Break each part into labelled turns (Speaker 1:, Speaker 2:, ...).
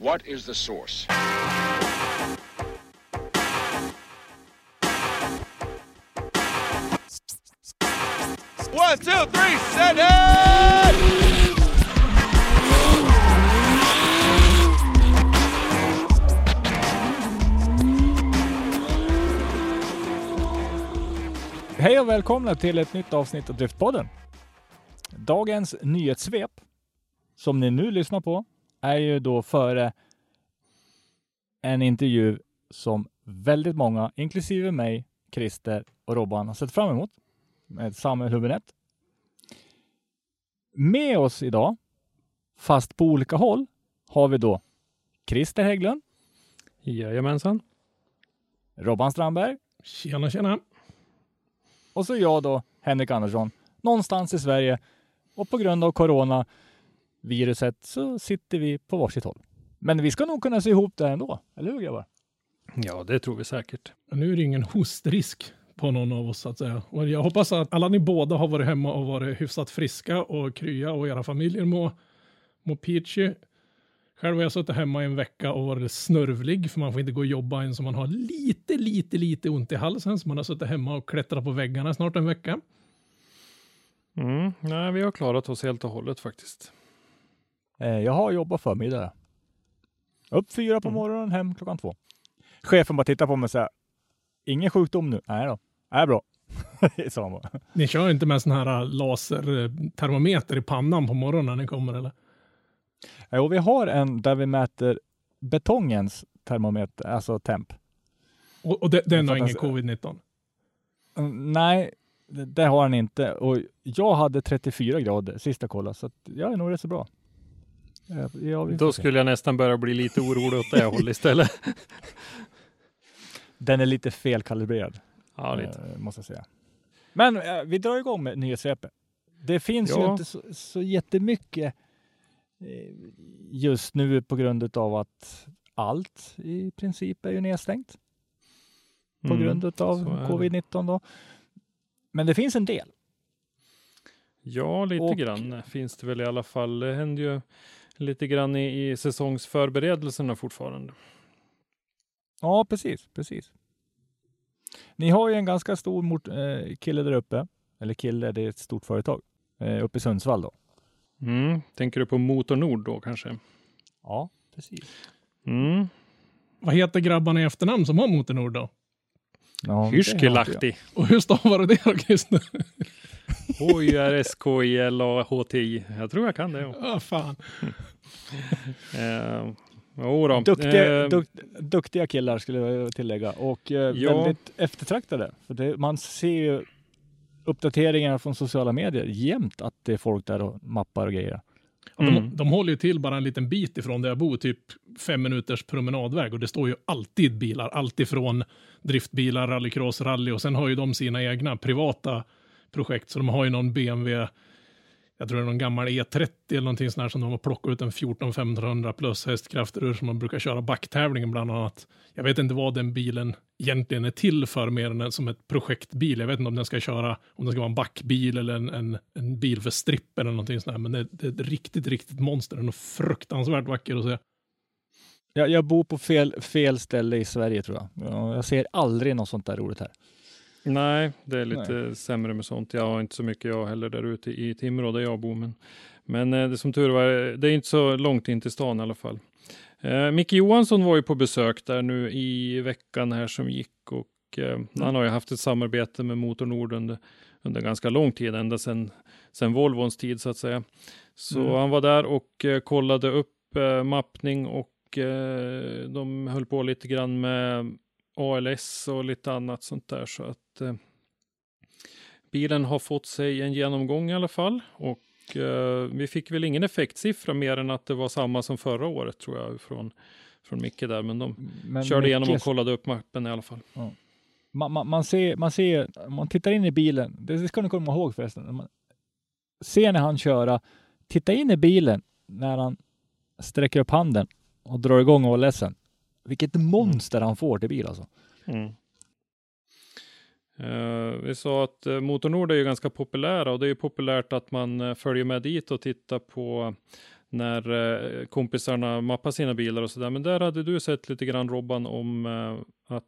Speaker 1: What is the source? One, two, three, set it!
Speaker 2: Hej och välkomna till ett nytt avsnitt av Driftpodden. Dagens nyhetssvep, som ni nu lyssnar på, är ju då före en intervju som väldigt många, inklusive mig, Christer och Robban, har sett fram emot med Samuel Hübinette. Med oss idag, fast på olika håll, har vi då Christer Hägglund,
Speaker 3: Jajamensan.
Speaker 2: Robban Strandberg
Speaker 3: Tjena, tjena.
Speaker 2: och så jag då, Henrik Andersson, någonstans i Sverige. Och på grund av coronaviruset så sitter vi på varsitt håll. Men vi ska nog kunna se ihop det ändå, eller hur grabbar?
Speaker 3: Ja, det tror vi säkert.
Speaker 4: Nu är det ingen hostrisk på någon av oss så att säga. Och jag hoppas att alla ni båda har varit hemma och varit hyfsat friska och krya och era familjer mår må peachy. Själv har jag suttit hemma i en vecka och varit snörvlig för man får inte gå och jobba än så man har lite, lite, lite ont i halsen så man har suttit hemma och klättrat på väggarna snart en vecka.
Speaker 3: Mm. Nej, vi har klarat oss helt och hållet faktiskt.
Speaker 2: Eh, jag har jobbat förmiddag. Upp fyra på morgonen, hem klockan två. Chefen bara tittar på mig och säger, ingen sjukdom nu? Nej då, är bra. sa han bara.
Speaker 4: Ni kör inte med sån här lasertermometer i pannan på morgonen när ni kommer eller?
Speaker 2: Jo, vi har en där vi mäter betongens termometer, alltså temp.
Speaker 4: Och, och det, den har ingen
Speaker 2: Fattas-
Speaker 4: covid-19?
Speaker 2: Mm, Nej, det, det har han inte. Och jag hade 34 grader sist jag kollade, så jag är nog rätt så bra. Ja, ja,
Speaker 3: Då
Speaker 2: se.
Speaker 3: skulle jag nästan börja bli lite orolig åt det hållet istället.
Speaker 2: Den är lite felkalibrerad,
Speaker 3: Ja, lite.
Speaker 2: eh, måste jag säga. Men eh, vi drar igång med nyhetssvepet. Det finns ju
Speaker 3: Ja.
Speaker 2: inte så, så jättemycket eh, just nu på grund av att allt i princip är ju nedstängt på
Speaker 3: Mm,
Speaker 2: grund av
Speaker 3: så är det.
Speaker 2: covid-19 då. Men det finns en del.
Speaker 3: Ja, lite
Speaker 2: Och-
Speaker 3: grann finns det väl i alla fall. Det händer ju lite grann i, i säsongsförberedelserna fortfarande.
Speaker 2: Ja, precis, precis. Ni har ju en ganska stor mot, eh, kille där uppe. Eller kille, det är ett stort företag. Eh, uppe i Sundsvall då.
Speaker 3: Mm. Tänker du på Motor Nord då kanske?
Speaker 2: Ja, precis.
Speaker 3: Mm.
Speaker 4: Vad heter grabbarna i efternamn som har Motornord då?
Speaker 2: Ja.
Speaker 3: Hyrskelahti.
Speaker 4: Och hur stavar du det då Christer?
Speaker 3: H-Y-R-S-K-I-L-A-H-T-I. Jag tror jag kan det. Ja.
Speaker 4: Ja, fan.
Speaker 3: Eh, då.
Speaker 2: Duktiga,
Speaker 3: Eh,
Speaker 2: duk, duktiga killar skulle jag tillägga och eh,
Speaker 3: Ja.
Speaker 2: väldigt eftertraktade. För det, man ser ju uppdateringar från sociala medier jämt att det är folk där och mappar och grejer.
Speaker 4: Ja, de,
Speaker 3: Mm.
Speaker 4: de håller ju till bara en liten bit ifrån där jag bor, typ fem minuters promenadväg och det står ju alltid bilar, alltid från driftbilar, rallycross, rally och sen har ju de sina egna privata projekt. Så de har ju någon BMW, jag tror det är någon gammal E30 eller någonting sånt här som de har plockat ut en 14-1500 plus hästkrafter ur som man brukar köra backtävlingen bland annat. Jag vet inte vad den bilen egentligen är till för mer än som ett projektbil. Jag vet inte om den ska köra, om den ska vara en backbil eller en, en, en bil för stripp eller någonting sånt här. Men det, det är ett riktigt, riktigt monster. Den är fruktansvärt vacker att se.
Speaker 2: Jag, jag bor på fel, fel ställe i Sverige tror jag. Jag ser aldrig något sånt där roligt här.
Speaker 3: Nej, det är lite sämre med sånt. Jag har inte så mycket jag heller där ute i Timrå där jag bor. Men, men eh, det som tur var, det är inte så långt in till stan i alla fall. Eh, Micke Johansson var ju på besök där nu i veckan här som gick och eh, han har ju haft ett samarbete med Motor Nord under, under ganska lång tid, ända sedan sen Volvons tid så att säga. Så
Speaker 2: Mm.
Speaker 3: han var där och eh, kollade upp eh, mappning och eh, de höll på lite grann med ALS och lite annat sånt där. Så att eh, bilen har fått sig en genomgång i alla fall. Och eh, vi fick väl ingen effektsiffra mer än att det var samma som förra året tror jag från, från Micke där. Men de
Speaker 2: Men
Speaker 3: körde igenom och kollade upp mappen i alla fall.
Speaker 2: man, man, man, ser, man ser, om man tittar in i bilen, det, ska ni komma ihåg förresten, man ser när han köra, titta in i bilen när han sträcker upp handen och drar igång ALSen. Vilket monster han får till bil alltså.
Speaker 3: Mm. Eh, vi sa att uh, Motornord är ju ganska populära och det är ju populärt att man eh, följer med dit och tittar på när kompisarna mappar sina bilar och sådär. Men där hade du sett lite grann Robban om att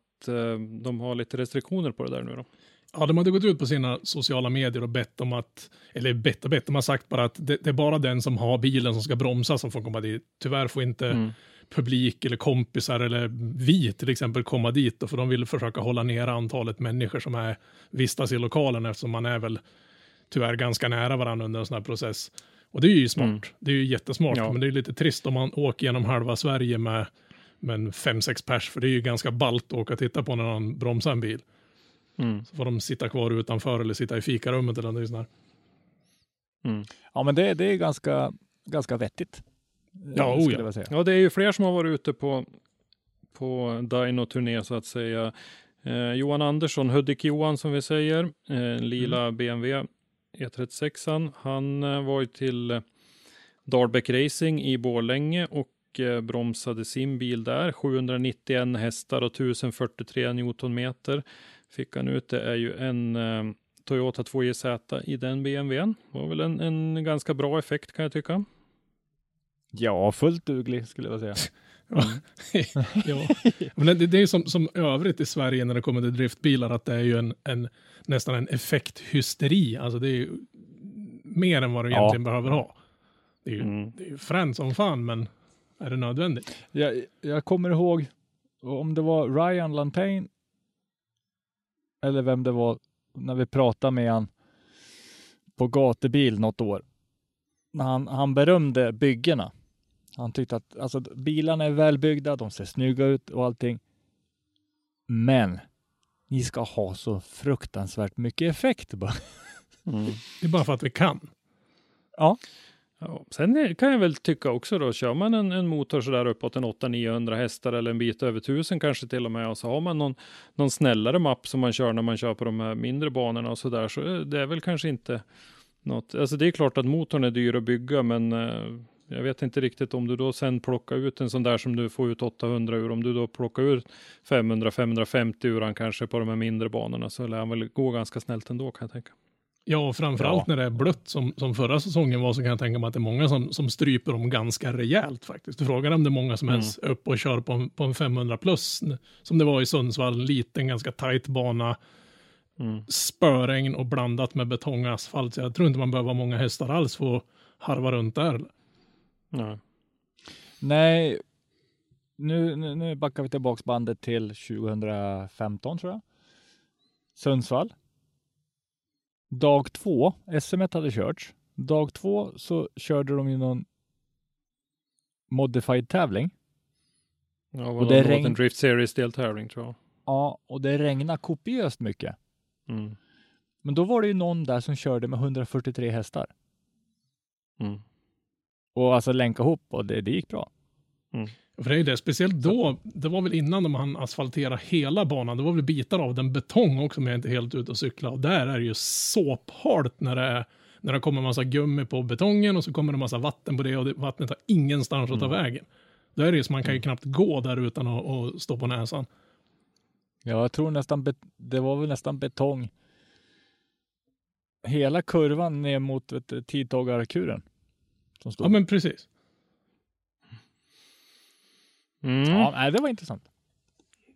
Speaker 3: de har lite restriktioner på det där nu då.
Speaker 4: Ja, de hade gått ut på sina sociala medier och bett om att, eller bett och bett, de har sagt bara att det, det är bara den som har bilen som ska bromsa som får komma dit. Tyvärr får inte
Speaker 3: Mm.
Speaker 4: Publik eller kompisar eller vi till exempel komma dit, då, för de vill försöka hålla ner antalet människor som är, vistas i lokalen eftersom man är väl tyvärr ganska nära varandra under en sån här process. Och det är ju smart,
Speaker 3: Mm.
Speaker 4: det är ju jättesmart,
Speaker 3: Ja.
Speaker 4: men det är lite trist om man åker genom halva Sverige med, med en fem, sex pers, för det är ju ganska ballt att åka och titta på när någon bromsar en bil.
Speaker 3: Mm.
Speaker 4: Så får de sitta kvar utanför eller sitta i fikarummet eller något sånt där.
Speaker 3: Mm.
Speaker 2: Ja, men det, det är ganska, ganska vettigt.
Speaker 4: Ja,
Speaker 2: eh,
Speaker 4: oh ja.
Speaker 3: Ja, det är ju fler som har varit ute på, på Dino-turné så att säga. Eh, Johan Andersson, Hudik Johan som vi säger, eh, lila BMW E36. Han eh, var ju till eh, Dahlbeck Racing i Borlänge och eh, bromsade sin bil där. 791 hästar och 1043 newtonmeter fick han ut. Det är ju en Toyota 2JZ i den BMWn. var väl en, en ganska bra effekt kan jag tycka.
Speaker 2: Ja, fullt duglig skulle jag säga.
Speaker 4: ja. Men det, det är ju som, som övrigt i Sverige när det kommer till driftbilar, att det är ju en, en nästan en effekthysteri. Alltså det är ju mer än vad du
Speaker 2: Ja.
Speaker 4: egentligen behöver ha. Det är ju,
Speaker 3: Mm.
Speaker 4: det är ju fränt som fan, men är det nödvändigt?
Speaker 2: Jag, jag kommer ihåg om det var Ryan Lantain eller vem det var när vi pratade med han på gatubil något år. Han, han berömde byggena. Han tyckte att alltså, bilarna är välbyggda, de ser snygga ut och allting. Men ni ska ha så fruktansvärt mycket effekt bara.
Speaker 4: Det är bara för att vi kan.
Speaker 3: Ja, sen är- kan jag väl tycka också då, kör man en, en motor sådär uppåt en 800-900 hästar eller en bit över 1000 kanske till och med och så har man någon, någon snällare mapp som man kör när man kör på de här mindre banorna och sådär så är det är väl kanske inte något, alltså det är klart att motorn är dyr att bygga men eh, jag vet inte riktigt om du då sen plockar ut en sån där som du får ut 800 ur, om du då plockar ut 500-550 ur han kanske på de här mindre banorna så lär han väl gå ganska snällt ändå kan jag tänka.
Speaker 4: Ja, och framförallt när det är blött som, som förra säsongen var så kan jag tänka mig att det är många som, som stryper dem ganska rejält faktiskt. Du frågar om det är många som ens är uppe och kör på en, på en 500 plus som det var i Sundsvall, en liten ganska tajt bana,
Speaker 3: Mm.
Speaker 4: spöregn och blandat med betongasfalt. Så jag tror inte man behöver ha många hästar alls för att harva runt där.
Speaker 3: Ja.
Speaker 2: Nej, nu, nu, nu backar vi tillbaks bandet till 2015 tror jag. Sundsvall. Dag två, SM hade körts. Dag två så körde de ju någon modified tävling.
Speaker 3: Ja,
Speaker 2: Och det regn-
Speaker 3: en Drift Series deltävling tror jag.
Speaker 2: Ja, och det regnade kopiöst mycket.
Speaker 3: Mm.
Speaker 2: Men då var det ju någon där som körde med 143 hästar
Speaker 3: Mm.
Speaker 2: Och alltså länka ihop och det, det gick bra.
Speaker 4: För det är ju det, speciellt då, det var väl innan de hann asfaltera hela banan, det var väl bitar av den betong också, men jag är inte helt ute och cykla. Och där är det ju såphalt när det är när det kommer massa gummi på betongen och så kommer det massa vatten på det och det, vattnet har ingenstans att ta vägen. Då är det ju så man kan ju knappt gå där utan att, att stå på näsan.
Speaker 2: Ja, jag tror nästan bet- det var väl nästan betong. Hela kurvan ner mot tidtagarkuren. Som stod.
Speaker 4: Ja, men precis.
Speaker 3: Mm.
Speaker 2: ja, nej, det var intressant.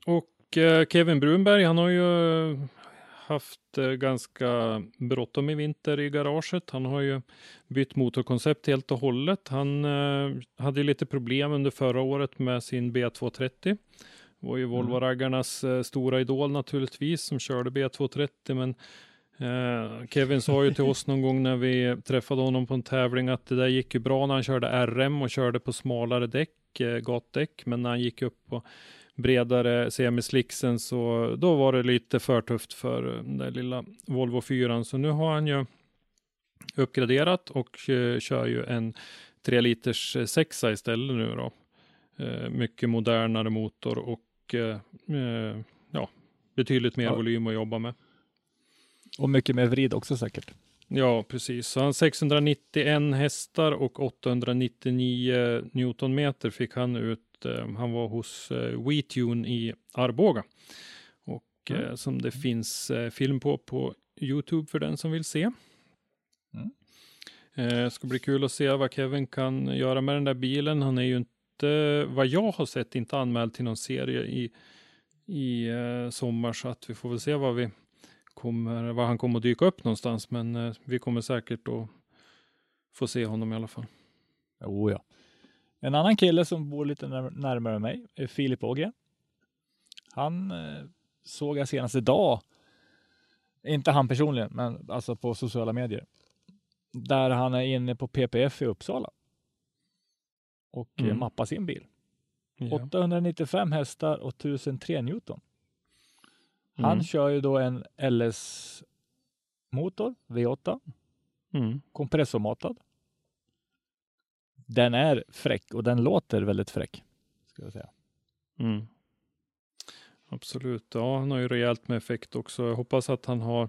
Speaker 3: Och eh, Kevin Brunberg, han har ju haft eh, ganska bråttom i vinter i garaget. Han har ju bytt motorkoncept helt och hållet. Han eh, hade lite problem under förra året med sin B230. Det var ju Volvo-raggarnas eh, stora idol naturligtvis som körde B230, men Kevin sa ju till oss någon gång när vi träffade honom på en tävling att det där gick ju bra när han körde RM och körde på smalare däck, eh, gatdäck, men när han gick upp på bredare semislicksen så då var det lite för tufft för den där lilla Volvo 4. Så nu har han ju uppgraderat och eh, kör ju en 3 liters eh, sexa istället nu då. Eh, mycket modernare motor och eh, eh, ja, betydligt mer volym att jobba med.
Speaker 2: Och mycket mer vrid också säkert.
Speaker 3: Ja, precis. Så han 691 hästar och 899 newtonmeter fick han ut. Eh, han var hos eh, WeTune i Arboga. Och
Speaker 2: Mm.
Speaker 3: eh, som det finns eh, film på på Youtube för den som vill se.
Speaker 2: Mm.
Speaker 3: Ska bli kul att se vad Kevin kan göra med den där bilen. Han är ju inte, vad jag har sett, inte anmäld till någon serie i, i sommar. Så att vi får väl se vad vi kommer, var han kommer att dyka upp någonstans. Men eh, vi kommer säkert att få se honom i alla fall.
Speaker 2: Oh, ja. En annan kille som bor lite när, närmare mig är Filip Ågren. Han eh, såg jag senast idag. Inte han personligen, men alltså på sociala medier. Där han är inne på PPF i Uppsala. Och eh,
Speaker 3: Mm.
Speaker 2: mappar sin bil.
Speaker 3: Ja.
Speaker 2: 895 hästar och 1003 Newton. Han
Speaker 3: Mm.
Speaker 2: kör ju då en LS-motor, V8,
Speaker 3: Mm.
Speaker 2: kompressormatad. Den är fräck och den låter väldigt fräck. Ska jag säga.
Speaker 3: Mm. Absolut, ja han har ju rejält med effekt också. Jag hoppas att han har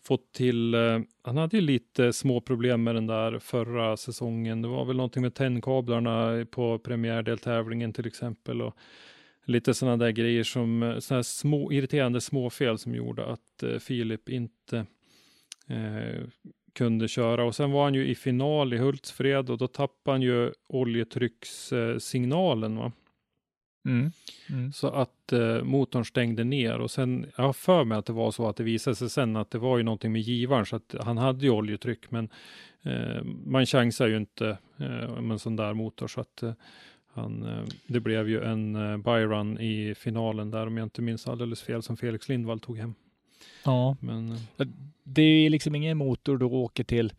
Speaker 3: fått till, eh, han hade ju lite små problem med den där förra säsongen. Det var väl någonting med tändkablarna på premiärdeltävlingen till exempel. Och lite sådana där grejer som, eh, sådana små irriterande småfel som gjorde att eh, Filip inte eh, kunde köra. Och sen var han ju i final i Hultsfred och då tappade han ju oljetryckssignalen. Va?
Speaker 2: Mm. Mm.
Speaker 3: Så att eh, motorn stängde ner och sen, jag har för mig att det var så att det visade sig sen att det var ju någonting med givaren så att han hade ju oljetryck men eh, man chansar ju inte eh, med en sån där motor så att eh, han, eh, det blev ju en eh, byrun i finalen där om jag inte minns alldeles fel som Felix Lindvall tog hem.
Speaker 2: Ja,
Speaker 3: Men eh,
Speaker 2: det är liksom ingen motor du åker till,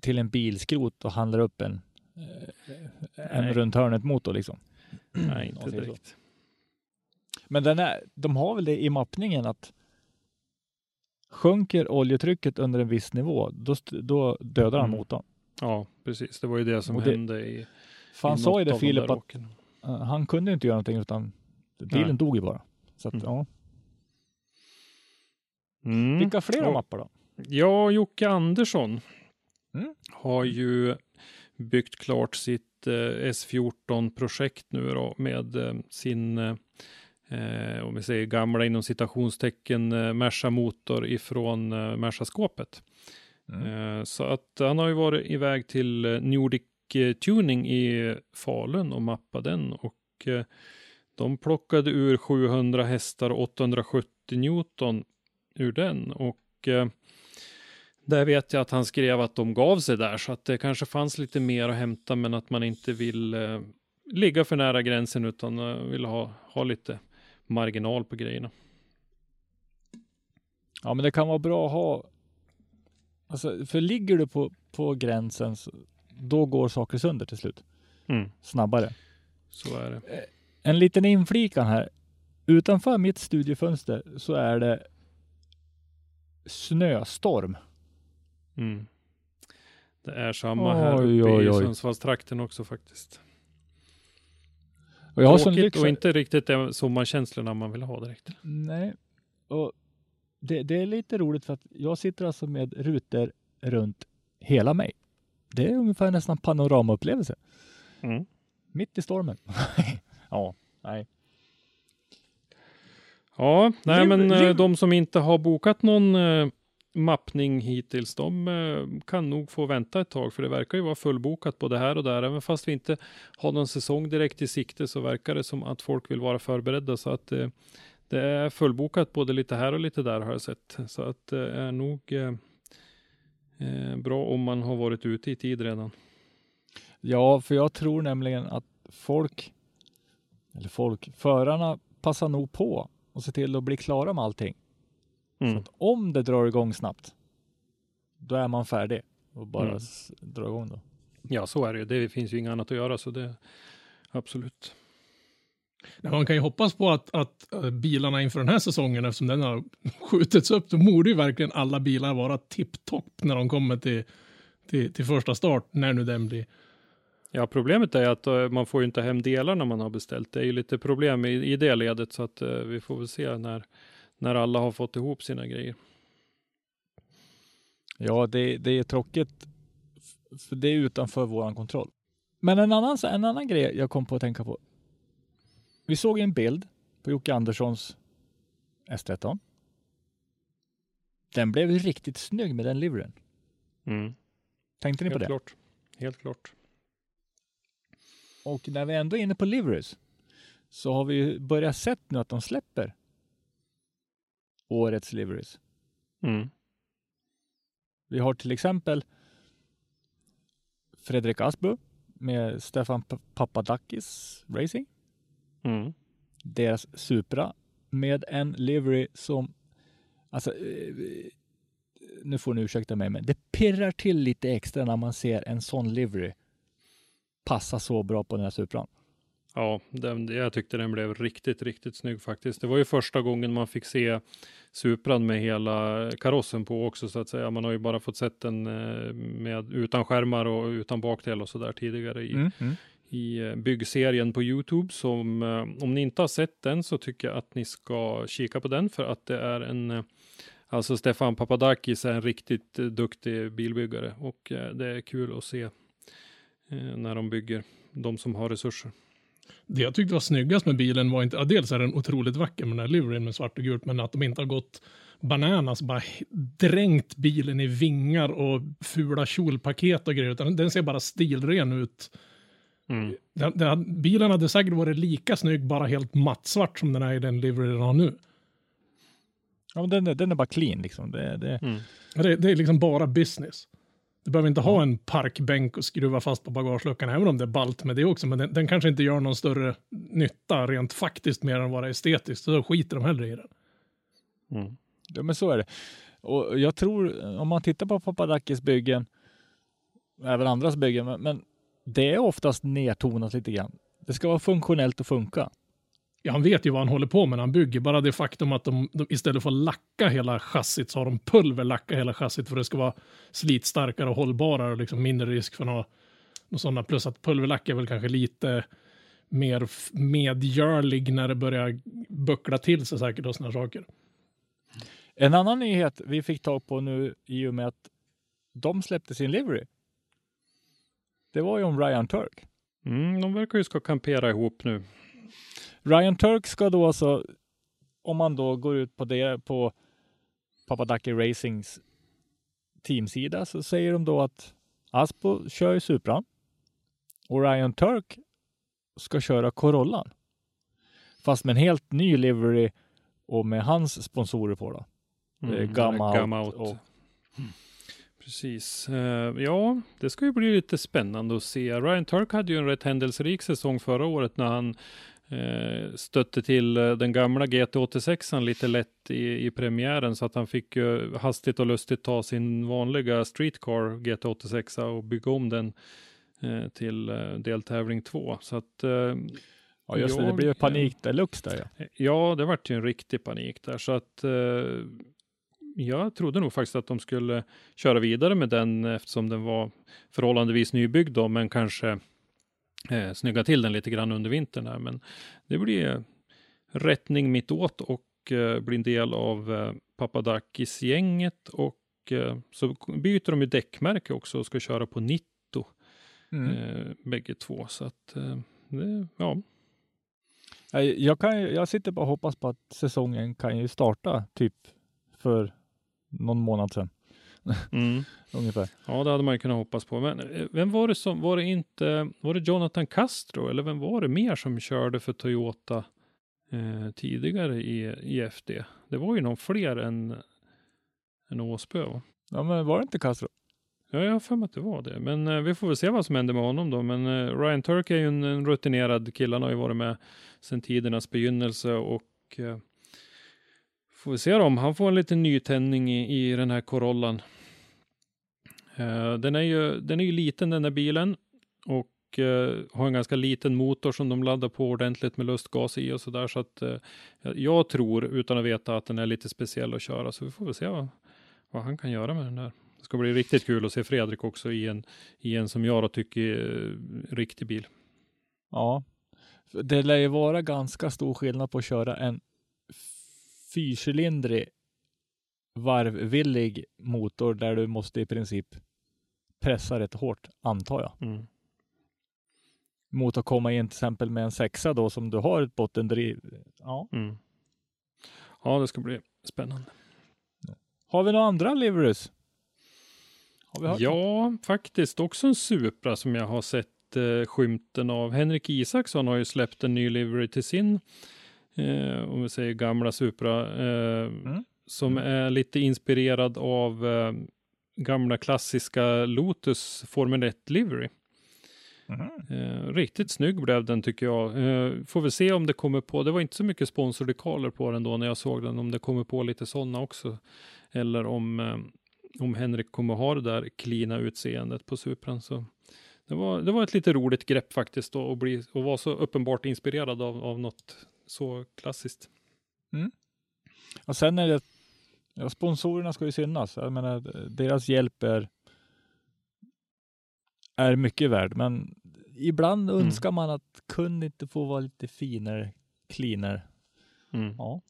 Speaker 2: till en bilskrot och handlar upp en, en
Speaker 3: Nej.
Speaker 2: runt hörnet motor liksom.
Speaker 3: nej, inte
Speaker 2: så.
Speaker 3: direkt.
Speaker 2: Men den är, de har väl det i mappningen att sjunker oljetrycket under en viss nivå, då, då dödar han
Speaker 3: Mm.
Speaker 2: motorn.
Speaker 3: Ja, precis. Det var ju det som
Speaker 2: det-
Speaker 3: hände i,
Speaker 2: För han sa ju det Filip att
Speaker 3: åken.
Speaker 2: han kunde inte göra någonting utan bilen
Speaker 3: Nej.
Speaker 2: dog ju bara. Så att,
Speaker 3: Mm.
Speaker 2: ja.
Speaker 3: Mm.
Speaker 2: Vilka fler
Speaker 3: Ja.
Speaker 2: mappar då?
Speaker 3: Ja, Jocke Andersson
Speaker 2: Mm.
Speaker 3: har ju byggt klart sitt eh, S14-projekt nu då med eh, sin, eh, eh, om vi säger gamla inom citationstecken, eh, Merca-motor ifrån eh, Merca-skåpet.
Speaker 2: Mm.
Speaker 3: Eh, så att han har ju varit iväg till eh, Nordic Eh, tuning i Falun och mappa den och eh, de plockade ur 700 hästar och 870 Newton ur den och eh, där vet jag att han skrev att de gav sig där så att det kanske fanns lite mer att hämta men att man inte vill ligga för nära gränsen utan vill ha, ha lite marginal på grejerna.
Speaker 2: Ja, men det kan vara bra att ha. Alltså, för ligger du på, på gränsen, så, då går saker sönder till slut.
Speaker 3: Mm,
Speaker 2: Snabbare.
Speaker 3: så är det.
Speaker 2: En liten inflikan här. Utanför mitt studiefönster så är det snöstorm.
Speaker 3: Mm. Det är samma här
Speaker 2: Oj,
Speaker 3: uppe
Speaker 2: oj,
Speaker 3: i
Speaker 2: oj.
Speaker 3: Sundsvallstrakten också faktiskt.
Speaker 2: Och jag har
Speaker 3: Tråkigt
Speaker 2: lyx.
Speaker 3: och inte riktigt de sommarkänslorna man vill ha direkt.
Speaker 2: Nej, och det, det är lite roligt för att jag sitter alltså med rutor runt hela mig. Det är ungefär nästan panoramaupplevelse.
Speaker 3: Mm.
Speaker 2: Mitt i stormen. ja, nej.
Speaker 3: Ja, nej men eh, de som inte har bokat någon eh, mappning hittills, de eh, kan nog få vänta ett tag, för det verkar ju vara fullbokat både här och där. Även fast vi inte har någon säsong direkt i sikte så verkar det som att folk vill vara förberedda. Så att det är fullbokat både lite här och lite där har jag sett. Så att det är nog bra om man har varit ute i tid redan.
Speaker 2: Ja, för jag tror nämligen att folk, eller folk, förarna passar nog på och ser till att bli klara med allting. Så
Speaker 3: Mm.
Speaker 2: att om det drar igång snabbt, då är man färdig och bara
Speaker 3: Mm.
Speaker 2: s- dra igång då.
Speaker 3: Ja, så är det ju. Det finns ju inget annat att göra, så det absolut.
Speaker 4: Man kan ju hoppas på att, att eh, bilarna inför den här säsongen, eftersom den har skjutits upp, då borde ju verkligen alla bilar vara tipptopp när de kommer till, till, till första start, när nu den blir.
Speaker 3: Ja, problemet är att eh, man får ju inte hem delarna man har beställt. Det är ju lite problem i, i det ledet, så att eh, vi får väl se när, när alla har fått ihop sina grejer.
Speaker 2: Ja, det, det är tråkigt. För det är utanför våran kontroll. Men en annan, en annan grej jag kom på att tänka på. Vi såg en bild på Jocke Anderssons S13. Den blev riktigt snygg med den livryn.
Speaker 3: Mm.
Speaker 2: Tänkte ni på
Speaker 3: Helt
Speaker 2: det?
Speaker 3: klart. Helt klart.
Speaker 2: Och när vi ändå är inne på liveries så har vi börjat sett nu att de släpper årets liveries.
Speaker 3: Mm.
Speaker 2: Vi har till exempel Fredrik Asbu med Stefan Papadakis Racing.
Speaker 3: Mm.
Speaker 2: Deras Supra med en livery som, alltså, eh, nu får ni ursäkta mig, men det pirrar till lite extra när man ser en sån livery passa så bra på den här Supran.
Speaker 3: Ja, den, jag tyckte den blev riktigt, riktigt snygg faktiskt. Det var ju första gången man fick se Supran med hela karossen på också så att säga. Man har ju bara fått sett den eh, med, utan skärmar och utan bakdel och så där tidigare i,
Speaker 2: Mm
Speaker 3: i eh, byggserien på Youtube. Som, eh, om ni inte har sett den så tycker jag att ni ska kika på den för att det är en eh, Alltså Stefan Papadakis är en riktigt duktig bilbyggare och det är kul att se när de bygger, de som har resurser.
Speaker 4: Det jag tyckte var snyggast med bilen var inte, ja, dels är den otroligt vacker med den här luren med svart och gult, men att de inte har gått bananas, bara dränkt bilen i vingar och fula kjolpaket och grejer, utan den ser bara stilren ut.
Speaker 3: Mm.
Speaker 4: Den, den, hade- bilen hade säkert varit lika snygg, bara helt mattsvart som den är i den livery den har nu.
Speaker 2: Ja, men den, är- den är bara clean liksom. Det, det,
Speaker 3: Mm.
Speaker 4: Det, det är liksom bara business. Du behöver inte ha en parkbänk och skruva fast på bagageluckan, även om det är ballt med det också. Men den, den kanske inte gör någon större nytta rent faktiskt mer än vara estetiskt. Så då skiter de hellre i den.
Speaker 3: Mm.
Speaker 2: Ja, men så är det. Och jag tror, om man tittar på Papadakis byggen, även andras byggen, men, men det är oftast nedtonat lite grann. Det ska vara funktionellt och funka.
Speaker 4: Ja, han vet ju vad han håller på med när han bygger. Bara det faktum att de, de istället för att lacka hela chassit så har de pulverlacka hela chassit för att det ska vara slitstarkare och hållbarare och liksom mindre risk för några, några sådana. Plus att pulverlack är väl kanske lite mer medgörlig när det börjar buckla till sig säkert och sådana saker.
Speaker 2: En annan nyhet vi fick tag på nu i och med att de släppte sin livery. Det var ju om Ryan Turk.
Speaker 3: Mm, de verkar ju ska kampera ihop nu.
Speaker 2: Ryan Turk ska då alltså, om man då går ut på det på Papadaki Racings teamsida så säger de då att Aspo kör ju Supran och Ryan Turk ska köra Corollan. Fast med en helt ny livery och med hans sponsorer på då.
Speaker 3: Mm,
Speaker 2: Gamma
Speaker 3: Gamma Out.
Speaker 2: och-
Speaker 3: Precis. Eh, ja, det ska ju bli lite spännande att se. Ryan Turk hade ju en rätt händelserik säsong förra året när han eh, stötte till eh, den gamla GT86 lite lätt i, i premiären så att han fick ju hastigt och lustigt ta sin vanliga streetcar GT86 och bygga om den till deltävling 2. Så att
Speaker 2: Ja just det, det blev panik deluxe där ja.
Speaker 3: Ja, det vart ju en riktig panik där. Så att eh, jag trodde nog faktiskt att de skulle köra vidare med den eftersom den var förhållandevis nybyggd då, men kanske eh, snygga till den lite grann under vintern. Här. Men det blir rättning mitt åt och eh, blir en del av eh, Papadakis-gänget och eh, så byter de ju däckmärke också och ska köra på Nitto
Speaker 2: Mm.
Speaker 3: eh, bägge två. Så att eh, det, ja,
Speaker 2: Jag, kan, jag sitter bara och hoppas på att säsongen kan ju starta typ för någon månad sedan
Speaker 3: mm.
Speaker 2: ungefär.
Speaker 3: Ja, det hade man ju kunnat hoppas på. Men eh, vem var det som, var det inte, var det Jonathan Castro eller vem var det mer som körde för Toyota eh, tidigare i, i FD? Det var ju någon fler än, än Åsbö va?
Speaker 2: Ja men var det inte Castro?
Speaker 3: Ja, jag har för mig att det var det. Men eh, vi får väl se vad som händer med honom då. Men eh, Ryan Turk är ju en, en rutinerad kille. Han har ju varit med sedan tidernas begynnelse och eh, får vi se då om han får en liten nytändning i, i den här Corollan. Eh, den, är ju, den är ju liten den där bilen och eh, har en ganska liten motor som de laddar på ordentligt med lustgas i och så där. Så att eh, jag tror, utan att veta, att den är lite speciell att köra. Så vi får väl se vad, vad han kan göra med den där. Det ska bli riktigt kul att se Fredrik också i en, i en som jag då tycker riktig bil.
Speaker 2: Ja, det lär ju vara ganska stor skillnad på att köra en fyrcylindrig varvvillig motor där du måste i princip pressa rätt hårt, antar jag.
Speaker 3: Mm.
Speaker 2: Mot att komma in till exempel med en sexa då som du har ett bottendriv. Ja.
Speaker 3: Mm. Ja, det ska bli spännande.
Speaker 2: Har vi några andra hört
Speaker 3: Ja, faktiskt också en Supra som jag har sett eh, skymten av. Henrik Isaksson har ju släppt en ny livery till sin, eh, om vi säger gamla Supra, eh,
Speaker 2: Mm.
Speaker 3: som är lite inspirerad av eh, gamla klassiska Lotus Formel 1 livery.
Speaker 2: Mhm.
Speaker 3: Eh, riktigt snygg blev den tycker jag. Eh, får vi se om det kommer på, det var inte så mycket sponsordekaler på den då när jag såg den, om det kommer på lite sådana också. Eller om, eh, om Henrik kommer ha det där klina utseendet på Supran. Så det var, det var ett lite roligt grepp faktiskt då, och, bli, och vara så uppenbart inspirerad av, av något så klassiskt.
Speaker 2: Och sen är det, ja, sponsorerna ska ju synas. Jag menar, deras hjälp är, är mycket värd, men ibland
Speaker 3: Mm.
Speaker 2: önskar man att kunde inte få vara lite finare, cleaner.
Speaker 3: Mm.
Speaker 2: Ja.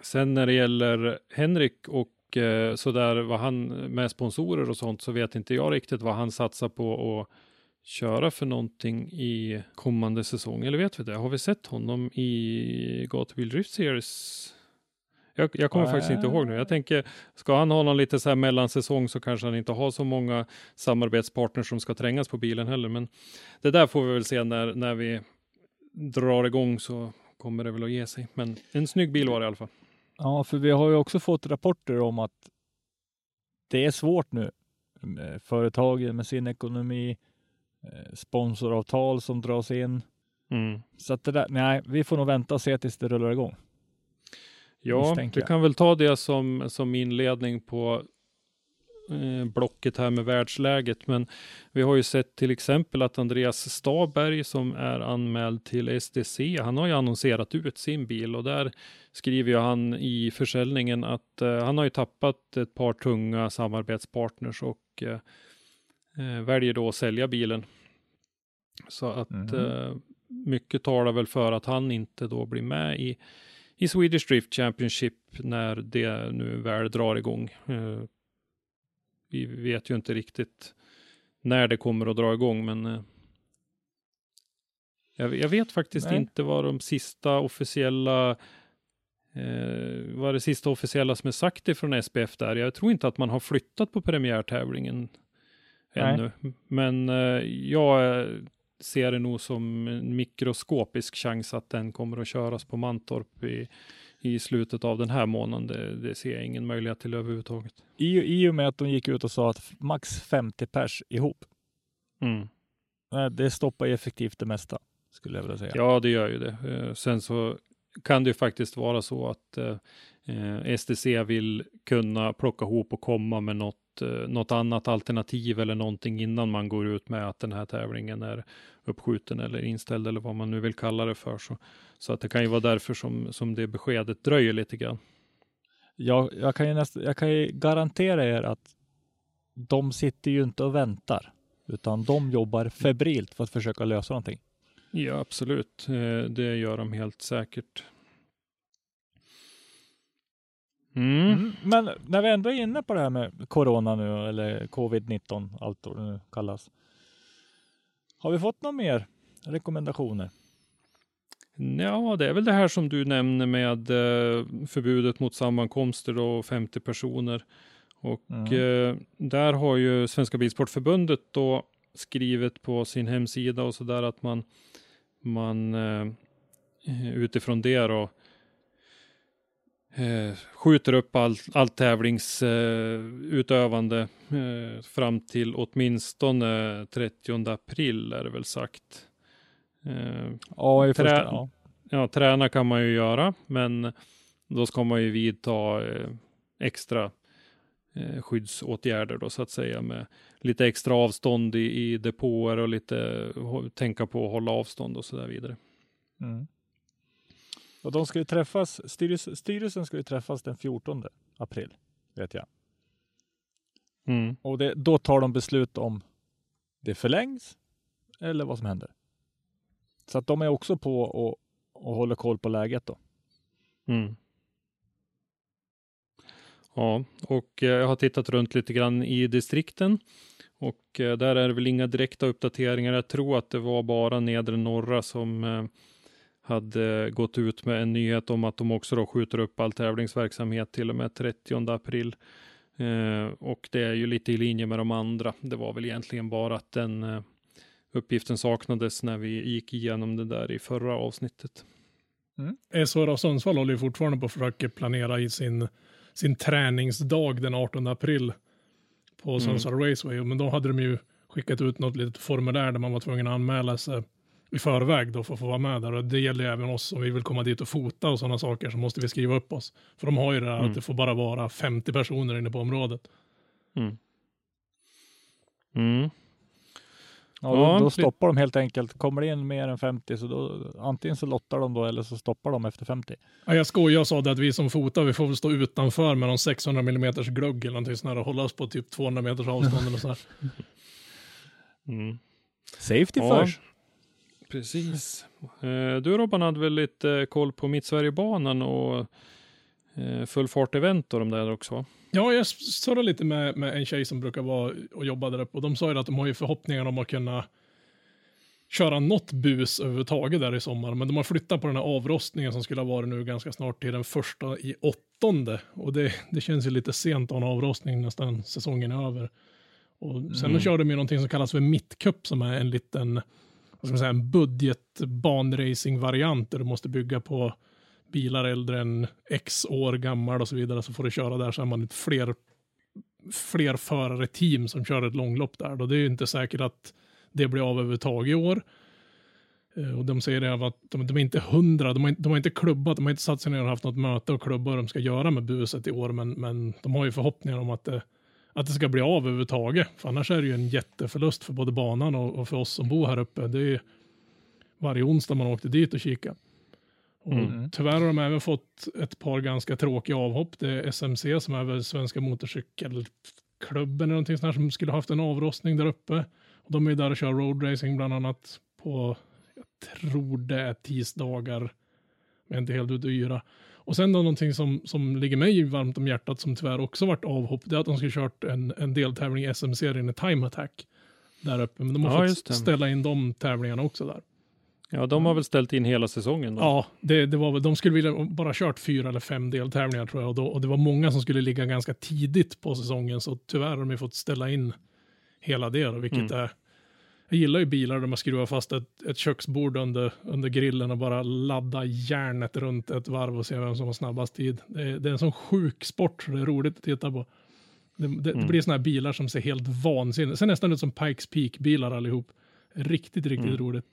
Speaker 3: Sen när det gäller Henrik och eh, sådär vad han med sponsorer och sånt så vet inte jag riktigt vad han satsar på att köra för någonting i kommande säsong. Eller vet vi det? Har vi sett honom i Gatuville Drift Series? Jag, jag kommer faktiskt inte ihåg nu. Jag tänker, ska han ha någon lite så här mellansäsong så kanske han inte har så många samarbetspartners som ska trängas på bilen heller. Men det där får vi väl se när, när vi drar igång så kommer det väl att ge sig. Men en snygg bil var det i alla fall.
Speaker 2: ja, för vi har ju också fått rapporter om att det är svårt nu. med Företagen med sin ekonomi, eh, sponsoravtal som dras in.
Speaker 3: Mm.
Speaker 2: Så att det där, nej, vi får nog vänta och se tills det rullar igång.
Speaker 3: Ja,
Speaker 2: jag.
Speaker 3: kan väl ta det som, som inledning på eh, blocket här med världsläget. Men vi har ju sett till exempel att Andreas Staberg som är anmäld till STC, han har ju annonserat ut sin bil och där skriver ju han i försäljningen att eh, han har ju tappat ett par tunga samarbetspartners och eh, eh, väljer då att sälja bilen. Så att
Speaker 2: Mhm.
Speaker 3: eh, mycket talar väl för att han inte då blir med i i Swedish Drift Championship när det nu väl drar igång. Eh, vi vet ju inte riktigt när det kommer att dra igång, men eh, jag, jag vet faktiskt
Speaker 2: Nej.
Speaker 3: inte vad de sista officiella eh, vad det sista officiella som är sagt ifrån SPF där. Jag tror inte att man har flyttat på premiärtävlingen
Speaker 2: Nej.
Speaker 3: ännu, men eh, jag ser det nog som en mikroskopisk chans att den kommer att köras på Mantorp i, i slutet av den här månaden. Det, det ser jag ingen möjlighet till överhuvudtaget.
Speaker 2: I, I och med att de gick ut och sa att max 50 pers ihop.
Speaker 3: Mm.
Speaker 2: Nej, Det stoppar ju effektivt det mesta, skulle jag vilja säga.
Speaker 3: Ja, det gör ju det. Eh, Sen så kan det ju faktiskt vara så att eh, STC vill kunna plocka ihop och komma med något, eh, något annat alternativ eller någonting innan man går ut med att den här tävlingen är uppskjuten eller inställd eller vad man nu vill kalla det för. Så, så att det kan ju vara därför som, som det beskedet dröjer lite grann.
Speaker 2: Jag, jag, kan ju näst, jag kan ju garantera er att de sitter ju inte och väntar, utan de jobbar febrilt för att försöka lösa någonting.
Speaker 3: Ja, absolut. Eh, Det gör de helt säkert. Mm.
Speaker 2: Mm. Men när vi ändå är inne på det här med corona nu, eller covid-19, allt vad det nu kallas. Har vi fått några mer rekommendationer?
Speaker 3: Ja, det är väl det här som du nämner med eh, förbudet mot sammankomster och 50 personer. Och
Speaker 2: Mm.
Speaker 3: eh, där har ju Svenska Bilsportförbundet då skrivit på sin hemsida och så där att man, man eh, utifrån det då eh, skjuter upp allt all tävlingsutövande eh, fram till åtminstone 30 april är det väl sagt. Eh,
Speaker 2: Ja, i första, ja.
Speaker 3: ja, träna kan man ju göra, men då ska man ju vidta eh, extra eh, skyddsåtgärder då så att säga med lite extra avstånd i, i depåer och lite tänka på att hålla avstånd och så där vidare.
Speaker 2: Mm. Och de ska ju träffas, styrelsen, styrelsen ska ju träffas den 14 april, vet jag.
Speaker 3: Mm.
Speaker 2: Och det, då tar de beslut om det förlängs eller vad som händer. Så att de är också på och, och håller koll på läget då.
Speaker 3: Mm. Ja, och eh, jag har tittat runt lite grann i distrikten och eh, där är det väl inga direkta uppdateringar. Jag tror att det var bara nedre norra som eh, hade gått ut med en nyhet om att de också då skjuter upp all tävlingsverksamhet till och med 30 april. Eh, och det är ju lite i linje med de andra. Det var väl egentligen bara att den eh, uppgiften saknades när vi gick igenom det där i förra avsnittet.
Speaker 4: Mm. SHR Sundsvall håller ju fortfarande på att försöka planera i sin, sin träningsdag den 18 april på Sundsvall mm. Raceway. Men då hade de ju skickat ut något litet formulär där man var tvungen att anmäla sig i förväg då för att få vara med där. Och det gäller även oss om vi vill komma dit och fota och sådana saker så måste vi skriva upp oss. För de har ju det där mm. att det får bara vara 50 personer inne på området.
Speaker 3: Mm. Mm.
Speaker 2: Ja, då, då, stoppar de helt enkelt. Kommer det in mer än 50 så då antingen så lottar de då eller så stoppar de efter 50.
Speaker 4: Ja, jag skojar, jag sa det att vi som fotar, vi får väl stå utanför med någon 600 mm glugg eller någonting sånt och hålla oss på typ 200 meters avstånd eller så här.
Speaker 3: Mm.
Speaker 2: Safety ja. first.
Speaker 3: Precis. Eh, du Robban hade väl lite koll på Mittsverigebanan och eh, full fart-event och de där också?
Speaker 4: Ja, jag surrade lite med, med en tjej som brukar vara och jobba där uppe och de sa ju att de har ju förhoppningar om att kunna köra något bus överhuvudtaget där i sommar. Men de har flyttat på den här avrostningen som skulle ha varit nu ganska snart till den första i åttonde. Och det, det känns ju lite sent att ha en avrostning nästan säsongen är över. Och sen mm. körde de ju någonting som kallas för mittcup som är en liten vad ska man säga, en budgetbanracing-variant där du måste bygga på bilar äldre än x år gammal och så vidare så får du köra där så är man ett fler, fler förare team som kör ett långlopp där. Då det är ju inte säkert att det blir av överhuvudtaget i år. Eh, och de säger det att de, de är inte hundra, de har, de har inte klubbat, de har inte satt sig ner och haft något möte och klubbat vad de ska göra med buset i år, men, men de har ju förhoppningar om att det att det ska bli av överhuvudtaget. För annars är det ju en jätteförlust för både banan och, och för oss som bor här uppe. Det är varje onsdag man åkte dit och kika. Och mm. Tyvärr har de även fått ett par ganska tråkiga avhopp. Det är SMC som är väl Svenska Motorcykelklubben eller någonting sånt här som skulle haft en avrostning där uppe. Och de är där och kör roadracing bland annat på, jag tror det är tisdagar, inte helt ute och sen då någonting som, som ligger mig varmt om hjärtat som tyvärr också varit avhopp, det är att de ska kört en, en deltävling i SM-serien i Time Attack där uppe. Men de har ja, fått ställa in de tävlingarna också där.
Speaker 3: Ja, de har väl ställt in hela säsongen då?
Speaker 4: Ja, det, det var, de skulle vilja bara kört fyra eller fem deltävlingar tror jag. Och, då, och det var många som skulle ligga ganska tidigt på säsongen, så tyvärr har de fått ställa in hela det, då, vilket mm. är jag gillar ju bilar där man skruvar fast ett, ett köksbord under, under grillen och bara ladda järnet runt ett varv och se vem som har snabbast tid. Det är, det är en sån sjuk sport så det är roligt att titta på. Det, det, mm. det blir såna här bilar som ser helt vansinniga Ser nästan ut som Pikes Peak-bilar allihop. Riktigt, riktigt mm. roligt.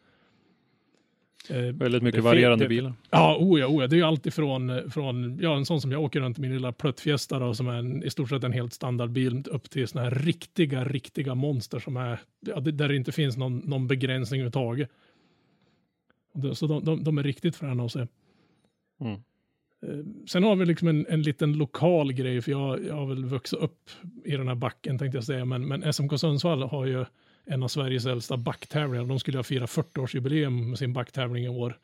Speaker 3: Eh, Väldigt mycket varierande bilar.
Speaker 4: Ja, oh ja, oh ja, det är ju allt ifrån från, ja, en sån som jag åker runt i min lilla plöttfiesta då, som är en, i stort sett en helt standardbil upp till såna här riktiga, riktiga monster som är, ja, där det inte finns någon, någon begränsning överhuvudtaget. Så de, de, de är riktigt fräna att se. Mm. Eh, sen har vi liksom en, en liten lokal grej, för jag, jag har väl vuxit upp i den här backen tänkte jag säga, men, men SMK Sundsvall har ju en av Sveriges äldsta backtävlingar. De skulle ha fira 40-årsjubileum med sin backtävling i år.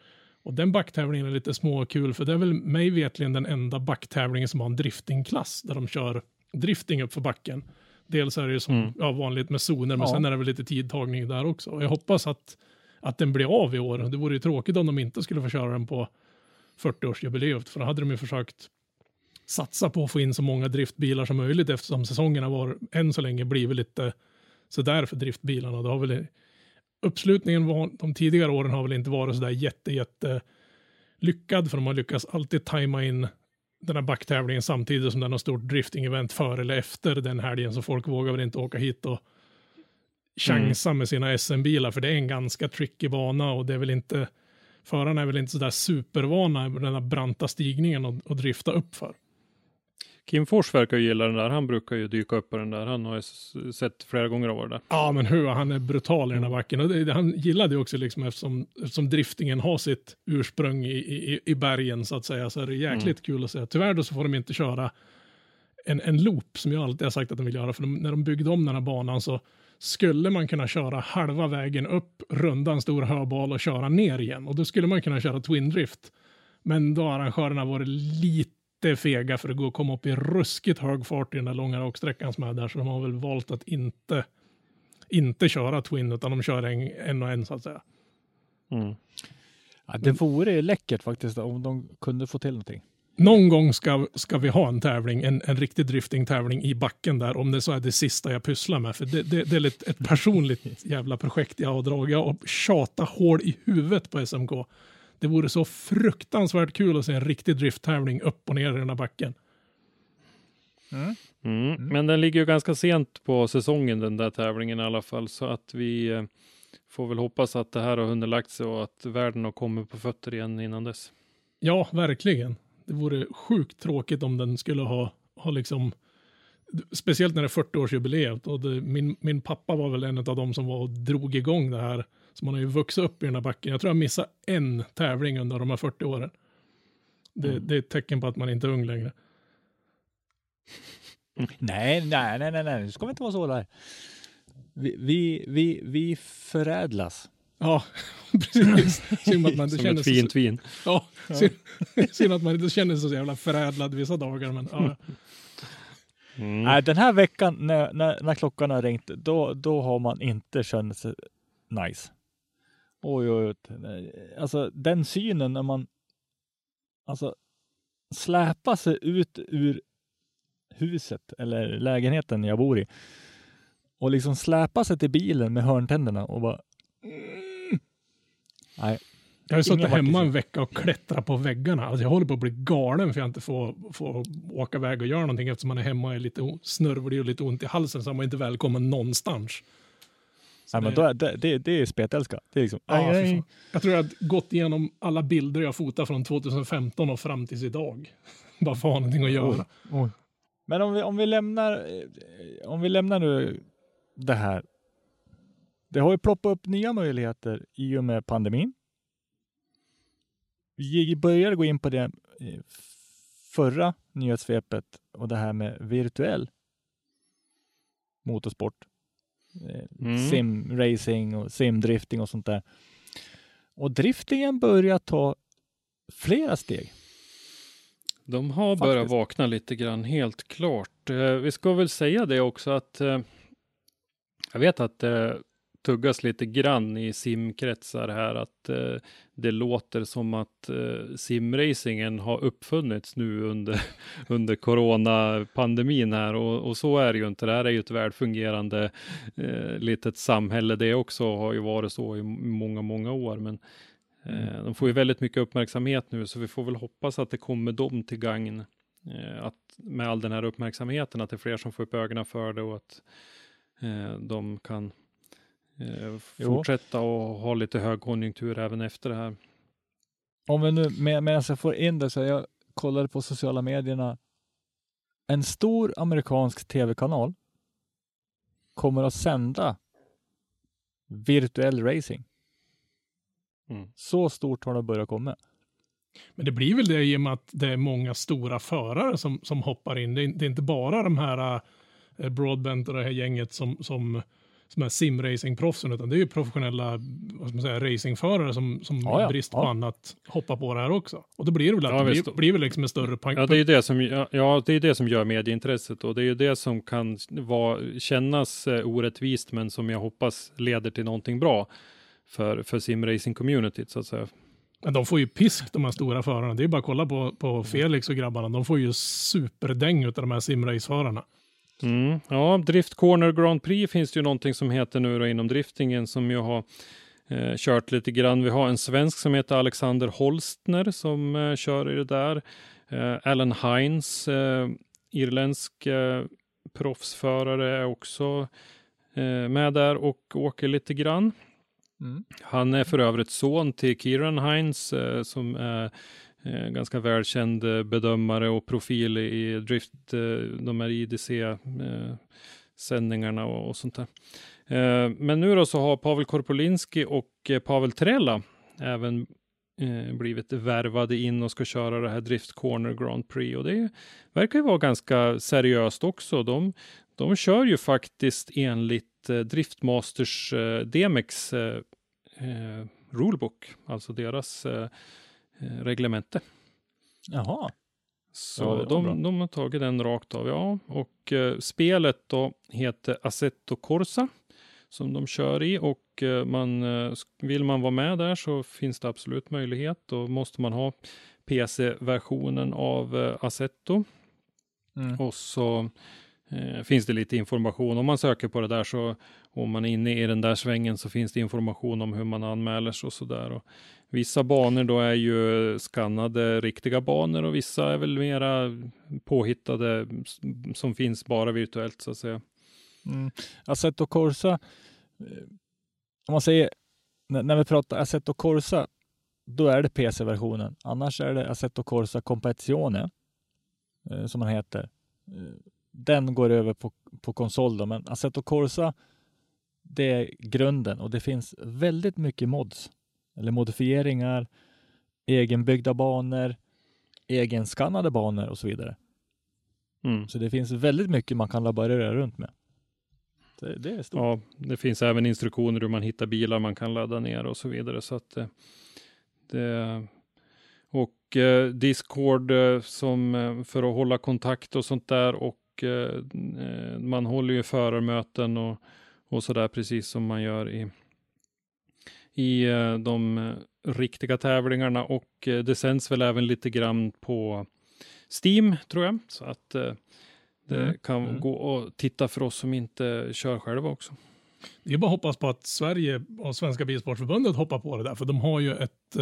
Speaker 4: Och den backtävlingen är lite småkul, för det är väl mig vetligen den enda backtävlingen som har en driftingklass, där de kör drifting upp för backen. Dels är det ju som mm. ja, vanligt med zoner, men ja. sen är det väl lite tidtagning där också. Och jag hoppas att, att den blir av i år. Det vore ju tråkigt om de inte skulle få köra den på 40-årsjubileet, för då hade de ju försökt satsa på att få in så många driftbilar som möjligt eftersom säsongerna var än så länge blivit lite sådär för driftbilarna. Det har väl, uppslutningen var, de tidigare åren har väl inte varit sådär jätte, jätte lyckad för de har lyckats alltid tajma in den här backtävlingen samtidigt som den har stort drifting-event före eller efter den helgen så folk vågar väl inte åka hit och chansa mm. med sina SM-bilar för det är en ganska tricky bana och det är väl inte förarna är väl inte sådär supervana med den här branta stigningen och, och drifta upp för.
Speaker 3: Kim Fors verkar ju gilla den där. Han brukar ju dyka upp på den där. Han har ju sett flera gånger av det där.
Speaker 4: Ja, men hur han är brutal i den här backen. Och det, han gillade ju också liksom eftersom, eftersom driftingen har sitt ursprung i, i, i bergen så att säga. Så är det jäkligt mm. kul att se. Tyvärr då så får de inte köra en, en loop som jag alltid har sagt att de vill göra. För de, när de byggde om den här banan så skulle man kunna köra halva vägen upp, runda en stor höbal och köra ner igen. Och då skulle man kunna köra Twin Drift. Men då har arrangörerna varit lite fega för att gå och komma upp i ruskigt hög fart i den där långa raksträckan som är där. Så de har väl valt att inte, inte köra Twin utan de kör en, en och en så att säga.
Speaker 2: Mm. Ja, det vore läckert faktiskt om de kunde få till någonting
Speaker 4: någon gång ska, ska vi ha en tävling, en, en riktig driftingtävling i backen där, om det så är det sista jag pysslar med. För det, det, det är ett, ett personligt jävla projekt jag har dragit. Jag har tjatat hål i huvudet på SMK. Det vore så fruktansvärt kul att se en riktig drifttävling upp och ner i den här backen.
Speaker 3: Mm. Mm. Mm. Men den ligger ju ganska sent på säsongen den där tävlingen i alla fall, så att vi eh, får väl hoppas att det här har hunnit lagt sig och att världen har kommit på fötter igen innan dess.
Speaker 4: Ja, verkligen det vore sjukt tråkigt om den skulle ha, ha liksom, speciellt när det är 40-årsjubileet. Och det, min, min pappa var väl en av dem som var och drog igång det här. Så man har ju vuxit upp i den här backen. Jag tror jag missade en tävling under de här 40 åren. Det, mm. det är ett tecken på att man inte är ung längre.
Speaker 2: Nej, nej, nej, nej, nej, nu ska vi inte vara så där. Vi, vi, vi, vi förädlas.
Speaker 4: Ja, precis. Synd att man inte
Speaker 3: Som känner ett fint
Speaker 4: så,
Speaker 3: vin.
Speaker 4: Ja, synd, synd att man inte känner sig så jävla förädlad vissa dagar. Men, ja.
Speaker 2: Mm. Nej, den här veckan när, när, när, klockan har ringt, då, då har man inte känt sig nice. Oj, oj, oj. Alltså den synen när man alltså släpar sig ut ur huset eller lägenheten jag bor i och liksom släpar sig till bilen med hörntänderna och bara
Speaker 4: Nej. Jag har suttit hemma en vecka och klättrat på väggarna. Alltså jag håller på att bli galen för jag inte får, får åka iväg och göra någonting eftersom man är hemma och är lite snörvlig och lite ont i halsen så är man inte välkommen någonstans.
Speaker 2: Nej, men då är, det, det, det är spetälska. Det är liksom,
Speaker 4: aj, aj. Jag tror jag har gått igenom alla bilder jag fotat från 2015 och fram tills idag. Bara för att ha någonting att göra. Oj, oj.
Speaker 2: Men om vi, om vi lämnar, om vi lämnar nu det här det har ju ploppat upp nya möjligheter i och med pandemin. Vi började gå in på det eh, förra nyhetssvepet och det här med virtuell motorsport. Eh, mm. Simracing och simdrifting och sånt där. Och driftingen börjar ta flera steg.
Speaker 3: De har Faktiskt. börjat vakna lite grann, helt klart. Eh, vi ska väl säga det också att jag vet att tuggas lite grann i simkretsar här att eh, det låter som att eh, simracingen har uppfunnits nu under, under coronapandemin här och, och, så är det ju inte. Det här är ju ett välfungerande eh, litet samhälle. Det också har ju varit så i många, många år, men eh, mm. de får ju väldigt mycket uppmärksamhet nu, så vi får väl hoppas att det kommer dem till gagn. Eh, att med all den här uppmärksamheten, att det är fler som får upp ögonen för det och att eh, de kan eh, fortsätta och ha lite högkonjunktur även efter det här.
Speaker 2: Om vi nu, med, medan jag får in det, så jag kollade på sociala medierna. En stor amerikansk tv-kanal kommer att sända virtuell racing. Mm. Så stort har det börjat komma.
Speaker 4: Men det blir väl det i och med att det är många stora förare som, som hoppar in. Det är, det är inte bara de här uh, Broadbent och det här gänget som, som som är simracingproffsen, utan det är ju professionella vad ska man säga, racingförare som, som ja, ja. brist på ja. annat hoppar på det här också. Och då blir det väl att ja, det blir, blir väl liksom en större
Speaker 3: pang. Ja, det är ju det som, ja, det är det som gör medieintresset och det är ju det som kan vara, kännas eh, orättvist, men som jag hoppas leder till någonting bra för, för simracing-communityt så att säga.
Speaker 4: Men de får ju pisk de här stora förarna. Det är bara att kolla på, på Felix och grabbarna. De får ju superdäng av de här simraceförarna.
Speaker 3: Mm. Ja, Drift Corner Grand Prix finns det ju någonting som heter nu då inom driftingen som jag har eh, kört lite grann. Vi har en svensk som heter Alexander Holstner som eh, kör i det där. Eh, Alan Hines, eh, irländsk eh, proffsförare, är också eh, med där och åker lite grann. Mm. Han är för övrigt son till Kieran Hines som är Eh, ganska välkänd eh, bedömare och profil i drift, eh, de här IDC-sändningarna och, och, sånt där. Men nu då så har Pavel Korpolinski och Pavel Trella även blivit värvade in och ska köra det här Drift Corner Grand Prix och det verkar ju vara ganska seriöst också. De, de kör ju faktiskt enligt Driftmasters Demex DMX rulebook, alltså deras reglemente.
Speaker 2: Jaha.
Speaker 3: Så
Speaker 2: Ja,
Speaker 3: de, de har tagit den rakt av, ja. Och eh, spelet då heter Assetto Corsa som de kör i och eh, man, eh, vill man vara med där så finns det absolut möjlighet. Då måste man ha PC-versionen av eh, Assetto
Speaker 2: Mm.
Speaker 3: och så eh, finns det lite information. Om man söker på det där så om man är inne i den där svängen så finns det information om hur man anmäler sig och så där. Och vissa banor då är ju skannade riktiga banor och vissa är väl mera påhittade som finns bara virtuellt så att säga.
Speaker 2: Mm. Assetto Corsa, eh, om man säger, när, vi pratar Assetto Corsa, då är det PC-versionen. Annars är det Assetto Corsa Competizione, eh, som man heter. Eh, den går över på, på konsol då, men Assetto Corsa, det är grunden och det finns väldigt mycket mods, eller modifieringar, egenbyggda banor, egenskannade banor och så vidare.
Speaker 3: Mm.
Speaker 2: Så det finns väldigt mycket man kan laborera runt med. Det, det är stort.
Speaker 3: Ja, det finns även instruktioner hur man hittar bilar man kan ladda ner och så vidare. Så att eh, det, och eh, Discord eh, som eh, för att hålla kontakt och sånt där och eh, eh, man håller ju förarmöten och, och så där precis som man gör i, i eh, de eh, riktiga tävlingarna och eh, det sänds väl även lite grann på Steam tror jag. Så att det
Speaker 2: Mm,
Speaker 3: kan
Speaker 2: mm.
Speaker 3: gå och titta för oss som inte kör själva också.
Speaker 4: Det är bara att hoppas på att Sverige och Svenska Bilsportförbundet hoppar på det där, för de har ju ett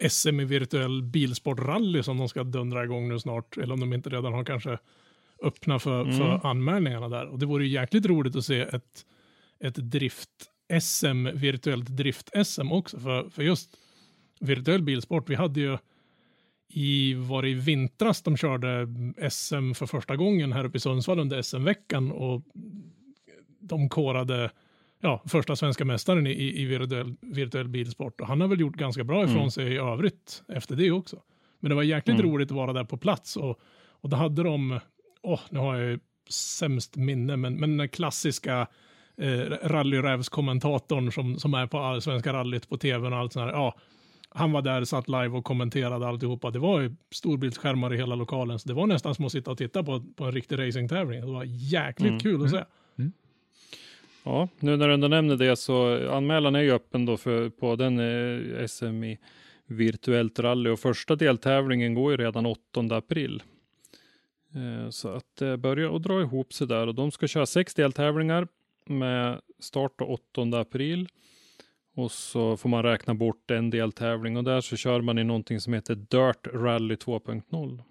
Speaker 4: eh, SM i virtuell bilsportrally som de ska dundra igång nu snart, eller om de inte redan har kanske öppna för,
Speaker 3: Mm.
Speaker 4: för anmälningarna där. Och det vore ju jäkligt roligt att se ett, ett drift-SM, virtuellt drift-SM också, för, för just virtuell bilsport, vi hade ju i, var det i vintras de körde SM för första gången här uppe i Sundsvall under SM-veckan och de korade ja, första svenska mästaren i, i, virtuell, virtuell bilsport. Och han har väl gjort ganska bra ifrån
Speaker 3: Mm.
Speaker 4: sig i övrigt efter det också. Men det var jäkligt
Speaker 3: Mm.
Speaker 4: roligt att vara där på plats och, och då hade de, åh, nu har jag ju sämst minne, men, men den klassiska eh, rallyrävskommentatorn som, som är på all- Svenska rallyt på tvn och allt sånt här. Ja, han var där, satt live och kommenterade alltihopa. Det var ju storbildsskärmar i hela lokalen, så det var nästan som att sitta och titta på, på en riktig racingtävling. Det var jäkligt
Speaker 3: Mm.
Speaker 4: kul att se.
Speaker 3: Ja, nu när du ändå nämner det så anmälan är ju öppen då för, på den eh, SM i virtuellt rally och första deltävlingen går ju redan 8 april. Eh, så att det börjar att dra ihop sig där och de ska köra sex deltävlingar med start då 8 april. Och så får man räkna bort en deltävling och där så kör man i någonting som heter Dirt Rally 2.0.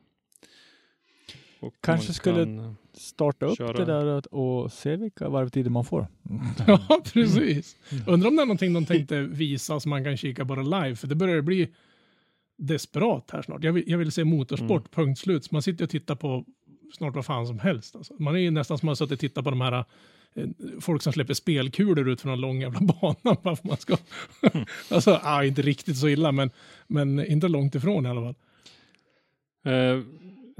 Speaker 3: Och
Speaker 2: Kanske
Speaker 3: man
Speaker 2: skulle-
Speaker 3: kan, eh,
Speaker 2: Starta upp
Speaker 3: Köra.
Speaker 2: det där och, se vilka varvtider man får.
Speaker 4: Ja, precis. Undrar om det är någonting de tänkte visa så man kan kika det live, för det börjar bli desperat här snart. Jag vill, jag vill se motorsport, punkt slut. Så man sitter och tittar på snart vad fan som helst. Alltså. Man är ju nästan som att sitta och titta på de här folk som släpper spelkulor ut från en lång jävla bana. Bara för man ska... alltså, ah, inte riktigt så illa, men, men inte långt ifrån i alla fall.
Speaker 3: Eh,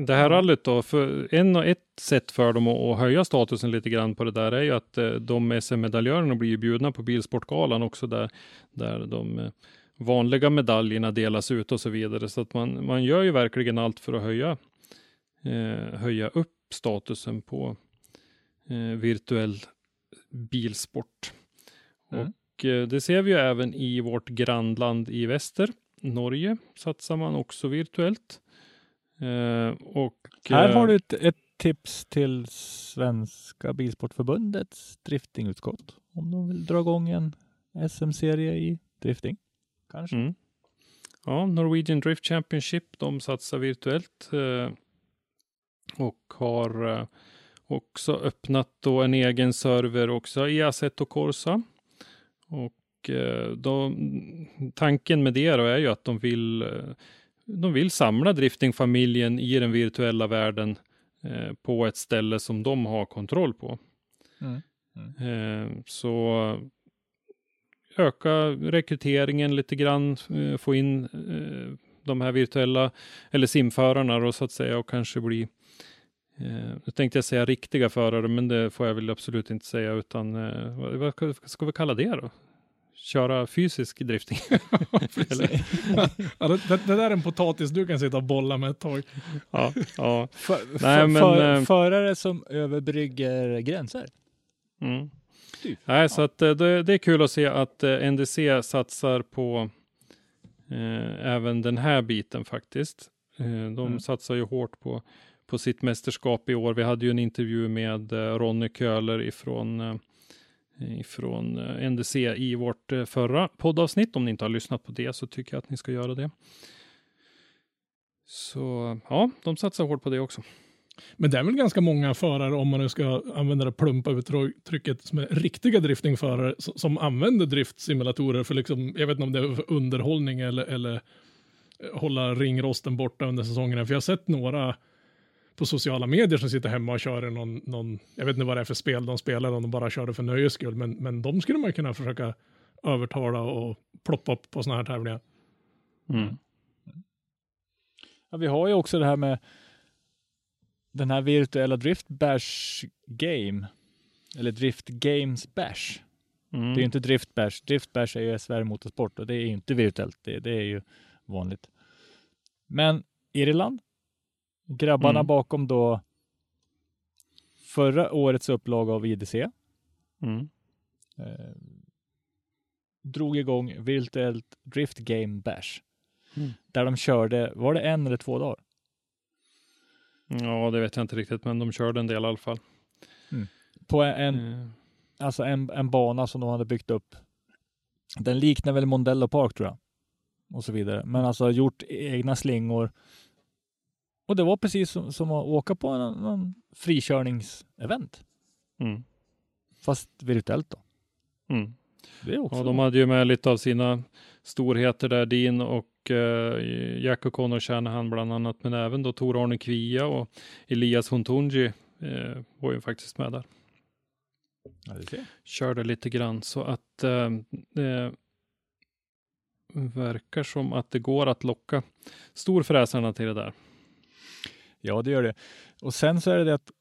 Speaker 3: det här rallyt då, för en och ett sätt för dem att, att höja statusen lite grann på det där är ju att eh, de SM-medaljörerna blir ju bjudna på Bilsportgalan också där, där de eh, vanliga medaljerna delas ut och så vidare. Så att man, man gör ju verkligen allt för att höja, eh, höja upp statusen på eh, virtuell bilsport.
Speaker 2: Mm.
Speaker 3: Och eh, det ser vi ju även i vårt grannland i väster. Norge satsar man också virtuellt. Eh, och,
Speaker 2: Här
Speaker 3: eh,
Speaker 2: har du ett, ett tips till Svenska Bilsportförbundets driftingutskott. Om de vill dra igång en SM-serie i drifting. Kanske.
Speaker 3: Mm. Ja, Norwegian Drift Championship, de satsar virtuellt eh, och har eh, också öppnat då en egen server också i Assetto Corsa. Och eh, de, tanken med det då är ju att de vill eh, de vill samla driftingfamiljen i den virtuella världen eh, på ett ställe som de har kontroll på.
Speaker 2: Mm.
Speaker 3: Eh, så öka rekryteringen lite grann, få in de här virtuella, eller simförarna då så att säga och kanske bli Eh, nu tänkte jag säga riktiga förare, men det får jag väl absolut inte säga, utan eh, vad, vad ska vi kalla det då? Köra fysisk drifting?
Speaker 4: Ja, det, det, där är en potatis du kan sitta och bolla med ett tag.
Speaker 3: ja, ja.
Speaker 2: För, Nej, men, för, äh, förare som överbrygger gränser.
Speaker 3: Mm. Typ. Nej, ja. så att eh, det, det, är kul att se att eh, NDC satsar på eh, även den här biten faktiskt. Eh, de mm. satsar ju hårt på på sitt mästerskap i år. Vi hade ju en intervju med eh, Ronny Köhler ifrån eh, ifrån eh, NDC i vårt förra poddavsnitt. Om ni inte har lyssnat på det så tycker jag att ni ska göra det. Så ja, de satsar hårt på det också.
Speaker 4: Men det är väl ganska många förare, om man nu ska använda det plumpa uttrycket, som är riktiga driftingförare som använder driftsimulatorer för liksom, jag vet inte om det är för underhållning eller, eller hålla ringrosten borta under säsongerna. För jag har sett några på sociala medier som sitter hemma och kör någon, någon, jag vet inte vad det är för spel de spelar, om de bara kör det för nöjes skull, men, men de skulle man kunna försöka övertala och ploppa upp på sådana här tävlingar.
Speaker 3: Mm.
Speaker 2: Ja, vi har ju också det här med den här virtuella Drift Bash Game, eller Drift Games Bash. Mm. Det är ju inte Drift Bash. Drift Bash är ju SVR Motorsport och det är inte virtuellt. Det, det är ju vanligt. Men Irland Grabbarna mm. bakom då förra årets upplaga av IDC
Speaker 3: mm.
Speaker 2: eh, drog igång Virtuellt Drift Game Bash. Mm. Där de körde, var det en eller två dagar?
Speaker 3: Ja, det vet jag inte riktigt, men de körde en del i alla fall.
Speaker 2: Mm. På en, mm. alltså en, en bana som de hade byggt upp. Den liknar väl Mondello Park tror jag. Och så vidare. Men alltså gjort egna slingor, och det var precis som, som att åka på en, en frikörningsevent.
Speaker 3: Mm.
Speaker 2: Fast virtuellt då.
Speaker 3: Mm.
Speaker 2: Det är också
Speaker 3: ja, de hade ju med lite av sina storheter där, Din och eh, Jack och Connor Shanahan bland annat, men även då Tor Arne Kvia och Elias Huntunji eh, var ju faktiskt med där.
Speaker 2: Ja,
Speaker 3: Körde lite grann så att eh, det verkar som att det går att locka storfräsarna till det där.
Speaker 2: Ja, det gör det. Och sen så är det det att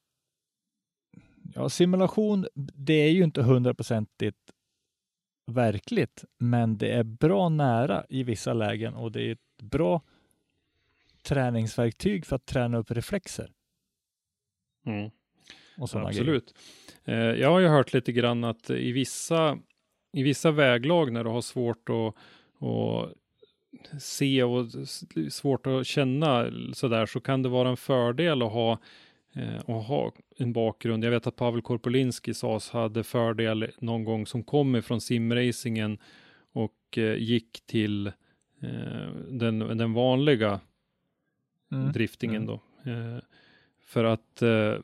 Speaker 2: ja, simulation, det är ju inte hundraprocentigt verkligt, men det är bra nära i vissa lägen och det är ett bra träningsverktyg för att träna upp reflexer.
Speaker 3: Mm. Absolut. Grejer. Eh, jag har ju hört lite grann att i vissa, i vissa väglag när du har svårt att, att se och svårt att känna sådär så kan det vara en fördel att ha, eh, att ha en bakgrund. Jag vet att Pavel Korpolinski sas hade fördel någon gång som kom ifrån simracingen och eh, gick till eh, den, den vanliga mm. driftingen mm. då. Eh, för att eh,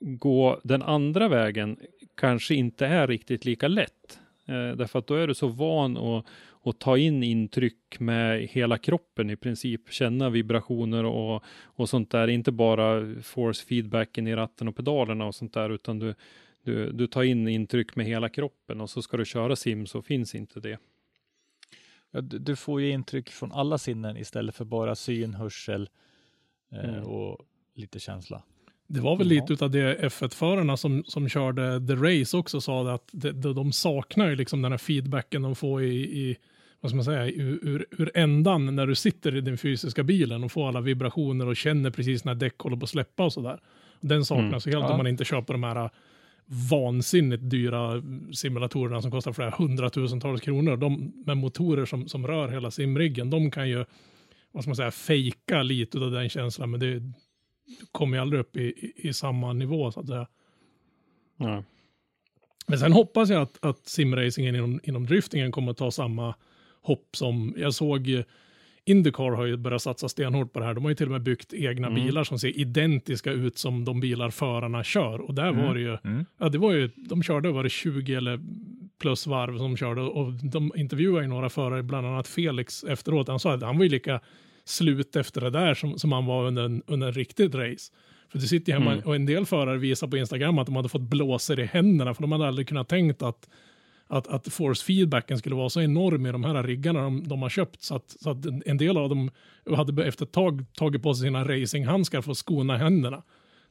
Speaker 3: gå den andra vägen kanske inte är riktigt lika lätt. Eh, därför att då är du så van att och ta in intryck med hela kroppen i princip, känna vibrationer och, och sånt där, inte bara force feedbacken i ratten och pedalerna och sånt där, utan du, du, du tar in intryck med hela kroppen och så ska du köra sim så finns inte det.
Speaker 2: Ja, du, du, får ju intryck från alla sinnen istället för bara syn, hörsel eh, mm. och lite känsla.
Speaker 4: Det var väl lite av det F1-förarna som, som körde The Race också sa att de, de saknar ju liksom den här feedbacken de får i, i vad ska man säga, ur, ur, ur ändan när du sitter i den fysiska bilen och får alla vibrationer och känner precis när däck håller på att släppa och sådär. Den saknas mm. helt ja. om man inte köper de här vansinnigt dyra simulatorerna som kostar flera hundratusentals kronor. De med motorer som, som rör hela simriggen, de kan ju, vad ska man säga, fejka lite av den känslan, men det kommer ju aldrig upp i, i, i samma nivå så att säga.
Speaker 3: Ja.
Speaker 4: Men sen hoppas jag att, att simracingen inom, inom driftingen kommer att ta samma hopp som, jag såg Indycar har ju börjat satsa stenhårt på det här. De har ju till och med byggt egna mm. bilar som ser identiska ut som de bilar förarna kör. Och där mm. var det ju, mm. ja det var ju, de körde, var det 20 eller plus varv som körde och de intervjuade ju några förare, bland annat Felix efteråt. Han sa att han var ju lika slut efter det där som, som han var under en, under en riktigt race. För du sitter ju hemma
Speaker 3: Mm.
Speaker 4: och en del förare visar på Instagram att de hade fått blåsor i händerna för de hade aldrig kunnat tänkt att, att, att force feedbacken skulle vara så enorm i de här riggarna de, de har köpt så att, så att en, del av dem hade efter ett tag tagit på sig sina racinghandskar för att skona händerna.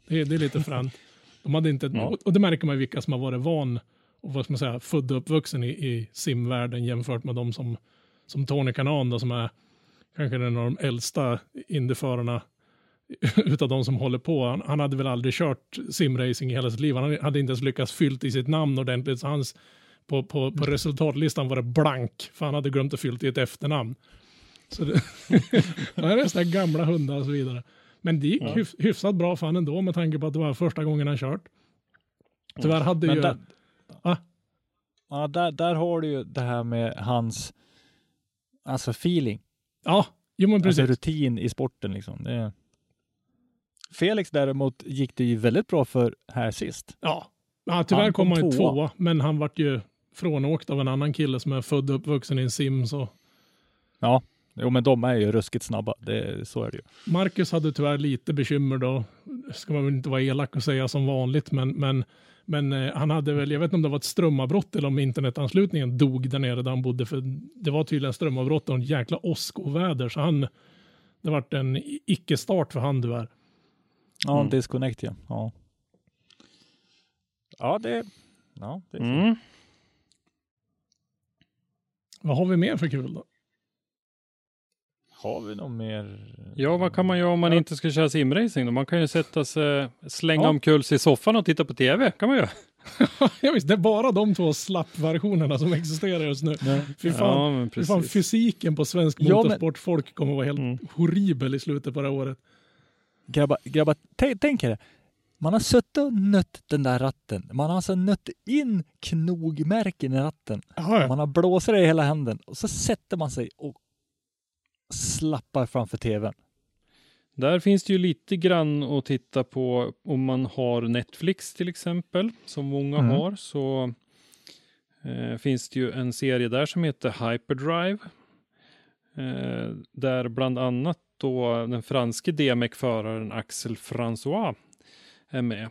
Speaker 4: Det, är- det är lite fränt. De hade inte,
Speaker 3: Ja.
Speaker 4: och, det märker man vilka som har varit van och vad ska man säga, född och uppvuxen i, i simvärlden jämfört med de som, som Tony Kanan då, som är kanske en av de äldsta indyförarna utav de som håller på. Han, han hade väl aldrig kört simracing i hela sitt liv. Han hade inte ens lyckats fyllt i sitt namn ordentligt. Så hans, på, på, på resultatlistan var det blank, för han hade glömt att fyllt i ett efternamn. Så det, det är nästan gamla hundar och så vidare. Men det gick
Speaker 3: Ja.
Speaker 4: hyf, hyfsat bra för han ändå med tanke på att det var första gången han kört. Tyvärr hade
Speaker 2: Men
Speaker 4: ju...
Speaker 2: där,
Speaker 4: Ah.
Speaker 2: ja, där, där har du ju det här med hans alltså feeling,
Speaker 4: Ja, jo men precis.
Speaker 2: alltså rutin i sporten. Liksom. Det är... Felix däremot gick det ju väldigt bra för här sist.
Speaker 4: Ja, ja tyvärr
Speaker 2: Han
Speaker 4: kom
Speaker 2: kom
Speaker 4: han ju
Speaker 2: tvåa,
Speaker 4: men han vart ju frånåkt av en annan kille som är född och uppvuxen i en sim. Så
Speaker 2: Ja, jo, men de är ju ruskigt snabba. Det, så är det ju.
Speaker 4: Marcus hade tyvärr lite bekymmer då. Ska man väl inte vara elak och säga som vanligt, men, men, men eh, han hade väl, jag vet inte om det var ett strömavbrott eller om internetanslutningen dog där nere där han bodde, för det var tydligen strömavbrott och en jäkla åskoväder, så han, det vart en icke-start för han tyvärr.
Speaker 2: Ja,
Speaker 3: Mm.
Speaker 2: disconnect ja. Ja, ja det, ja, det är så.
Speaker 3: Mm.
Speaker 4: Vad har vi mer för kul då?
Speaker 2: Har vi något mer?
Speaker 3: Ja, vad kan man göra om man inte ska köra simracing då? Man kan ju sätta sig, slänga
Speaker 2: Ja.
Speaker 3: omkull sig i soffan och titta på tv. kan man göra.
Speaker 4: ja, visst, det är bara de två slappversionerna som existerar just nu. Fy fan,
Speaker 3: Ja, men
Speaker 4: fan fysiken på svensk
Speaker 2: Ja, men-
Speaker 4: motorsportfolk kommer vara helt
Speaker 3: Mm.
Speaker 4: horribel i slutet på det här året.
Speaker 2: Grabbar, grabbar tänk er det. Man har suttit och nött den där ratten. Man har alltså nött in knogmärken i ratten.
Speaker 4: Jaha,
Speaker 2: Man har blåsare i hela handen och så sätter man sig och slappar framför tvn.
Speaker 3: Där finns det ju lite grann att titta på om man har Netflix till exempel, som många
Speaker 2: Mm.
Speaker 3: har, så eh, finns det ju en serie där som heter Hyperdrive. Eh, där bland annat då den franske DMEC-föraren Axel François är med.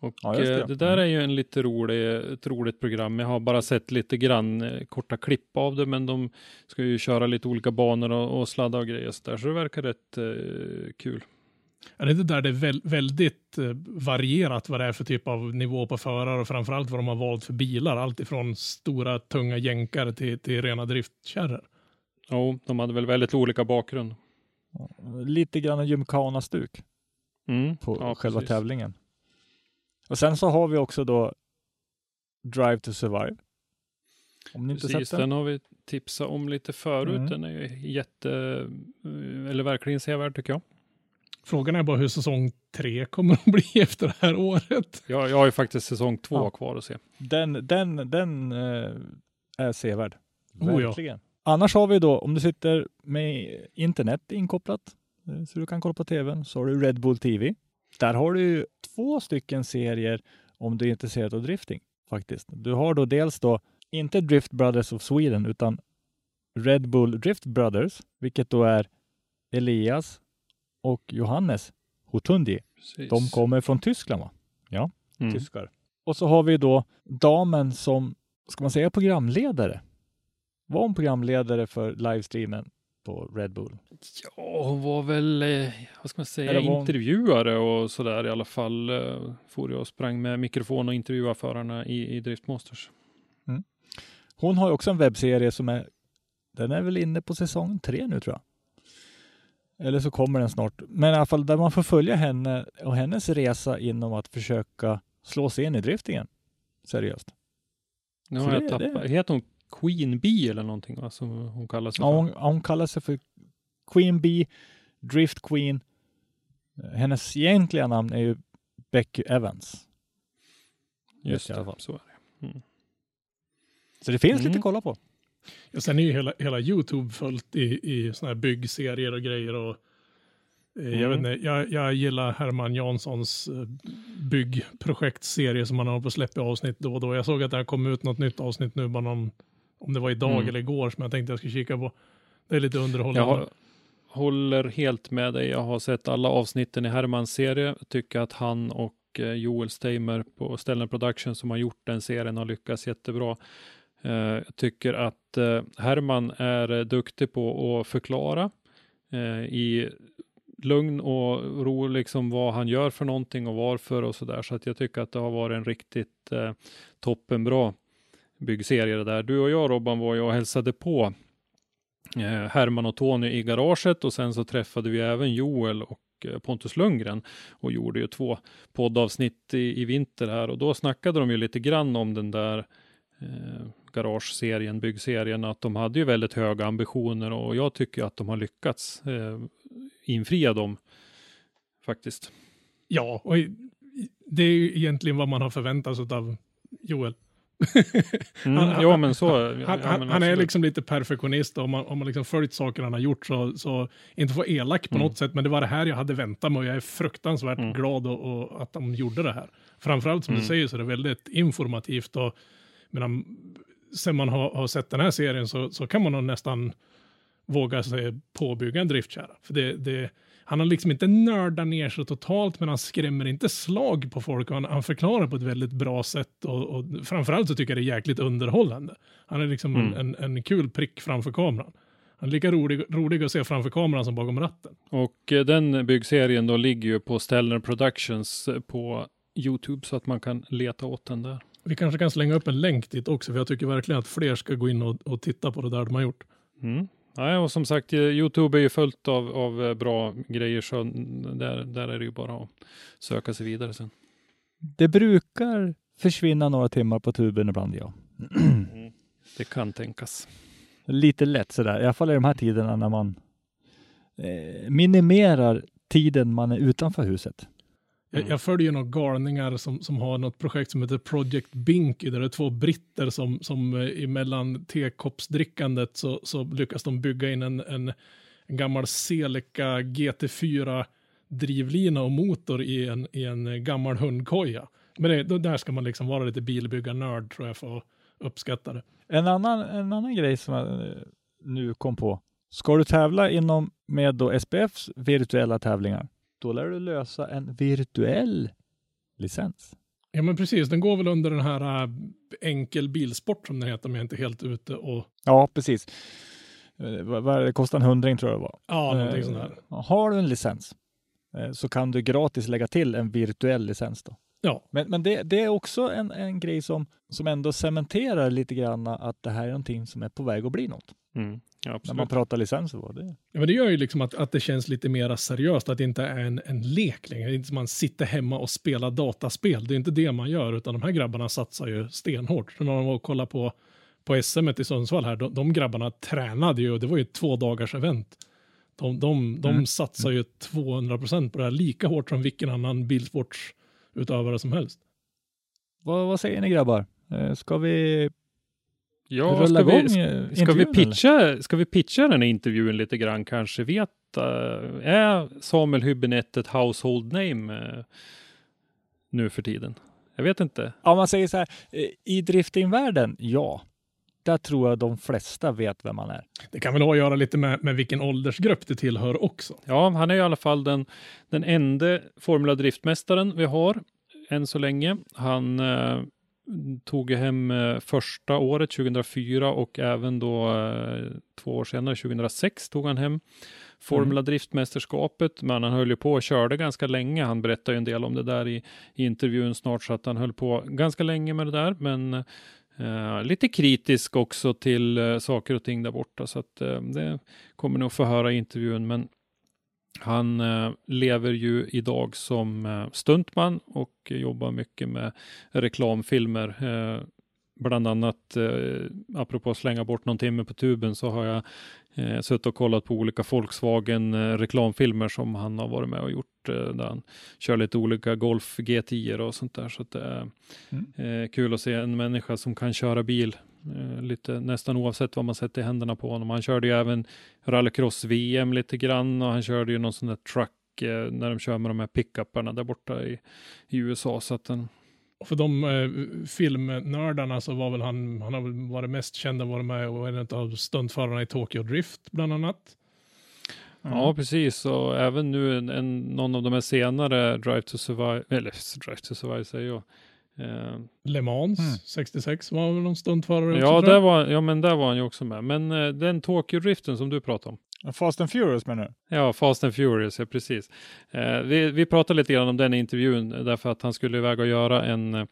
Speaker 3: Och
Speaker 2: Ja, just det.
Speaker 3: eh, det där är ju en lite rolig, ett roligt program. Jag har bara sett lite grann eh, korta klipp av det, men de ska ju köra lite olika banor och, och sladda och grejer så där, så det verkar rätt eh, kul.
Speaker 4: Är det inte där det är väl, väldigt eh, varierat vad det är för typ av nivå på förare och framförallt vad de har valt för bilar? Allt ifrån stora tunga jänkare till, till rena driftkärror.
Speaker 3: Jo, de hade väl väldigt olika bakgrund.
Speaker 2: Lite grann gymkhana-stuk
Speaker 3: Mm.
Speaker 2: på
Speaker 3: ja,
Speaker 2: själva
Speaker 3: precis.
Speaker 2: tävlingen. Och sen så har vi också då Drive to Survive. Om ni inte
Speaker 3: Precis,
Speaker 2: sett den.
Speaker 3: den har vi tipsat om lite förut.
Speaker 2: Mm.
Speaker 3: Den är ju jätte, eller verkligen sevärd tycker jag.
Speaker 4: Frågan är bara hur säsong tre kommer att bli efter det här året.
Speaker 3: jag. Jag har ju faktiskt säsong två
Speaker 2: Ja.
Speaker 3: kvar att se.
Speaker 2: Den, den, den eh, är sevärd.
Speaker 4: Oh ja.
Speaker 2: Verkligen. Annars har vi då, om du sitter med internet inkopplat, så du kan kolla på tvn, så har du Red Bull TV. Där har du ju två stycken serier om du är intresserad av drifting faktiskt. Du har då dels då inte Drift Brothers of Sweden utan Red Bull Drift Brothers, vilket då är Elias och Johannes Hotundi.
Speaker 3: Precis.
Speaker 2: De kommer från Tyskland va?
Speaker 3: Mm.
Speaker 2: tyskar. Och så har vi då damen som, ska man säga programledare? Var hon programledare för livestreamen på Red Bull?
Speaker 3: Ja, hon var väl, eh, vad ska man säga, intervjuare och sådär i alla fall. Eh, for jag och sprang med mikrofon och intervjuade förarna i, i Drift Masters.
Speaker 2: Hon har ju också en webbserie som är, den är väl inne på säsong tre nu tror jag. Eller så kommer den snart. Men i alla fall där man får följa henne och hennes resa inom att försöka slå sig in i driftingen. Seriöst.
Speaker 3: Nu har jag tappat, heter hon Queen Bee eller någonting va, som hon kallar sig
Speaker 2: Ja,
Speaker 3: för?
Speaker 2: hon, hon kallar sig för Queen Bee, Drift Queen. Hennes egentliga namn är ju Becky Evans.
Speaker 3: Just
Speaker 2: i alla
Speaker 3: det,
Speaker 2: fall.
Speaker 3: så är det. Mm.
Speaker 2: Så det finns
Speaker 3: Mm.
Speaker 2: lite att kolla på.
Speaker 4: Ja, sen är ju hela, hela YouTube fullt i, i såna här byggserier och grejer. Och, eh, jag, vet
Speaker 3: Mm.
Speaker 4: inte, jag, jag gillar Herman Janssons eh, byggprojektserie som han har på att släppa avsnitt då och då. Jag såg att det har kommit ut något nytt avsnitt nu, bara någon, om det var idag
Speaker 3: Mm.
Speaker 4: eller igår, som jag tänkte jag skulle kika på. Det är lite underhållande.
Speaker 3: Jag håller helt med dig. Jag har sett alla avsnitten i Hermans serie. Tycker att han och eh, Joel Steimer på Stellar Production som har gjort den serien har lyckats jättebra. Eh, jag tycker att eh, Herman är duktig på att förklara i lugn och ro liksom vad han gör för någonting och varför och så där. Så att jag tycker att det har varit en riktigt toppenbra byggserie det där. Du och jag Robban var ju och hälsade på Eh, Herman och Tony i garaget och sen så träffade vi även Joel och eh, Pontus Lundgren och gjorde ju två poddavsnitt i, i vinter här och då snackade de ju lite grann om den där eh, garageserien, byggserien, att de hade ju väldigt höga ambitioner och jag tycker att de har lyckats eh, infria dem faktiskt.
Speaker 4: Ja, och det är ju egentligen vad man har förväntat sig av Joel
Speaker 3: mm, han, ja, men så.
Speaker 4: Han,
Speaker 3: ja, men
Speaker 4: han är liksom lite perfektionist och om man, om man liksom följt saker han har gjort så, så inte få elak på mm. något sätt, men det var det här jag hade väntat mig och jag är fruktansvärt mm. glad och, och, att de gjorde det här. Framförallt som du mm. säger så är det väldigt informativt och medan, sen man har, har sett den här serien så, så kan man nog nästan våga sig påbygga en driftkärra. För det, det, han har liksom inte nördat ner sig totalt, men han skrämmer inte slag på folk han, han förklarar på ett väldigt bra sätt och, och framförallt så tycker jag det är jäkligt underhållande. Han är liksom mm. en, en kul prick framför kameran. Han är lika rolig, rolig att se framför kameran som bakom ratten.
Speaker 3: Och eh, den byggserien då ligger ju på Stellar Productions eh, på YouTube så att man kan leta åt den där.
Speaker 4: Vi kanske kan slänga upp en länk dit också, för jag tycker verkligen att fler ska gå in och, och titta på det där de har gjort.
Speaker 3: Mm. Nej, och som sagt, eh, Youtube är ju fullt av, av eh, bra grejer, så där, där är det ju bara att söka sig vidare sen.
Speaker 2: Det brukar försvinna några timmar på tuben ibland, ja.
Speaker 3: Mm. Det kan tänkas.
Speaker 2: Lite lätt sådär, i alla fall i de här tiderna när man eh, minimerar tiden man är utanför huset.
Speaker 4: Jag, mm. jag följer några galningar som, som har något projekt som heter Project Binky, där det är två britter som, som eh, emellan tekoppsdrickandet så, så lyckas de bygga in en, en, en gammal Celica GT4 drivlina och motor i en, i en gammal hundkoja. Men det, där ska man liksom vara lite bilbyggarnörd tror jag för att uppskatta det.
Speaker 2: En annan, en annan grej som jag eh, nu kom på. Ska du tävla inom med då SPFs virtuella tävlingar då lär du lösa en virtuell licens.
Speaker 4: Ja men precis, den går väl under den här äh, enkel bilsport som den heter, om jag inte helt ute och...
Speaker 2: Ja, precis. Eh, det kostar en hundring tror jag det var.
Speaker 4: Ja, någonting sånt där.
Speaker 2: Eh, har du en licens eh, så kan du gratis lägga till en virtuell licens då.
Speaker 4: Ja.
Speaker 2: Men, men det, det är också en, en grej som, som ändå cementerar lite grann att det här är någonting som är på väg att bli något.
Speaker 3: Mm. Ja,
Speaker 2: När man pratar licenser var det.
Speaker 4: Ja, men det gör ju liksom att, att det känns lite mer seriöst, att det inte är en, en lek längre. Det är inte som man sitter hemma och spelar dataspel. Det är inte det man gör, utan de här grabbarna satsar ju stenhårt. Så när de var och kollade på, på SM i Sundsvall här, de, de grabbarna tränade ju, det var ju ett två dagars event. De, de, de mm. satsar ju 200 procent på det här, lika hårt som vilken annan bilsportsutövare som helst.
Speaker 2: Vad, vad säger ni grabbar? Eh, ska vi
Speaker 3: Ja, ska vi, ska, vi pitcha, ska vi pitcha den här intervjun lite grann kanske? Vet, uh, är Samuel Hübinette ett household name uh, nu för tiden? Jag vet inte.
Speaker 2: Om man säger så här, eh, i driftingvärlden, ja. Där tror jag de flesta vet vem han är.
Speaker 4: Det kan väl ha att göra lite med, med vilken åldersgrupp det tillhör också.
Speaker 3: Ja, han är i alla fall den, den enda Formula Driftmästaren vi har än så länge. Han uh, tog hem eh, första året 2004 och även då eh, två år senare 2006 tog han hem Formula mm. Driftmästerskapet. Men han höll ju på och körde ganska länge. Han berättade ju en del om det där i, i intervjun snart så att han höll på ganska länge med det där. Men uh, lite kritisk också till uh, saker och ting där borta så att uh, det kommer nog få höra i intervjun. Men han eh, lever ju idag som eh, stuntman och jobbar mycket med reklamfilmer. Eh, bland annat, apropå att slänga bort någon timme på tuben, så har jag suttit och kollat på olika Volkswagen reklamfilmer som han har varit med och gjort, där han kör lite olika Golf G10 och sånt där. Så det är mm. kul att se en människa som kan köra bil lite nästan oavsett vad man sätter händerna på honom. Han körde ju även rallycross-VM lite grann och han körde ju någon sån där truck eh, när de kör med de här pickuparna där borta i, i USA. Så att den,
Speaker 4: för de eh, filmnördarna så var väl han, han har väl varit mest känd att vara med och en av stuntförarna i Tokyo Drift bland annat.
Speaker 3: Mm. Ja, precis. Och även nu en, en, någon av de här senare Drive to Survive, eller Drive to Survive säger jag.
Speaker 4: Eh, Le Mans mm. 66 var väl någon stuntförare
Speaker 3: ja, också, där var, ja, men där var han ju också med. Men eh, den Tokyo-driften som du pratade om.
Speaker 2: Fast and Furious menar du?
Speaker 3: Ja, Fast and Furious, ja precis. Eh, vi, vi pratade lite grann om den intervjun därför att han skulle iväg och göra en,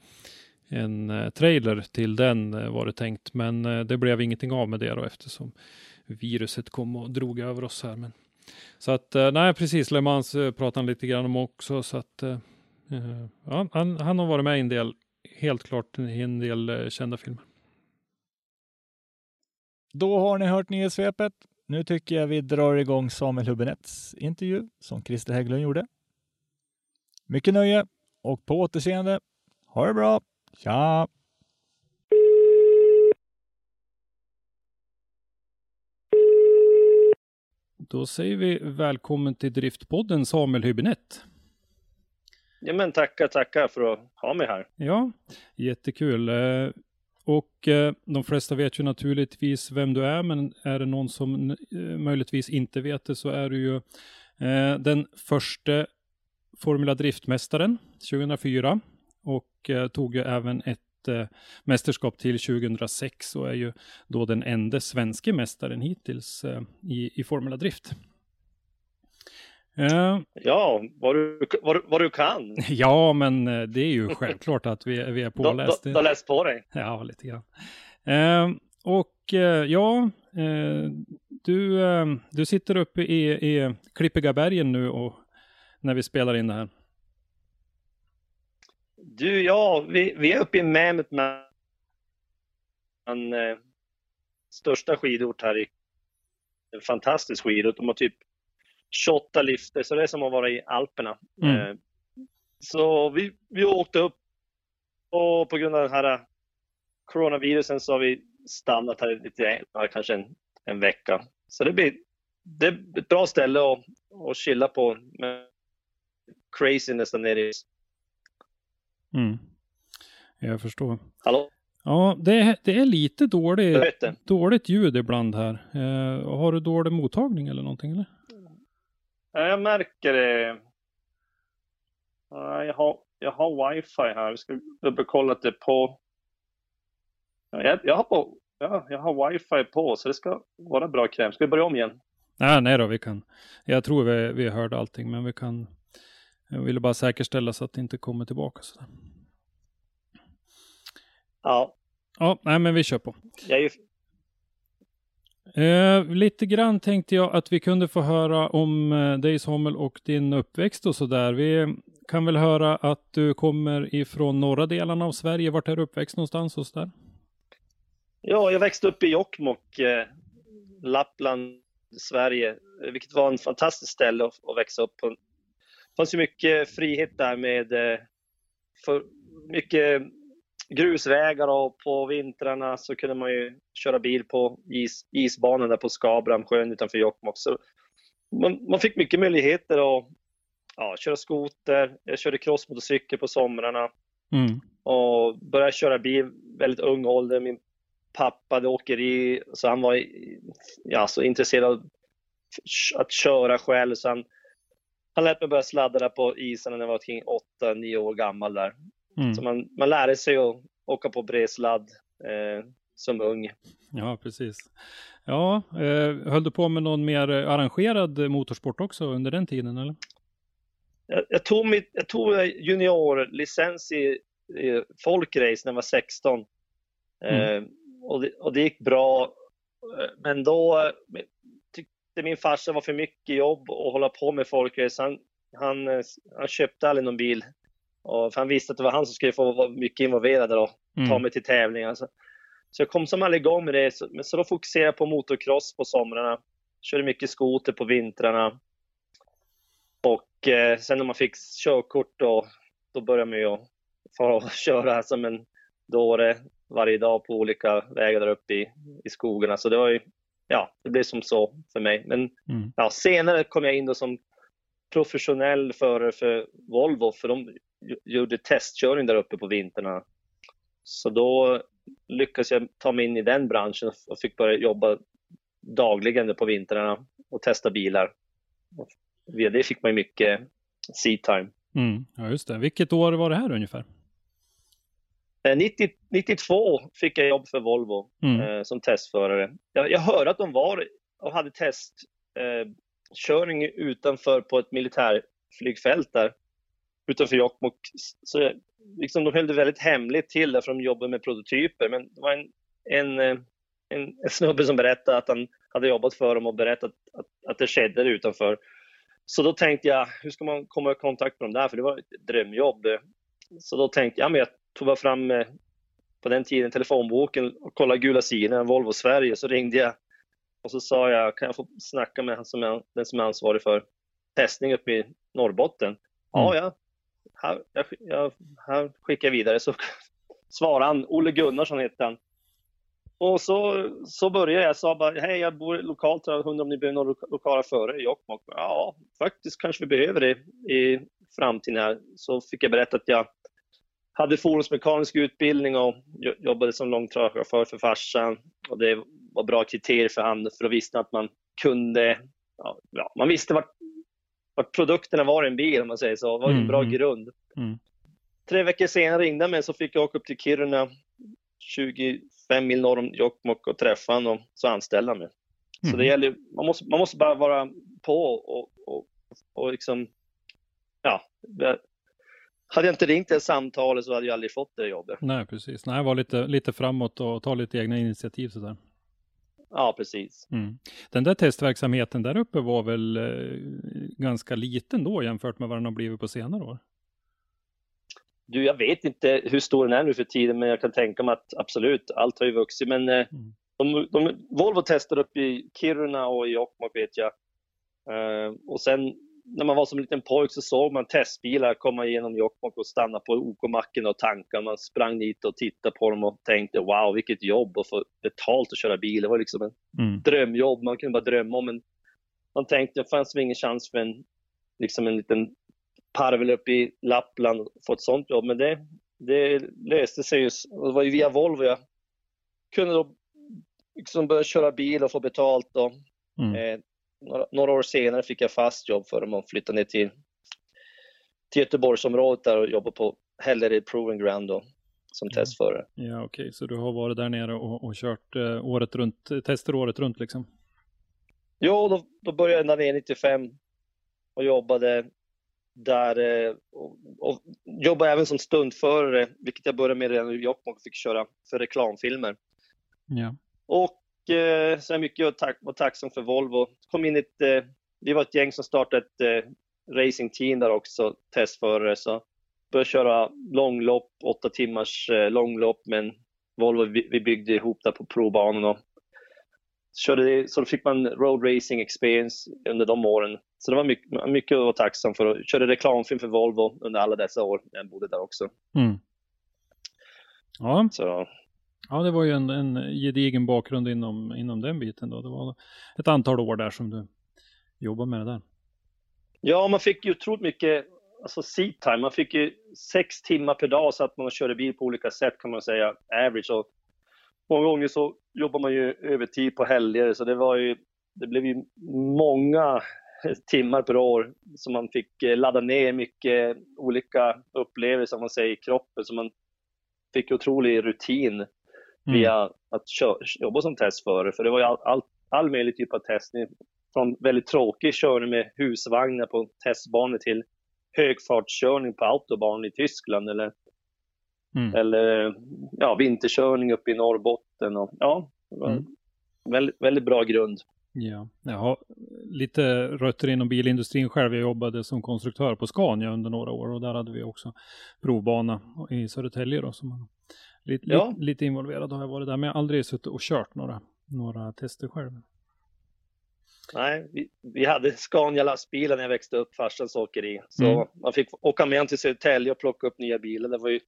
Speaker 3: en uh, trailer till den var det tänkt. Men det blev ingenting av med det då eftersom viruset kom och drog över oss här. Men så att, eh, nej precis, Le Mans eh, pratar han lite grann om också. Så att, eh, ja, han, han har varit med i en del, helt klart i en del kända filmer.
Speaker 2: Då har ni hört nyhetssvepet. Nu tycker jag vi drar igång Samuel Hubinetts intervju som Christer Hägglund gjorde. Mycket nöje och på återseende. Ha det bra. Tja!
Speaker 3: Då säger vi välkommen till Driftpodden Samuel Hübinette.
Speaker 5: Ja men tackar, tackar för att ha mig här.
Speaker 3: Ja, jättekul. Eh, och eh, de flesta vet ju naturligtvis vem du är, men är det någon som eh, möjligtvis inte vet det så är du ju den första Formula Driftmästaren 2004 och tog ju även ett mästerskap till 2006 och är ju då den enda svenska mästaren hittills i, i Formula Drift.
Speaker 5: Uh, ja, vad du, vad, vad, du kan.
Speaker 3: Ja, men eh, det är ju självklart att vi, vi är pålästa.
Speaker 5: Du har läst på dig.
Speaker 3: Ja, lite grann. Uh, och uh, ja, du, du sitter uppe i, i Klippiga bergen nu och när vi spelar in det här.
Speaker 5: Du, ja, vi, vi är uppe i Mammoth en eh, största skidort här i en fantastisk skidort. De har typ 28 lifter, så det är som att vara i Alperna. Mm. Eh, så vi, vi åkte upp och på grund av den här coronavirusen så har vi stannat här lite, kanske en, en vecka. Så det blir, det är ett bra ställe att, att chilla på med craziness där nere
Speaker 3: Mm. Jag förstår.
Speaker 5: Hallå?
Speaker 3: Ja, det är, det är lite dåligt, dåligt ljud ibland här. Eh, har du dålig mottagning eller någonting? Eller?
Speaker 5: Jag märker det. Jag har, jag har wifi här. Vi ska dubbelkolla att det är på. Jag, jag, har på ja, jag har wifi på så det ska vara bra kräm. Ska vi börja om igen?
Speaker 3: Nej, nej då, vi kan. Jag tror vi, vi hörde allting, men vi kan. Jag ville bara säkerställa så att det inte kommer tillbaka. Så
Speaker 5: Ja.
Speaker 3: Ja, nej men vi kör på.
Speaker 5: Jag ju
Speaker 3: eh, lite grann tänkte jag att vi kunde få höra om eh, dig Samuel och din uppväxt och så där. Vi kan väl höra att du kommer ifrån norra delarna av Sverige. Vart är du uppväxt någonstans och så där?
Speaker 5: Ja, jag växte upp i Jokkmokk, eh, Lappland, Sverige, vilket var en fantastisk ställe att, att växa upp på. Det fanns ju mycket frihet där med eh, för mycket grusvägar och på vintrarna så kunde man ju köra bil på is, isbanan där på Skabramsjön utanför Jokkmokk. Så man, man, fick mycket möjligheter att ja, köra skoter. Jag körde crossmotorcykel på somrarna mm. och började köra bil väldigt ung ålder. Min pappa hade åkeri så han var ja, så intresserad av att köra själv så han, han lät mig börja sladda där på isen när jag var kring 8-9 år gammal där. Mm. Så man, man lärde sig att åka på bredsladd eh, som ung.
Speaker 3: Ja, precis. Ja, eh, höll du på med någon mer arrangerad motorsport också under den tiden eller?
Speaker 5: Jag, jag tog, mitt, jag tog juniorlicens i, i folkrace när jag var 16. Mm. Eh, och, det, och det gick bra. Men då tyckte min farsa var för mycket jobb att hålla på med folkrace. Han, han, han köpte aldrig någon bil och för han visste att det var han som skulle få vara mycket involverad och mm. ta mig till tävlingar. Så, så jag kom som aldrig igång med det. Så, så då fokuserade jag på motocross på somrarna. Körde mycket skoter på vintrarna. Och eh, sen när man fick körkort då, då började man ju få köra som en dåre varje dag på olika vägar där uppe i, i skogarna. Så det var ju, ja, det blev som så för mig. Men mm. ja, senare kom jag in då som professionell förare för Volvo, för de, gjorde testkörning där uppe på vinterna. Så då lyckades jag ta mig in i den branschen och fick börja jobba dagligen på vintrarna och testa bilar. Och via det fick man mycket seat time.
Speaker 3: Mm, ja, just det. Vilket år var det här ungefär?
Speaker 5: 90, eh, 92 fick jag jobb för Volvo mm. eh, som testförare. Jag, jag hörde att de var och hade testkörning eh, utanför på ett militärflygfält där utanför Jokkmokk. Så liksom, de höll det väldigt hemligt till där för de jobbade med prototyper. Men det var en, en, eh, en, en snubbe som berättade att han hade jobbat för dem och berättat att, att det skedde där utanför. Så då tänkte jag, hur ska man komma i kontakt med dem där? För det var ett drömjobb. Så då tänkte jag, men jag tog bara fram eh, på den tiden telefonboken och kollade gula sidan, Volvo Sverige, så ringde jag och så sa jag, kan jag få snacka med den som är ansvarig för testning uppe i Norrbotten? Mm. Ja, ja. Här, jag, jag, här skickar jag vidare. Så svarade han, Olle Gunnarsson hette han. Och så, så började jag. Sa bara, hej jag bor lokalt, jag undrar om ni behöver några lokala förare i Jokkmokk? Ja, faktiskt kanske vi behöver det i framtiden här. Så fick jag berätta att jag hade fordonsmekanisk utbildning och jobbade som långtradarchaufför för farsan. Och det var bra kriterier för han, för då visste att man kunde, ja, man visste vart, vart produkterna var i en bil om man säger så. Det var en mm. bra mm. grund. Mm. Tre veckor senare ringde han mig så fick jag åka upp till Kiruna, 25 mil norr om Jokkmokk och träffa honom och så anställde han mig. Mm. Så det gäller, man måste, man måste bara vara på och, och, och liksom, ja, hade jag inte ringt det samtalet så hade jag aldrig fått det jobbet.
Speaker 3: Nej, precis. Nej, var lite, lite framåt och ta lite egna initiativ sådär.
Speaker 5: Ja, precis.
Speaker 3: Mm. Den där testverksamheten där uppe var väl eh, ganska liten då jämfört med vad den har blivit på senare år?
Speaker 5: Du, jag vet inte hur stor den är nu för tiden, men jag kan tänka mig att absolut, allt har ju vuxit. Men eh, mm. de, de, Volvo testar upp i Kiruna och i Jokkmokk vet jag. Uh, och sen när man var som liten pojk så såg man testbilar komma igenom Jokkmokk och stanna på OK-macken och tanka. Man sprang dit och tittade på dem och tänkte wow, vilket jobb att få betalt att köra bil. Det var liksom en mm. drömjobb. Man kunde bara drömma om en... Man tänkte, det fanns väl ingen chans för en, liksom en liten parvel uppe i Lappland att få ett sånt jobb. Men det, det löste sig ju. Det var ju via Volvo jag kunde då liksom börja köra bil och få betalt. Och, mm. eh, några, några, år senare fick jag fast jobb för dem och flyttade ner till, till Göteborgsområdet där och jobbade på Hällered Proving Ground då, som testförare.
Speaker 3: Ja, okej, okay. så du har varit där nere och, och kört eh, året runt, tester året runt liksom?
Speaker 5: Ja, då, då började jag där nere 95 och jobbade där eh, och, och jobbade även som stundförare, vilket jag började med redan i Jokkmokk och fick köra för reklamfilmer.
Speaker 3: Ja.
Speaker 5: Och så är mycket att tack, vara tacksam för Volvo. Kom in ett, eh, vi var ett gäng som startade ett eh, racingteam där också, testförare. Så började köra långlopp, åtta timmars eh, långlopp, men Volvo vi, vi byggde ihop där på provbanan och körde det, så då fick man road racing experience under de åren. Så det var mycket, mycket att vara tacksam för. Jag körde reklamfilm för Volvo under alla dessa år när jag bodde där också.
Speaker 3: Mm. Ja. Så Ja, det var ju en, en gedigen bakgrund inom, inom den biten då. Det var ett antal år där som du jobbade med det där.
Speaker 5: Ja, man fick ju otroligt mycket alltså seat time. Man fick ju sex timmar per dag så att man körde bil på olika sätt kan man säga, average. Och många gånger så jobbar man ju övertid på helger så det var ju, det blev ju många timmar per år som man fick eh, ladda ner mycket olika upplevelser, man säger, i kroppen. Så man fick otrolig rutin mm. via att kö- jobba som testförare. För det var ju all, all, all möjlig typ av testning. Från väldigt tråkig körning med husvagnar på testbanor till högfartskörning på autobahn i Tyskland eller, mm. eller ja, vinterkörning uppe i Norrbotten. Och, ja, mm. väldigt, väldigt bra grund.
Speaker 3: Ja, jag har lite rötter inom bilindustrin själv. Jag jobbade som konstruktör på Scania under några år och där hade vi också provbana i Södertälje då, som Lite, ja. lite, lite involverad har jag varit där, men jag har aldrig suttit och kört några, några tester själv.
Speaker 5: Nej, vi, vi hade Scania-lastbilar när jag växte upp, farsans åkeri. Så mm. man fick åka med till Södertälje och plocka upp nya bilar. Det var ju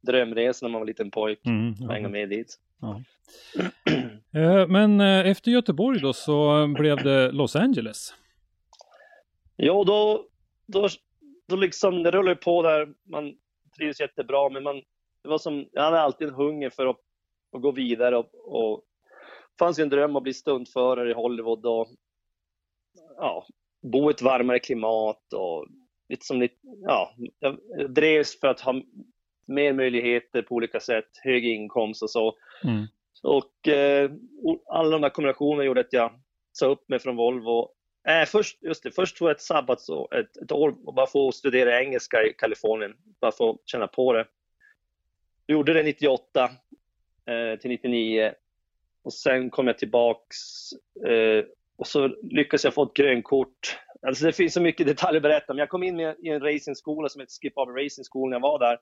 Speaker 5: drömresan när man var liten pojk. Mm, ja. Hänga med dit. Ja.
Speaker 3: Eh, men eh, efter Göteborg då så blev det Los Angeles.
Speaker 5: Ja, då, då då liksom, det rullade på där, man trivdes jättebra, men man, det var som, jag hade alltid en hunger för att, att gå vidare och, och fanns ju en dröm att bli stuntförare i Hollywood och ja, bo i ett varmare klimat och lite som lite, ja, jag drevs för att ha mer möjligheter på olika sätt, hög inkomst och så.
Speaker 3: Mm.
Speaker 5: Och eh, alla de där kombinationerna gjorde att jag sa upp mig från Volvo. Äh, först, just det, först tog jag ett sabbatsår, ett, ett år och bara få studera engelska i Kalifornien, bara få känna på det. Jag gjorde det 98 eh, till 99 och sen kom jag tillbaks eh, och så lyckades jag få ett grönkort. Alltså det finns så mycket detaljer att berätta, men jag kom in med, i en racingskola som heter Skip Arbor Racing School när jag var där.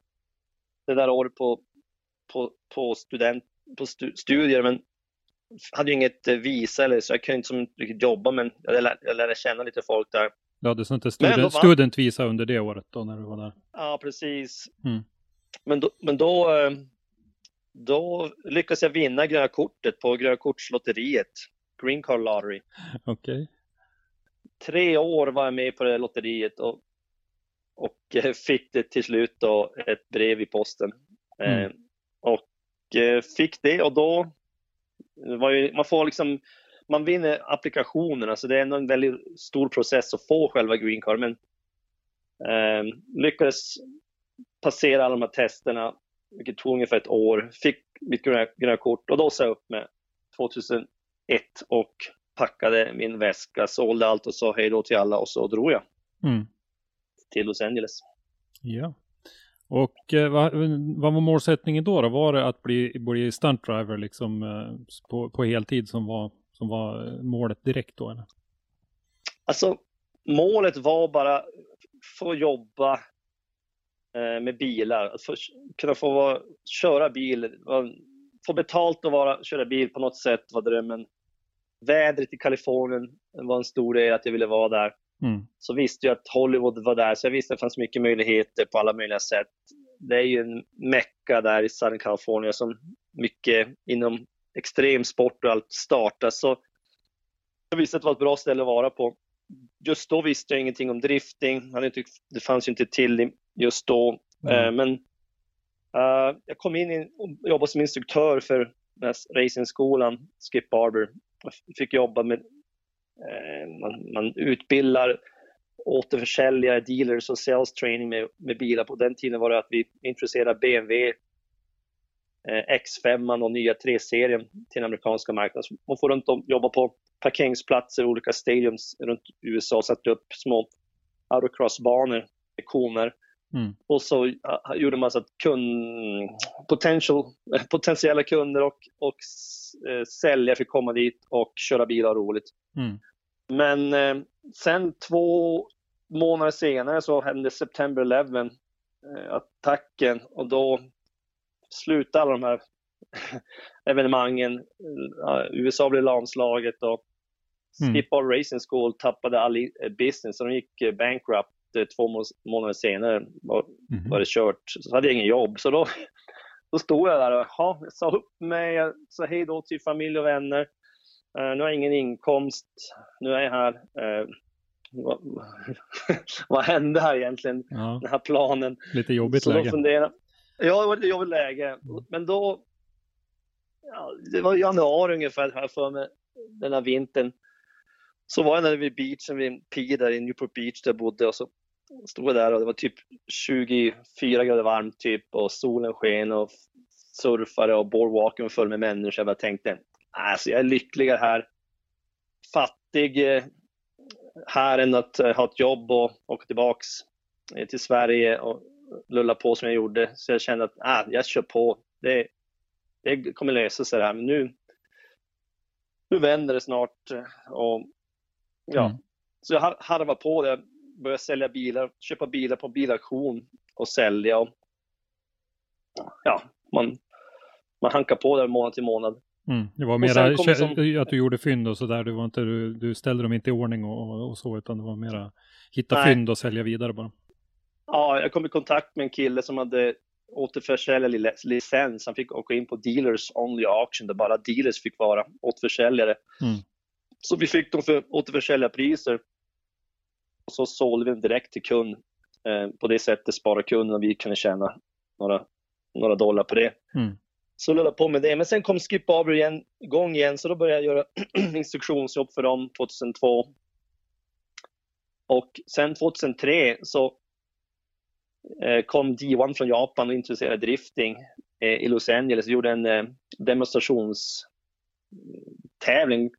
Speaker 5: Det där året på, på, på, student, på stu, studier, men hade ju inget eh, visa eller så jag kunde inte som riktigt jobba, men jag lärde, jag lärde känna lite folk där.
Speaker 3: Du hade där student, studentvisa under det året då när du var där?
Speaker 5: Ja, precis.
Speaker 3: Mm.
Speaker 5: Men då, men då, eh, då lyckades jag vinna gröna kortet på gröna kortslotteriet, Green Card Lottery.
Speaker 3: Okej. Okay.
Speaker 5: Tre år var jag med på det lotteriet och, och eh, fick det till slut då ett brev i posten. Mm. Eh, och fick det och då var ju, man får liksom, man vinner applikationen, alltså det är ändå en väldigt stor process att få själva green card, men eh, lyckades passera alla de här testerna, vilket tog ungefär ett år, fick mitt gröna, gröna kort och då sa jag upp med 2001 och packade min väska, sålde allt och sa hej då till alla och så drog jag
Speaker 3: mm.
Speaker 5: till Los Angeles.
Speaker 3: Ja. Och eh, vad, vad, var målsättningen då, då? Var det att bli, bli stuntdriver liksom eh, på, på heltid som var, som var målet direkt då? Eller?
Speaker 5: Alltså, målet var bara få jobba eh, med bilar, att få, kunna få vara, köra bil, få betalt att vara, köra bil på något sätt var drömmen. Vädret i Kalifornien var en stor del att jag ville vara där.
Speaker 3: Mm.
Speaker 5: Så visste jag att Hollywood var där, så jag visste att det fanns mycket möjligheter på alla möjliga sätt. Det är ju en mecka där i Southern California som mycket inom extremsport och allt startas. Så jag visste att det var ett bra ställe att vara på. Just då visste jag ingenting om drifting. Det fanns ju inte till just då. Mm. Eh, men uh, jag kom in och jobbade som instruktör för racingskolan Skip Barber. Jag fick jobba med Eh, man, man utbildar återförsäljare, dealers och sales training med, med bilar. På den tiden var det att vi introducerade BMW eh, X5 och nya 3-serien till den amerikanska marknaden. Man får runt om, jobba på parkeringsplatser, olika stadiums runt USA, satte upp små autocrossbanor koner.
Speaker 3: Mm.
Speaker 5: Och så gjorde man så att kund, potential, potentiella kunder och, och uh, säljare fick komma dit och köra bilar roligt.
Speaker 3: Mm.
Speaker 5: Men eh, sen två månader senare så hände September 11, eh, attacken och då slutade alla de här evenemangen. USA blev lamslaget och mm. Skip All Racing School tappade all business så de gick eh, bankrupt eh, två månader senare var, mm. var det kört. Så hade jag ingen jobb. Så då, då stod jag där och jag sa upp mig, jag sa hej då till familj och vänner. Uh, nu har jag ingen inkomst, nu är jag här. Uh, vad, vad hände här egentligen?
Speaker 3: Ja.
Speaker 5: Den här planen.
Speaker 3: Lite jobbigt
Speaker 5: Så
Speaker 3: läge.
Speaker 5: Funderade, ja, det var ett jobbigt läge. Men då, ja, det var januari ungefär här för mig, den här vintern. Så var jag där vid beachen vid Pi där i Newport Beach där jag bodde och så stod där och det var typ 24 grader varmt typ och solen sken och surfare och boardwalken full med människor. Jag tänkte, Alltså, jag är lyckligare här. Fattig eh, här än att eh, ha ett jobb och åka tillbaks eh, till Sverige och lulla på som jag gjorde. Så jag kände att ah, jag kör på. Det, det kommer lösa sig det här. Men nu, nu vänder det snart. Och, ja. Mm. Så jag harvar på det. Började sälja bilar, köpa bilar på bilauktion och sälja. Och, ja, man, man hankar på där månad till månad.
Speaker 3: Mm. Det var mera som... att du gjorde fynd och sådär. Du, du, du ställde dem inte i ordning och, och så, utan det var mera hitta Nej. fynd och sälja vidare bara.
Speaker 5: Ja, jag kom i kontakt med en kille som hade återförsäljarlicens. Han fick åka in på dealers only auction där bara dealers fick vara återförsäljare.
Speaker 3: Mm.
Speaker 5: Så vi fick dem för återförsäljarpriser. Och så sålde vi dem direkt till kund Eh, på det sättet sparar kunden och vi kunde tjäna några, några dollar på det.
Speaker 3: Mm.
Speaker 5: Så jag på med det. Men sen kom Skip Barber igen, igång igen, så då började jag göra instruktionsjobb för dem 2002. Och sen 2003 så eh, kom D1 från Japan och introducerade drifting eh, i Los Angeles och gjorde en demonstrationstävling.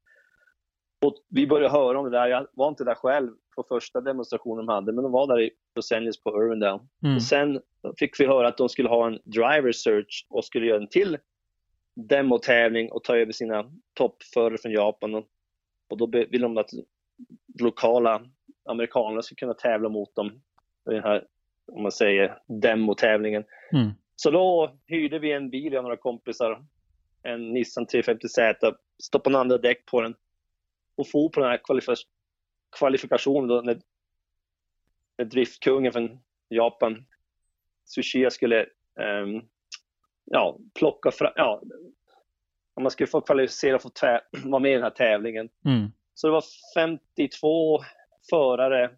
Speaker 5: Och vi började höra om det där. Jag var inte där själv på första demonstrationen de hade, men de var där i Los Angeles på Irvindale.
Speaker 3: Mm.
Speaker 5: Och sen fick vi höra att de skulle ha en driver search och skulle göra en till demotävling och ta över sina toppförare från Japan. Och, då ville de att lokala amerikaner skulle kunna tävla mot dem i den här, om man säger, demotävlingen.
Speaker 3: Mm.
Speaker 5: Så då hyrde vi en bil, jag några kompisar, en Nissan 350Z, stoppade andra däck på den och for på den här kvalif- kvalifikationen då när, när driftkungen från Japan, Sushiya, skulle um, ja, plocka fram, ja, om man skulle få kvalificera och få vara med i den här tävlingen.
Speaker 3: Mm.
Speaker 5: Så det var 52 förare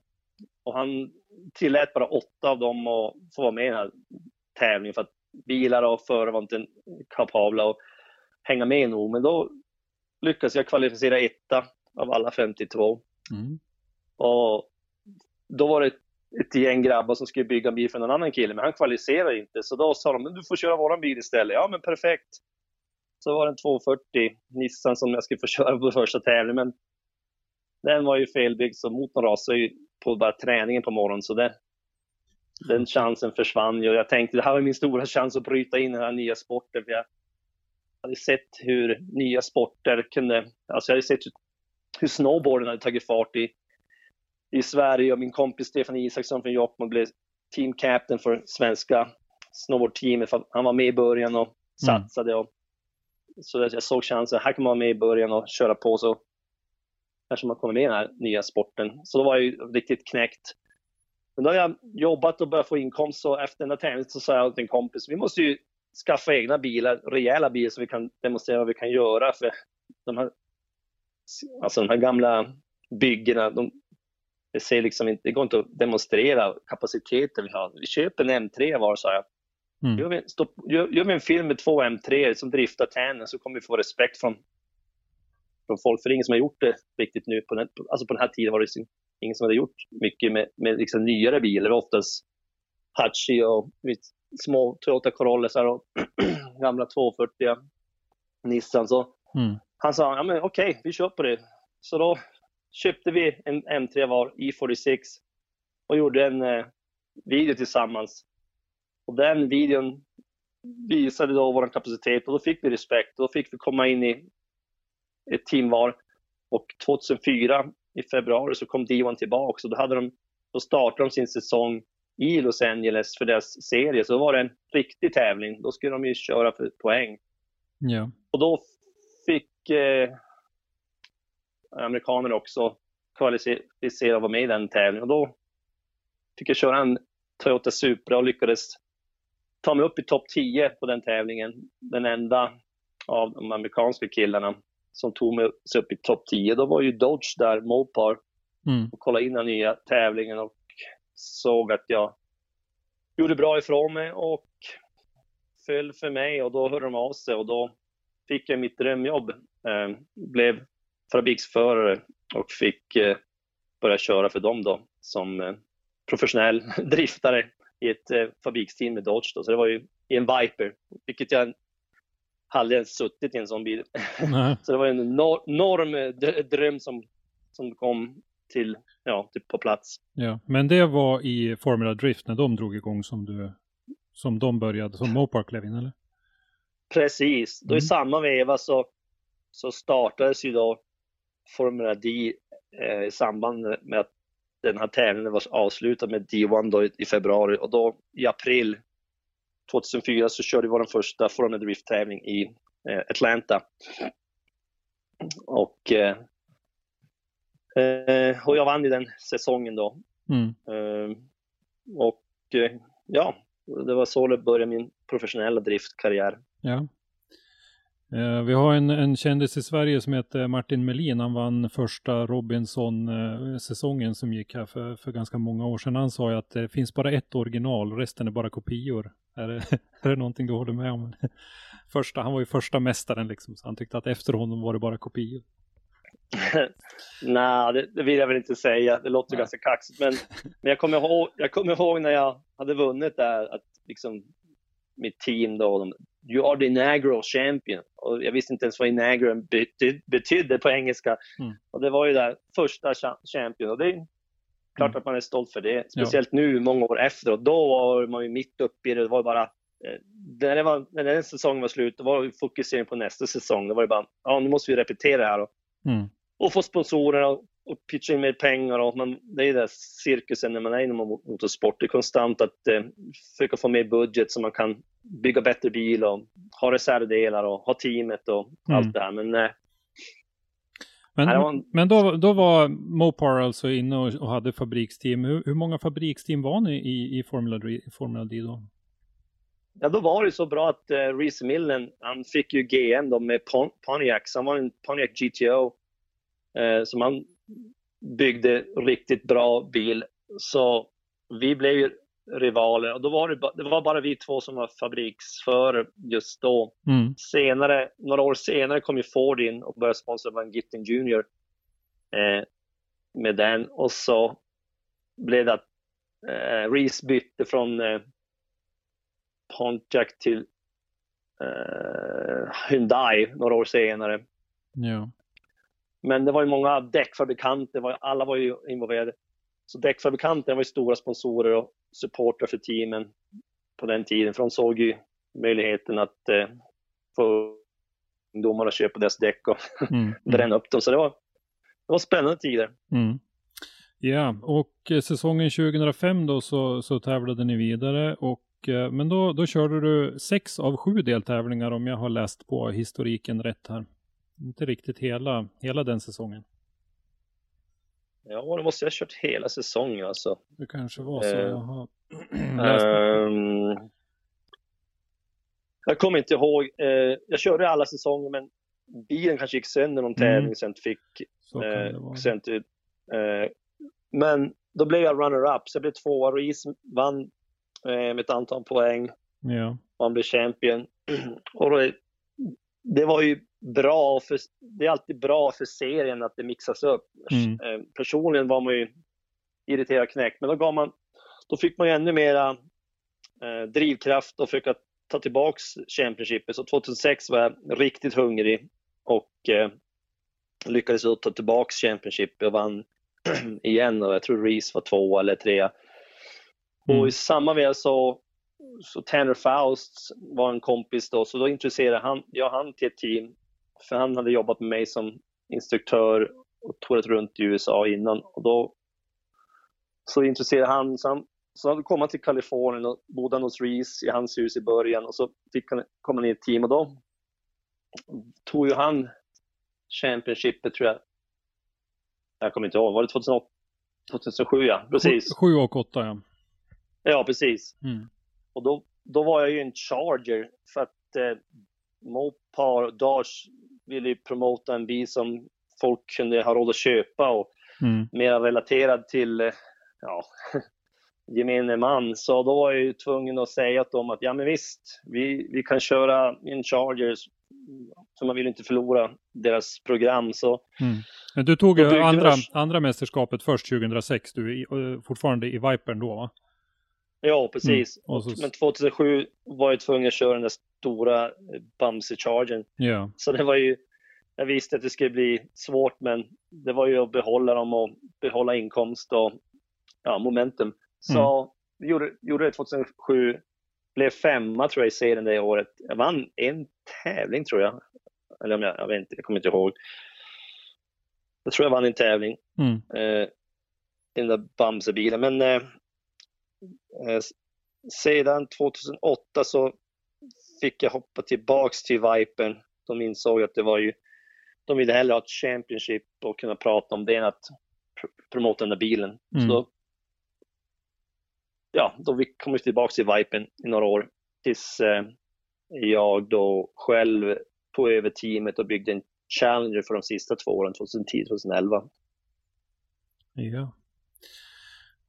Speaker 5: och han tillät bara åtta av dem att få vara med i den här tävlingen för att bilar och förare var inte kapabla att hänga med nog. Men då lyckades jag kvalificera etta av alla 52.
Speaker 3: Mm.
Speaker 5: Och då var det ett gäng grabbar som skulle bygga en bil för en annan kille, men han kvalificerade inte. Så då sa de, men du får köra våran bil istället. Ja, men perfekt. Så var det en 240 Nissan som jag skulle få köra på första tävlingen, men den var ju felbyggd så motorn rasade ju på bara träningen på morgonen. Så det, den chansen försvann ju. Jag tänkte det här var min stora chans att bryta in i den här nya sporten. För jag hade sett hur nya sporter kunde, alltså jag hade sett hur snowboarden hade tagit fart i, i Sverige och min kompis Stefan Isaksson från Jokkmokk blev team captain för svenska snowboardteamet. Han var med i början och satsade. Och, så jag såg chansen, här kan man vara med i början och köra på så kanske man kommer med i den här nya sporten. Så då var jag ju riktigt knäckt. Men då har jag jobbat och börjat få inkomst så efter den här tävlingen så sa jag till en kompis, vi måste ju skaffa egna bilar, rejäla bilar så vi kan demonstrera vad vi kan göra för de här, alltså de här gamla byggena, de, det, ser liksom inte, det går inte att demonstrera kapaciteten vi har. Vi köper en M3 var, sa jag.
Speaker 3: Mm.
Speaker 5: Gör, vi, stopp, gör, gör vi en film med två M3 som driftar tänen så kommer vi få respekt från från folk, för det är ingen som har gjort det riktigt nu. På den, alltså på den här tiden var det ingen som hade gjort mycket med, med liksom nyare bilar. Oftast Hachi och små Toyota Corollesar och gamla 240 Nissan. Så
Speaker 3: Mm.
Speaker 5: Han sa, ja men okej, okay, vi kör på det. Så då köpte vi en M3 var, E46 och gjorde en eh, video tillsammans. Och den videon visade då vår kapacitet och då fick vi respekt. Då fick vi komma in i ett team var. Och 2004 i februari så kom D1 tillbaka och då, hade de, då startade de sin säsong i Los Angeles för deras serie. Så då var det en riktig tävling. Då skulle de ju köra för poäng.
Speaker 3: Ja.
Speaker 5: Och då eh, amerikaner också kvalificera och vara med i den tävlingen. Och då fick jag köra en Toyota Supra och lyckades ta mig upp i topp 10 på den tävlingen. Den enda av de amerikanska killarna som tog mig upp i topp 10. Då var ju Dodge där, Mopar,
Speaker 3: Mm.
Speaker 5: och kollade in den nya tävlingen och såg att jag gjorde bra ifrån mig och föll för mig och då hörde de av sig och då fick jag mitt drömjobb. Eh, blev fabriksförare och fick eh, börja köra för dem då som eh, professionell driftare i ett fabriksteam med Dodge. Då. Så det var ju i en Viper, vilket jag aldrig ens suttit i en sån bil.
Speaker 3: Nej.
Speaker 5: Så det var en enorm, dröm som, som kom till, ja, typ på plats.
Speaker 3: Ja. Men det var i Formula Drift när de drog igång som du som de började, som Mopar klev in eller?
Speaker 5: Precis, då
Speaker 3: Mm.
Speaker 5: i samma veva så, så startades ju då Formula D eh, i samband med att den här tävlingen var avslutad med D1 då i, i februari och då i april 2004 så körde vi vår första Formula Drift-tävling i eh, Atlanta. Och, eh, eh, och jag vann ju den säsongen då.
Speaker 3: Mm.
Speaker 5: Eh, och eh, ja, det var så det började min professionella driftkarriär.
Speaker 3: Ja. Eh, vi har en, en kändis i Sverige som heter Martin Melin. Han vann första Robinson-säsongen som gick här för, för ganska många år sedan. Han sa ju att det finns bara ett original resten är bara kopior. Är det, är det någonting du håller med om? Första, han var ju första mästaren liksom, så han tyckte att efter honom var det bara kopior.
Speaker 5: Nej, det, det, vill jag väl inte säga. Det låter Nej. ganska kaxigt. Men, men jag, kommer ihåg, jag kommer ihåg när jag hade vunnit där, att liksom mitt team då, de, you are the inaugural champion. Och jag visste inte ens vad inaugural betyd, betydde på engelska. Mm. Och det var ju där första champion. Och det är klart mm. att man är stolt för det. Speciellt ja. nu, många år efteråt. Då var man ju mitt uppe i det. Det var bara eh, när, det var, när den säsongen var slut, då var fokusering på nästa säsong. Då var det bara, ja nu måste vi repetera här. Och, mm. och få sponsorer och, och pitcha in mer pengar. Och man, det är den cirkusen när man är inom motorsport. Det är konstant att eh, försöka få mer budget så man kan bygga bättre bil och ha reservdelar och ha teamet och mm. allt det här. Men, eh,
Speaker 3: men, en... men då, då var Mopar alltså inne och, och hade fabriksteam. Hur, hur, många fabriksteam var ni i, i Formula, Formula D då?
Speaker 5: Ja, då var det så bra att uh, Reese Millen, han fick ju GM då med Pon Pontiac, så han var en Pontiac GTO uh, som han byggde riktigt bra bil. Så vi blev ju rivaler och då var det, det var bara vi två som var fabriksförare just då. Mm. Senare, några år senare kom ju Ford in och började sponsra Van Gittin Jr. Eh, med den och så blev det att eh, Reese bytte från eh, Pontiac till eh, Hyundai några år senare.
Speaker 3: Ja.
Speaker 5: Men det var ju många däckfabrikanter, var, alla var ju involverade. Så däckfabrikanterna var ju stora sponsorer och supportrar för teamen på den tiden, för de såg ju möjligheten att eh, få ungdomar att köpa deras däck och mm. bränna upp dem. Så det var, det var spännande tider.
Speaker 3: Mm. Ja, och eh, säsongen 2005 då så, så tävlade ni vidare och eh, men då, då körde du sex av sju deltävlingar om jag har läst på historiken rätt här. Inte riktigt hela, hela den säsongen.
Speaker 5: Ja, då måste jag ha kört hela säsongen alltså.
Speaker 3: Det kanske var så.
Speaker 5: Eh, um, jag kommer inte ihåg. Uh, jag körde alla säsonger men bilen kanske gick sönder någon tävling mm. sen fick. Uh, sen uh, men då blev jag runner-up, så jag blev tvåa. Reese vann med ett antal poäng.
Speaker 3: Ja.
Speaker 5: Och han blev champion. och då, det var ju bra, för, det är alltid bra för serien att det mixas upp. Mm. Eh, personligen var man ju irriterad knäckt, men då, gav man, då fick man ju ännu mera eh, drivkraft och försöka ta tillbaks Championshipet. Så 2006 var jag riktigt hungrig och eh, lyckades ta tillbaks Championship och vann igen och jag tror Reese var två eller tre. Mm. Och i samma veva så, så Tanner Faust var en kompis då, så då intresserade han, jag han till ett team för han hade jobbat med mig som instruktör och tourat runt i USA innan. Och då så intresserade han, så han, så han kom han till Kalifornien och bodde hos Reese i hans hus i början och så fick han komma in i ett team och då tog ju han Championshipet tror jag. Jag kommer inte ihåg, var det 2008? 2007 ja, precis.
Speaker 3: 7 och 8 ja.
Speaker 5: Ja, precis.
Speaker 3: Mm.
Speaker 5: Och då, då var jag ju en charger för att eh, Mopar och Dodge ville ju promota en bil som folk kunde ha råd att köpa och mm. mer relaterad till eh, ja, gemene man. Så då var jag ju tvungen att säga till dem att ja men visst, vi, vi kan köra in Chargers så man vill inte förlora deras program. Så
Speaker 3: mm. Men du tog andra, andra mästerskapet först 2006, du är fortfarande i Vipern då va?
Speaker 5: Ja, precis. Mm. Så... Men 2007 var jag tvungen att köra den där stora Bamse-chargen.
Speaker 3: Yeah.
Speaker 5: Så det var ju, jag visste att det skulle bli svårt, men det var ju att behålla dem och behålla inkomst och ja, momentum. Så mm. vi gjorde, gjorde det 2007, blev femma tror jag i serien det året. Jag vann en tävling tror jag. Eller om jag, jag vet inte, jag kommer inte ihåg. Jag tror jag vann en tävling.
Speaker 3: Mm.
Speaker 5: Eh, den där Bamse-bilen. Men eh, Eh, sedan 2008 så fick jag hoppa tillbaks till Vipern. De insåg att det var ju, de ville hellre ha ett Championship och kunna prata om det än att pr promota den där bilen. Mm. Så ja, då kom vi tillbaks till Vipern i några år tills eh, jag då själv tog över teamet och byggde en Challenger för de sista två åren, 2010-2011.
Speaker 3: Ja.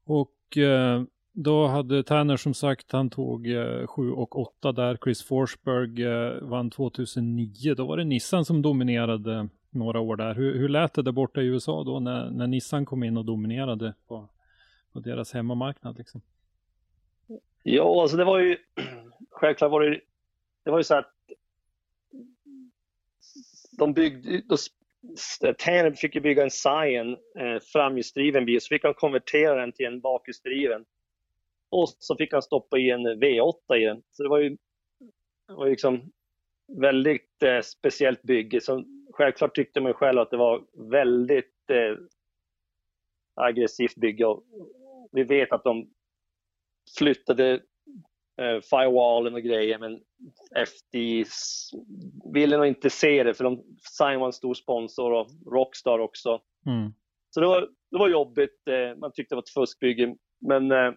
Speaker 3: Och eh, då hade Tanner som sagt, han tog eh, 7 och 8 där. Chris Forsberg eh, vann 2009. Då var det Nissan som dominerade några år där. Hur, hur lät det där borta i USA då när, när Nissan kom in och dominerade på, på deras hemmamarknad? Liksom?
Speaker 5: Ja, alltså det var ju självklart var det, det var ju så att de byggde, då, Tanner fick ju bygga en Scion, eh, framhjulsdriven bil, så fick han konvertera den till en bakhjulsdriven. Och så fick han stoppa i en V8 i den. Så det var ju, det var liksom väldigt eh, speciellt bygge. Så självklart tyckte man själv att det var väldigt eh, aggressivt bygge. Och vi vet att de flyttade eh, firewallen och grejer, men FD ville nog inte se det, för de Sign var en stor sponsor och Rockstar också.
Speaker 3: Mm.
Speaker 5: Så det var, det var jobbigt. Eh, man tyckte det var ett fuskbygge, men eh,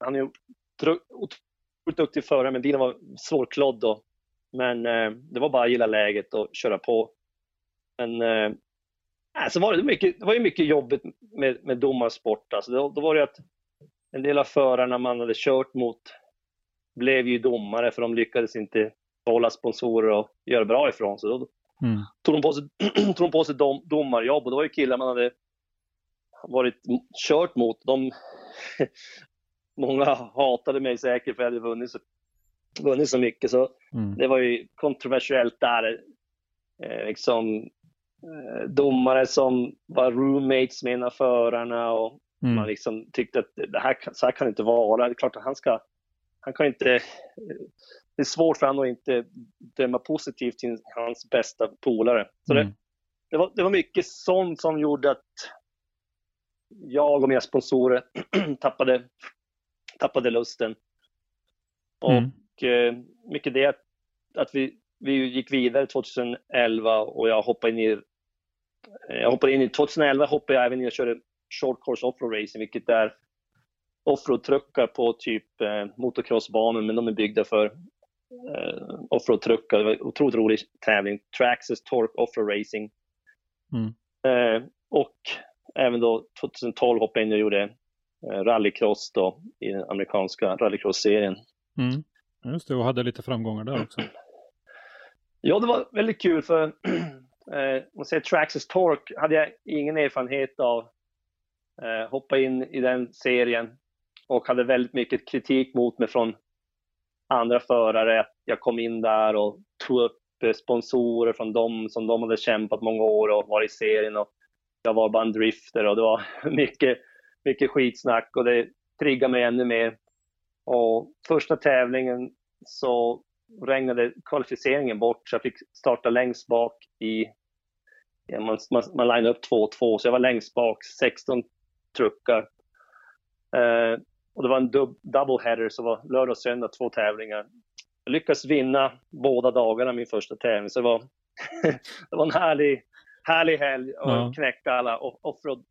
Speaker 5: han är otroligt duktig förare, men bilen var svårklodd då. Men eh, det var bara att gilla läget och köra på. Men eh, alltså var det, mycket, det var ju mycket jobbigt med, med domarsport. Alltså då, då var det att en del av förarna man hade kört mot blev ju domare för de lyckades inte behålla sponsorer och göra bra ifrån sig. Då
Speaker 3: Mm.
Speaker 5: tog de på sig, tog de på sig dom, domarjobb och det var ju killar man hade varit kört mot. De, många hatade mig säkert för jag hade vunnit så, vunnit så mycket. Så
Speaker 3: Mm.
Speaker 5: det var ju kontroversiellt där. Eh, liksom, eh, domare som var roommates med en av förarna och
Speaker 3: Mm.
Speaker 5: man liksom tyckte att det här, så här kan det inte vara. Det är klart att han ska, han kan inte, det är svårt för honom att inte döma positivt till hans bästa polare. Så
Speaker 3: Mm.
Speaker 5: det, det, var, det var mycket sånt som gjorde att jag och mina sponsorer tappade, tappade lusten. Och
Speaker 3: Mm.
Speaker 5: eh, mycket det att, vi, vi gick vidare 2011 och jag hoppade in i jag hoppade in i 2011 hoppade jag även in och körde short course offroad racing, vilket är offroad-truckar på typ eh, motocrossbanor, men de är byggda för eh, offroad-truckar. Det var en otroligt rolig tävling. Traxxas Torque Offroad Racing.
Speaker 3: Mm.
Speaker 5: Eh, och även då 2012 hoppade jag in och gjorde eh, rallycross då i den amerikanska rallycross-serien.
Speaker 3: Mm. Just det, och hade lite framgångar där också.
Speaker 5: Ja, det var väldigt kul för eh, om man säger Traxxas Torque hade jag ingen erfarenhet av. Eh, hoppa in i den serien och hade väldigt mycket kritik mot mig från andra förare. Jag kom in där och tog upp eh, sponsorer från dem som de hade kämpat många år och var i serien och jag var bara en drifter och det var mycket, mycket skitsnack och det triggade mig ännu mer. Och första tävlingen så regnade kvalificeringen bort så jag fick starta längst bak i, ja, man, man, man linade upp 2-2 så jag var längst bak, 16 truckar. Eh, och det var en dub, double header så det var lördag och söndag två tävlingar. Jag lyckades vinna båda dagarna min första tävling så det var, det var en härlig, härlig helg och
Speaker 3: Ja.
Speaker 5: knäcka alla off- offroad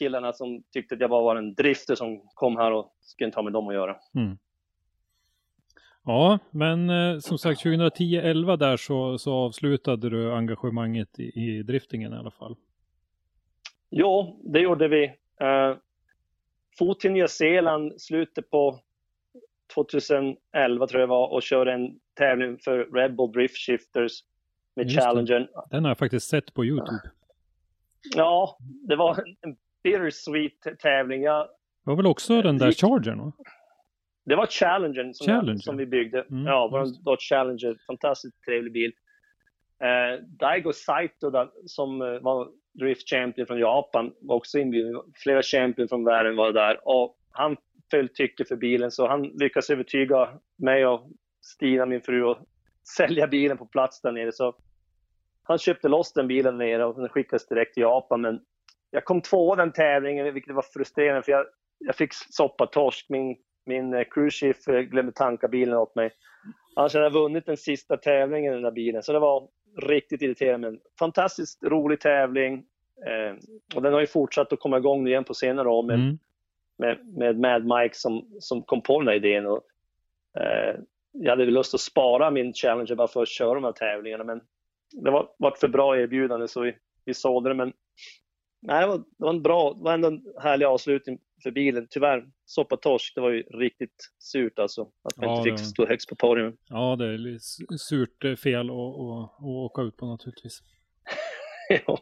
Speaker 5: killarna som tyckte att jag bara var en drifter som kom här och skulle inte ha med dem att göra.
Speaker 3: Mm. Ja, men eh, som sagt 2010-11 där så, så avslutade du engagemanget i, i driftingen i alla fall.
Speaker 5: Jo, det gjorde vi. Uh, for till Nya Zeeland slutet på 2011 tror jag var och körde en tävling för Red Bull Drift Shifters med
Speaker 3: Just.
Speaker 5: Challengern.
Speaker 3: Den har jag faktiskt sett på YouTube.
Speaker 5: Ja, det var en bittersweet tävling. Jag,
Speaker 3: Det var väl också den där Chargern? Va?
Speaker 5: det var Challengern som,
Speaker 3: Challenger.
Speaker 5: Som vi byggde.
Speaker 3: Mm,
Speaker 5: ja, vår Dodge Challenger. Fantastiskt trevlig bil. Uh, Daigo Saito där, som eh, var Drift Champion från Japan var också inbjuden. Flera champion från världen var där och han föll tycke för bilen så han lyckades övertyga mig och Stina, min fru, att sälja bilen på plats där nere. Så han köpte loss den bilen nere och den skickades direkt till Japan. Men jag kom två den tävlingen, vilket var frustrerande för jag, jag fick soppatorsk. Min, min eh, cruise chief eh, glömde tanka bilen åt mig. Annars hade jag vunnit den sista tävlingen i den där bilen. Så det var riktigt irriterande. Men fantastiskt rolig tävling. Eh, och den har ju fortsatt att komma igång igen på senare år med,
Speaker 3: Mm.
Speaker 5: med, med Mad Mike som, som kom på den här idén. Och, eh, jag hade väl lust att spara min Challenger bara för att köra de här tävlingarna, men det var, var för bra erbjudande så vi, vi sålde det. Men nej, det var, det var en bra, det var ändå en härlig avslutning för bilen. Tyvärr, soppatorsk, det var ju riktigt surt alltså. Att man
Speaker 3: Ja,
Speaker 5: inte fick
Speaker 3: var-
Speaker 5: stå högst på podium.
Speaker 3: Ja, det är surt eh, fel att åka ut på naturligtvis.
Speaker 5: ja,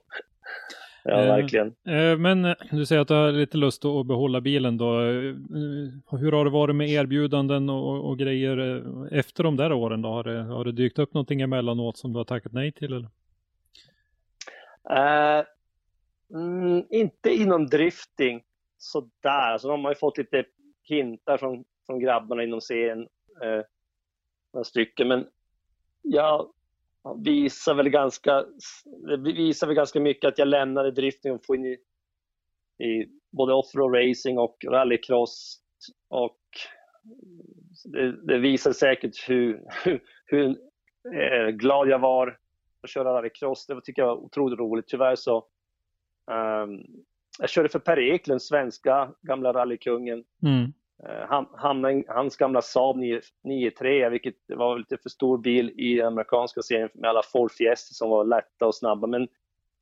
Speaker 5: ja
Speaker 3: Eh,
Speaker 5: verkligen.
Speaker 3: Eh, Men eh, du säger att du har lite lust att behålla bilen då. Eh, Hur har det varit med erbjudanden och, och grejer efter de där åren då? Har det, har det dykt upp någonting emellanåt som du har tackat nej till? Eller?
Speaker 5: Eh, mm, inte inom drifting sådär. Alltså, de har ju fått lite hintar från, från grabbarna inom serien. Eh, några stycken. Men jag visar väl ganska, det visar väl ganska mycket att jag lämnade drifting och får in i, i både offroad racing och rallycross. Och det, det visar säkert hur, hur, hur eh, glad jag var att köra rallycross. Det tycker jag var otroligt roligt. Tyvärr så jag körde för Per Eklund, svenska gamla rallykungen.
Speaker 3: Mm.
Speaker 5: Eh, Han, i hans gamla Saab 9 9-3, vilket var lite för stor bil i amerikanska serien med alla Ford Fiesta som var lätta och snabba. Men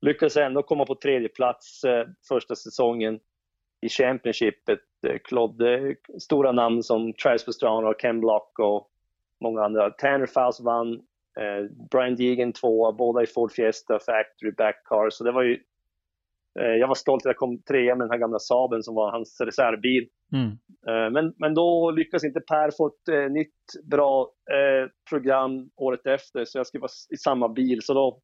Speaker 5: lyckades ändå komma på tredje plats eh, första säsongen i Championshipet. Eh, klodde stora namn som Travis Pastrana och Ken Block och många andra. Tanner Faust vann, eh, Brian Deegan tvåa, båda i Ford Fiesta Factory Backcar. Så det var ju eh, jag var stolt att jag kom trea med den här gamla Saaben som var hans reservbil.
Speaker 3: Mm.
Speaker 5: Eh, Men, men då lyckades inte Per få ett eh, nytt bra eh, program året efter, så jag skulle vara i samma bil. Så då,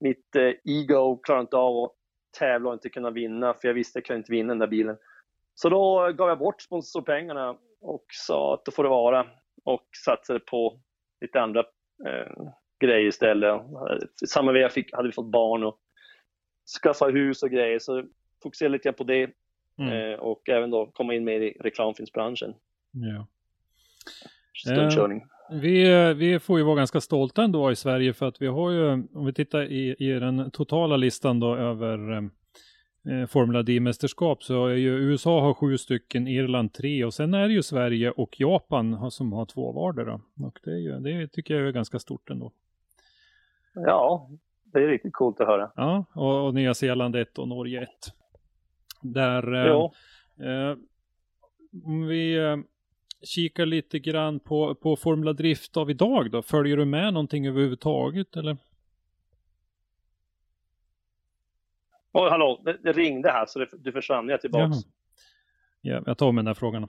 Speaker 5: mitt eh, ego klarade inte av att tävla och inte kunna vinna, för jag visste att jag kunde inte vinna den där bilen. Så då gav jag bort sponsorpengarna och sa att då får det vara och satsade på lite andra eh, grejer istället. Samma fick, hade vi fått barn och skaffa hus och grejer, så fokuserade lite grann på det
Speaker 3: Mm.
Speaker 5: Eh, och även då komma in med i reklamfilmsbranschen.
Speaker 3: Ja.
Speaker 5: Stuntkörning.
Speaker 3: Vi, eh, vi får ju vara ganska stolta ändå i Sverige för att vi har ju, om vi tittar i, i den totala listan då över eh, eh, Formula D-mästerskap så är ju USA har sju stycken, Irland tre och sen är det ju Sverige och Japan som har två vardera. Och det, är ju, det tycker jag är ganska stort ändå.
Speaker 5: Ja, det är riktigt coolt att höra.
Speaker 3: Ja, och, och Nya Zeeland 1 och Norge 1. Där, eh, eh, om vi eh, kikar lite grann på, på Formula Drift av idag då, följer du med någonting överhuvudtaget eller?
Speaker 5: Oj, hallå, det, det ringde här så det, du försvann. Jag tillbaks.
Speaker 3: Ja, jag tar med den här frågan.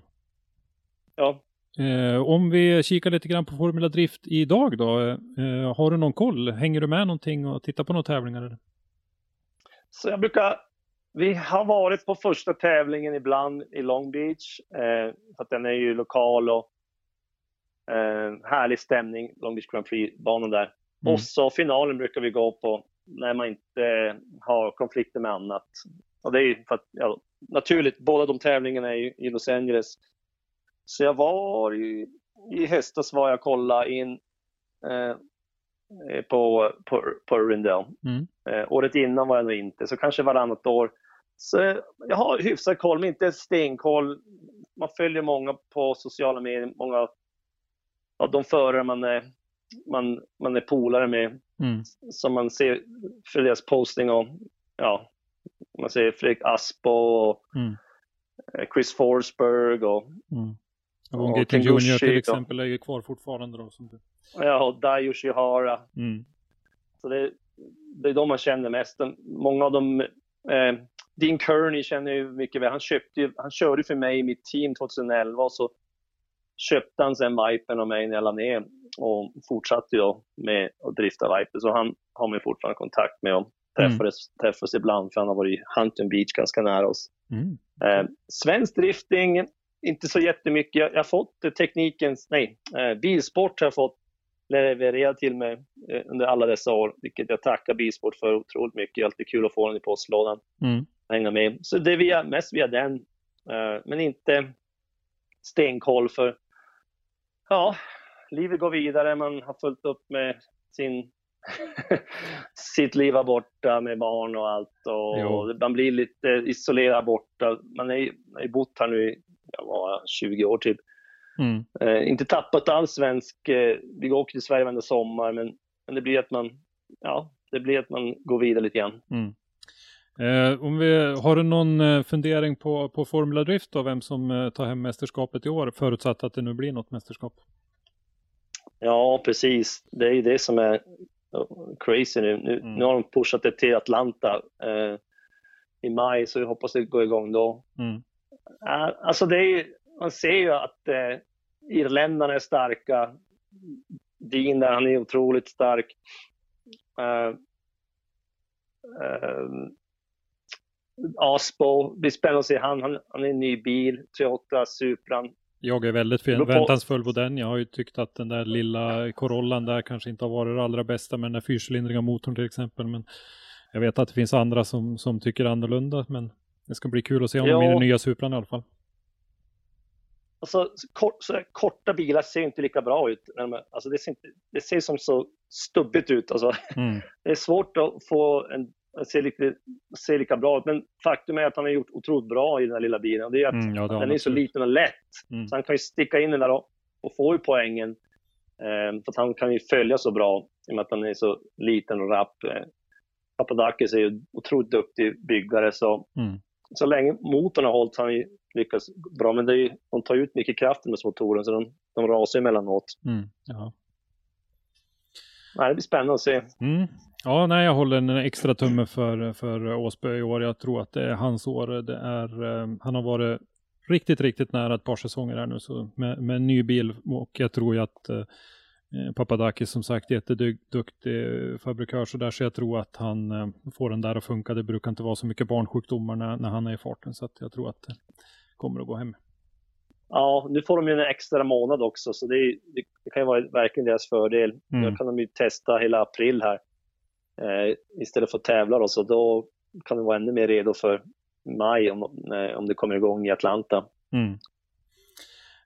Speaker 5: Ja.
Speaker 3: Eh, om vi kikar lite grann på Formula Drift idag då, eh, har du någon koll? Hänger du med någonting och tittar på några tävlingar? Eller?
Speaker 5: Så jag brukar... Vi har varit på första tävlingen ibland i Long Beach. Eh, för att den är ju lokal och eh, härlig stämning, Long Beach Grand Prix-banan där.
Speaker 3: Mm.
Speaker 5: Och så finalen brukar vi gå på när man inte har konflikter med annat. Och det är ju för att, ja, naturligt, båda de tävlingarna är ju i Los Angeles. Så jag var i, i höstas var jag kolla in eh, på, på, på Rindell.
Speaker 3: Mm.
Speaker 5: Eh, året innan var jag nog inte, så kanske varannat år. Så jag har hyfsad koll, men inte stenkoll. Man följer många på sociala medier, många av de förare man är, man, man är polare med.
Speaker 3: Mm.
Speaker 5: Som man ser för deras posting och ja, man ser Fredrik Aspo och
Speaker 3: Mm.
Speaker 5: eh, Chris Forsberg och
Speaker 3: Mm.
Speaker 5: Och
Speaker 3: Och Gaten
Speaker 5: Ken
Speaker 3: Junior till exempel är ju kvar fortfarande då. Som du.
Speaker 5: ja, och Dayo Shihara.
Speaker 3: Mm.
Speaker 5: Så det, det är de man känner mest. De- Många av dem, eh, Dean Kearney känner ju mycket väl. Han, köpte han körde för mig i mitt team 2011 och så köpte han sen Vipen av mig när jag la ner och fortsatte då med att drifta Viper. Så han har man fortfarande kontakt med och träffades, träffas ibland för han har varit i Huntington Beach ganska nära oss.
Speaker 3: Mm.
Speaker 5: Eh, svensk drifting, inte så jättemycket. Jag, jag har fått teknikens, nej, eh, bilsport har jag fått leverera till mig eh, under alla dessa år, vilket jag tackar bilsport för otroligt mycket. Det är alltid kul att få den i postlådan,
Speaker 3: Mm.
Speaker 5: hänga med. Så det är via, mest via den, eh, men inte stenkoll för, ja, livet går vidare. Man har fullt upp med sin sitt liv här borta med barn och allt och
Speaker 3: Jo.
Speaker 5: man blir lite isolerad borta. Man har ju bott här nu i jag var 20 år typ. Mm. Eh, inte tappat alls svensk, eh, vi åker till Sverige varenda sommar, men, men det blir att man, ja, det blir att man går vidare lite grann. Mm.
Speaker 3: Eh, om vi, har du någon eh, fundering på, på Formula Drift då, vem som eh, tar hem mästerskapet i år, förutsatt att det nu blir något mästerskap?
Speaker 5: Ja, precis. Det är ju det som är crazy nu. Nu, mm. nu har de pushat det till Atlanta eh, i maj, så vi hoppas det går igång då. Mm. Uh, alltså det är, man ser ju att eh, irländarna är starka. Dean där, han är otroligt stark. Uh, uh, Aspo, det blir spännande att se han, han, han är en ny bil, 38 Supran.
Speaker 3: Jag är väldigt förväntansfull på den. Jag har ju tyckt att den där lilla Corollan där kanske inte har varit det allra bästa med den där fyrcylindriga motorn till exempel. Men jag vet att det finns andra som, som tycker annorlunda. Men det ska bli kul att se honom ja. i den nya Supran i alla fall.
Speaker 5: Alltså, kort, så korta bilar ser inte lika bra ut. Alltså, det, ser inte, det ser som så stubbigt ut. Alltså. Mm. Det är svårt att få en ser, lite, ser lika bra ut. Men faktum är att han har gjort otroligt bra i den här lilla bilen. Det är att mm, ja, den är så liten och lätt. Mm. Så han kan ju sticka in den där och, och få ju poängen. Eh, för att han kan ju följa så bra i och med att han är så liten och rapp. Eh, Papadakis är ju otroligt duktig byggare så, mm. Så länge motorn har hållit har han ju lyckats bra. Men det är ju, de tar ut mycket kraft med motoren så de, de rasar emellanåt. Mm. Ja. Nej, det blir spännande att se.
Speaker 3: Mm. Ja, nej, jag håller en extra tumme för, för Åsberg i år. Jag tror att det är hans år. Det är, eh, han har varit riktigt, riktigt nära ett par säsonger här nu så med, med en ny bil och jag tror ju att eh, Papadakis som sagt jätteduktig fabrikör så där så jag tror att han eh, får den där att funka. Det brukar inte vara så mycket barnsjukdomar när, när han är i farten så att jag tror att det kommer att gå hem.
Speaker 5: Ja, nu får de ju en extra månad också så det, är, det kan ju vara verkligen deras fördel. Mm. Nu kan de ju testa hela april här eh, istället för att tävla då, så då kan vi vara ännu mer redo för maj om, eh, om det kommer igång i Atlanta. Mm.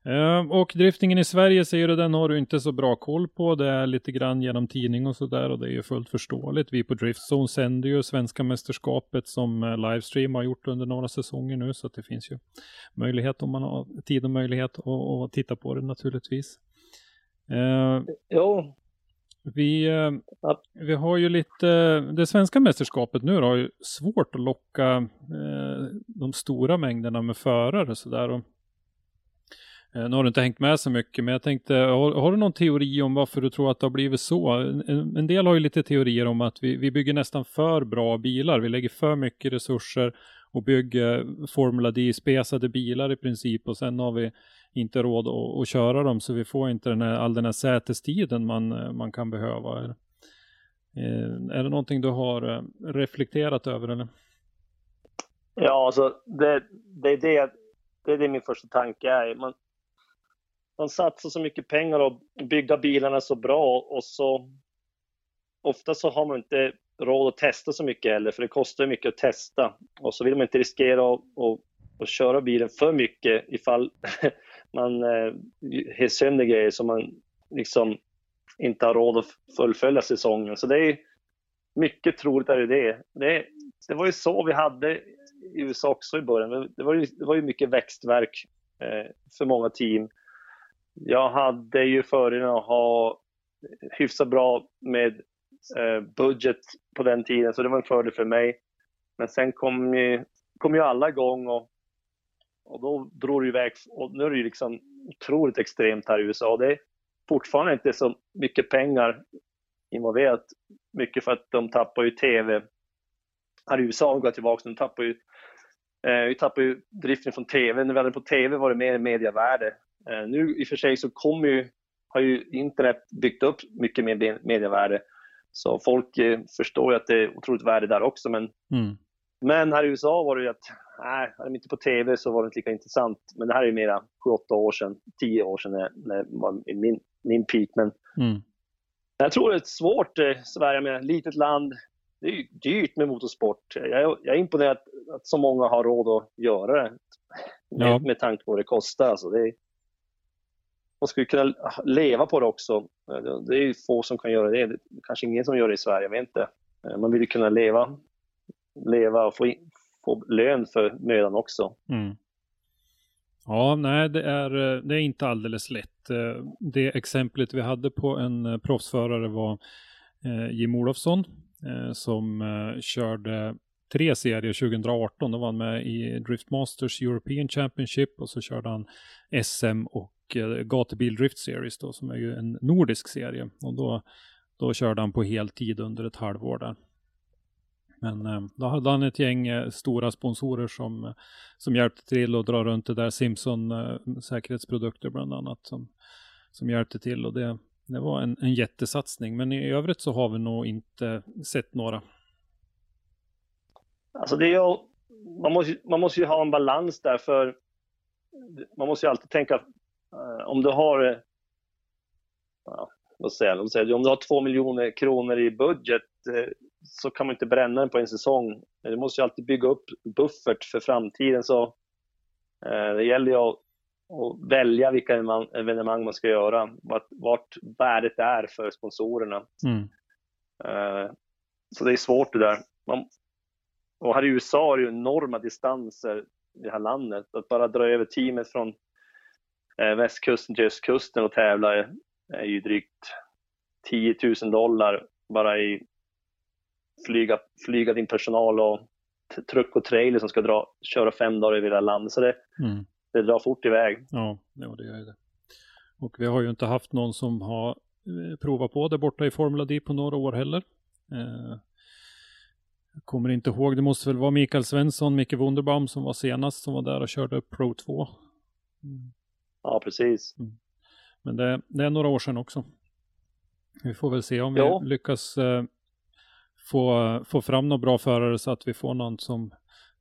Speaker 3: Uh, och driftingen i Sverige säger du, den har du inte så bra koll på. Det är lite grann genom tidning och sådär och det är ju fullt förståeligt. Vi på Driftzone sänder ju svenska mästerskapet som uh, livestream har gjort under några säsonger nu så att det finns ju möjlighet om man har tid och möjlighet att titta på det naturligtvis.
Speaker 5: Uh, jo,
Speaker 3: vi, eh, vi har ju lite, det svenska mästerskapet nu har ju svårt att locka eh, de stora mängderna med förare sådär. Och, eh, Eh, nu har du inte hängt med så mycket, men jag tänkte, har, har, du någon teori om varför du tror att det har blivit så? En, en del har ju lite teorier om att vi, vi bygger nästan för bra bilar, vi lägger för mycket resurser och bygger Formula D-spesade bilar i princip och sen har vi inte råd att, att köra dem så vi får inte den här, all den här sätestiden man, man kan behöva. Är, är det någonting du har eh, reflekterat över eller?
Speaker 5: Ja, alltså det, det, är det, det är det min första tanke är. Man, man satsar så mycket pengar och bygga bilarna så bra och så ofta så har man inte råd att testa så mycket heller, för det kostar mycket att testa. Och så vill man inte riskera att, att, att köra bilen för mycket ifall man eh, sönder grejer som man liksom inte har råd att fullfölja säsongen. Så det är mycket troligt är det. det. Det var ju så vi hade i USA också i början. Det var ju, det var ju mycket växtverk eh, för många team. Jag hade ju fördelen att ha hyfsat bra med eh, budget på den tiden, så det var en fördel för mig. Men sen kom ju, kom ju alla igång och och då drog det iväg. Och nu är det ju liksom otroligt extremt här i USA. Det är fortfarande inte så mycket pengar involverat. Mycket för att de tappar ju TV. Här i USA, om vi går tillbaka, de tappar ju eh, vi tappar ju driften från TV. När vi hade på TV var det mer mediavärde. Eh, nu i och för sig så kommer ju, har ju internet byggt upp mycket mer mediavärde. Så folk eh, förstår ju att det är otroligt värde där också. Men, mm. men här i USA var det ju att nej, hade de inte på tv så var det inte lika intressant. Men det här är ju mera 7-8 år sedan, 10 år sedan när, när var min, min peak. Men mm. jag tror det är svårt, eh, Sverige med ett litet land. Det är ju dyrt med motorsport. Jag, jag är imponerad att, att så många har råd att göra det. Med, ja. med tanke på vad det kostar. Alltså det är, man skulle kunna leva på det också. Det är ju få som kan göra det. det kanske ingen som gör det i Sverige, jag vet inte. Eh, man vill ju kunna leva, leva och få, in, få lön för mödan också. Mm.
Speaker 3: Ja, nej, det är, eh, det är inte alldeles lätt. Eh, det exemplet vi hade på en proffsförare var Jim Olofsson som körde tre serier 2018. Då var han med i Driftmasters European Championship och så körde han SM och Eh, Gatubil Drift Series då, som är ju en nordisk serie. Och då, då körde han på heltid under ett halvår där. Men eh, då hade han ett gäng eh, stora sponsorer som, som hjälpte till att dra runt det där. Simpson säkerhetsprodukter bland annat som, som hjälpte till och det, det var en, en jättesatsning. Men i övrigt så har vi nog inte sett några.
Speaker 5: Alltså det är ju, man, måste, man måste ju ha en balans där för man måste ju alltid tänka om du har ja, vad säger jag, om du har två miljoner kronor i budget så kan man inte bränna den på en säsong. Du måste ju alltid bygga upp buffert för framtiden. Så eh, det gäller ju att, välja vilka evenemang man ska göra, vart, vart värdet är för sponsorerna. Mm. Eh, så det är svårt det där. Och här i USA är det ju enorma distanser i det här landet. Att bara dra över teamet från eh, västkusten till östkusten och tävla är, ju drygt 10 000 dollar bara i flyga, flyga din personal och truck och trailer som ska dra, köra fem dagar över hela landet. Så det, mm. det drar fort iväg.
Speaker 3: Ja, ja, det gör det. Och vi har ju inte haft någon som har eh, provat på det borta i Formula D på några år heller. Eh, jag kommer inte ihåg, det måste väl vara Mikael Svensson, Micke Wunderbaum som var senast som var där och körde Pro 2.
Speaker 5: Mm. Ja, precis. Mm.
Speaker 3: Men det, det, är några år sedan också. Vi får väl se om vi jo. lyckas eh, få, få fram några bra förare så att vi får någon som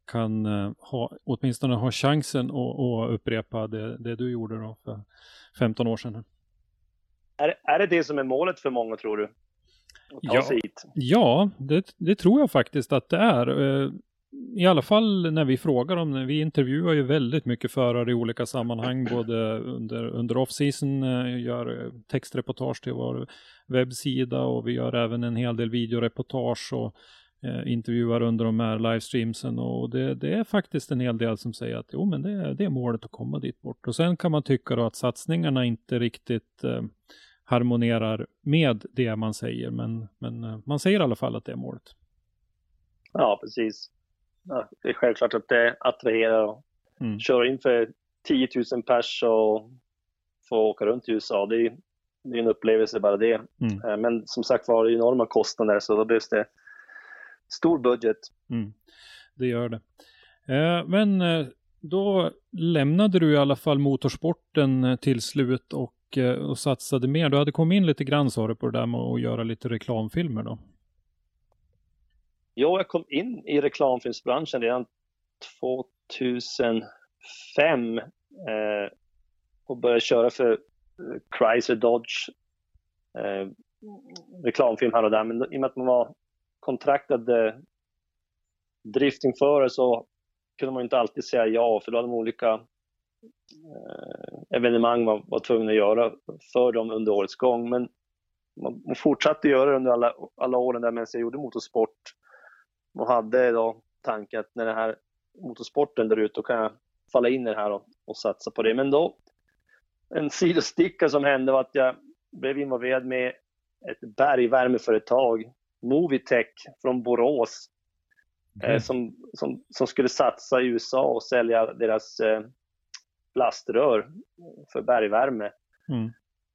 Speaker 3: kan uh, ha, åtminstone ha chansen att upprepa det, det, du gjorde då för 15 år sedan.
Speaker 5: Är, är det det som är målet för många tror du?
Speaker 3: Ja, ja det, det, tror jag faktiskt att det är. I alla fall när vi frågar om. Vi intervjuar ju väldigt mycket förare i olika sammanhang, både under, under off-season, eh, gör eh, textreportage till vår webbsida och vi gör även en hel del videoreportage och eh, intervjuar under de här livestreamsen och det, det, är faktiskt en hel del som säger att jo men det, är, det är målet att komma dit bort. Och sen kan man tycka då att satsningarna inte riktigt eh, harmonerar med det man säger, men, men eh, man säger i alla fall att det är målet.
Speaker 5: Ja, precis det är självklart att det attraherar mm. köra in för 10 000 pers och få åka runt i USA. Det är, det är en upplevelse bara det. Mm. Eh, men som sagt var, det är enorma kostnader så då behövs det stor budget.
Speaker 3: Mm. Det gör det. Eh, men eh, då lämnade du i alla fall motorsporten till slut och, och satsade mer. Du hade kommit in lite grann sa du på det där med att göra lite reklamfilmer då?
Speaker 5: Jo, jag kom in i reklamfilmsbranschen redan 2005 eh, och började köra för eh, Chrysler Dodge eh, reklamfilm här och där. Men i och med att man var kontraktad eh, driftingförare så kunde man inte alltid säga ja, för då hade de olika eh, evenemang man var tvungen att göra för dem under årets gång. Men man, man fortsatte göra det under alla, alla åren där medan jag gjorde motorsport och hade då tanken att när det här motorsporten där ute, då kan jag falla in i det här och, och satsa på det. Men då, en sidosticka som hände var att jag blev involverad med ett bergvärmeföretag, Movitech från Borås, mm. eh, som, som, som skulle satsa i USA och sälja deras eh, plaströr för bergvärme. Mm.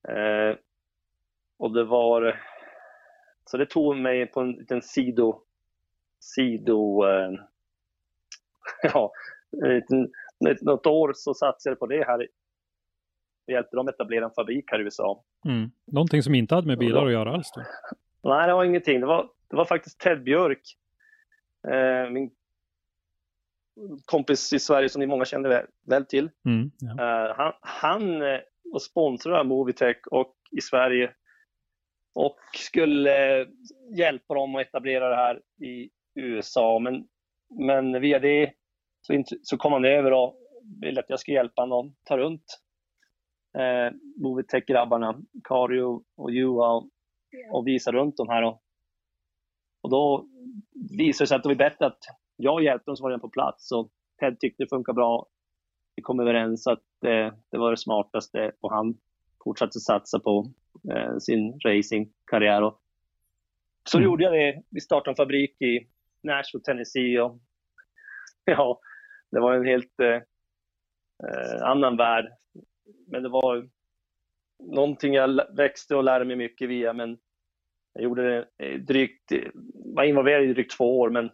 Speaker 5: Eh, och det var... Så det tog mig på en liten sido sido... Eh, ja, ett, något år så satsade jag på det här. Jag hjälpte dem etablera en fabrik här i USA.
Speaker 3: Mm. Någonting som inte hade med bilar att göra alls då?
Speaker 5: Nej, det var ingenting. Det var, det var faktiskt Ted Björk, eh, min kompis i Sverige som ni många känner väl, väl till. Mm, ja. uh, han, han uh, var sponsrad av Movitech och i Sverige och skulle uh, hjälpa dem att etablera det här i USA. Men, men via det så, så kom han över och ville att jag skulle hjälpa honom ta runt eh, Movitech-grabbarna, Kari och Juha och, och visa runt de här. Och, och då visade det sig att det var bättre att jag hjälpte dem som var redan på plats och Ted tyckte det funkar bra. vi kom överens att det, det var det smartaste och han fortsatte satsa på eh, sin racingkarriär. Och så
Speaker 3: Mm.
Speaker 5: gjorde jag det. Vi startade en fabrik i Nashville, Tennessee och ja, det var en helt eh, eh annan värld. Men det var någonting jag växte och lärde mig mycket via, men jag gjorde det drygt, var involverad i drygt två år, men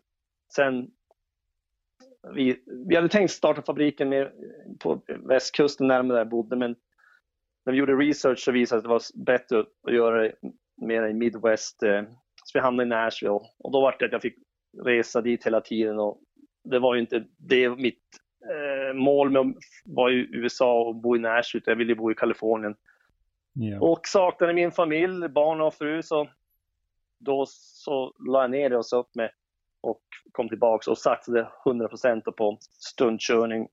Speaker 5: sen vi, vi hade tänkt starta fabriken med, på västkusten närmare där jag bodde, men när vi gjorde research så visade det sig att det var bättre att göra det mer i Midwest. Eh, så vi hamnade i Nashville och då var det att jag fick resa dit hela tiden och det var ju inte det mitt eh, mål med att vara i USA och bo i Nashville, jag ville bo i Kalifornien.
Speaker 3: Ja.
Speaker 5: Och saknade min familj, barn och fru, så då så la jag ner det och sa upp mig och kom tillbaks och satsade 100% på stuntkörning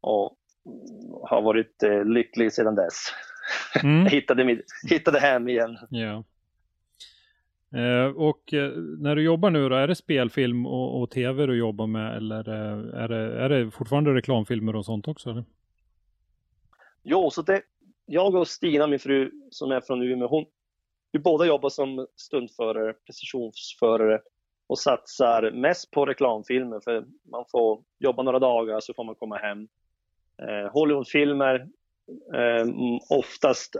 Speaker 5: och har varit eh, lycklig sedan dess.
Speaker 3: Mm.
Speaker 5: Hittade, mitt, hittade hem igen.
Speaker 3: Ja. Eh, och eh, när du jobbar nu då, är det spelfilm och, och tv du jobbar med eller eh, är, det, är det fortfarande reklamfilmer och sånt också? Eller?
Speaker 5: Jo, så det, jag och Stina, min fru som är från Umeå, hon, vi båda jobbar som stuntförare, precisionsförare och satsar mest på reklamfilmer för man får jobba några dagar så får man komma hem. Eh, Hollywoodfilmer, eh, oftast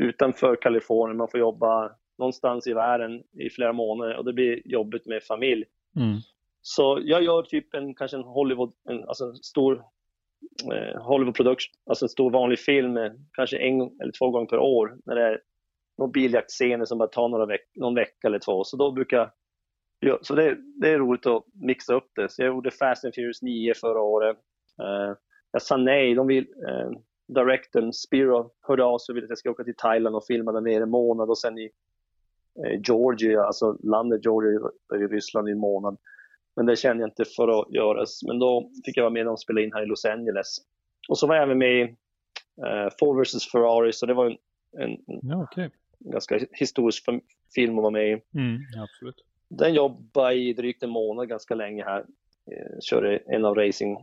Speaker 5: utanför Kalifornien, man får jobba någonstans i världen i flera månader och det blir jobbigt med familj.
Speaker 3: Mm.
Speaker 5: Så jag gör typ en, kanske en Hollywood, en, alltså en stor eh, Hollywood production, alltså en stor vanlig film, eh, kanske en eller två gånger per år när det är någon biljaktscener som bara tar några veck, någon vecka eller två. Så då brukar jag, ja, så det, det är roligt att mixa upp det. Så jag gjorde Fast and Furious 9 förra året. Eh, jag sa nej, de vill, eh, directorn Spiro hörde av sig och ville att jag ska åka till Thailand och filma där nere en månad och sen i Georgia, alltså landet Georgia i Ryssland i en månad. Men det kände jag inte för att göras. Men då fick jag vara med och spela in här i Los Angeles. Och så var jag även med i uh, Ford vs Ferrari, så det var en, en,
Speaker 3: Ja, okej.
Speaker 5: ganska historisk film att vara med i.
Speaker 3: Mm, absolut.
Speaker 5: Den jobbade i drygt en månad ganska länge här. Eh, körde en av racing,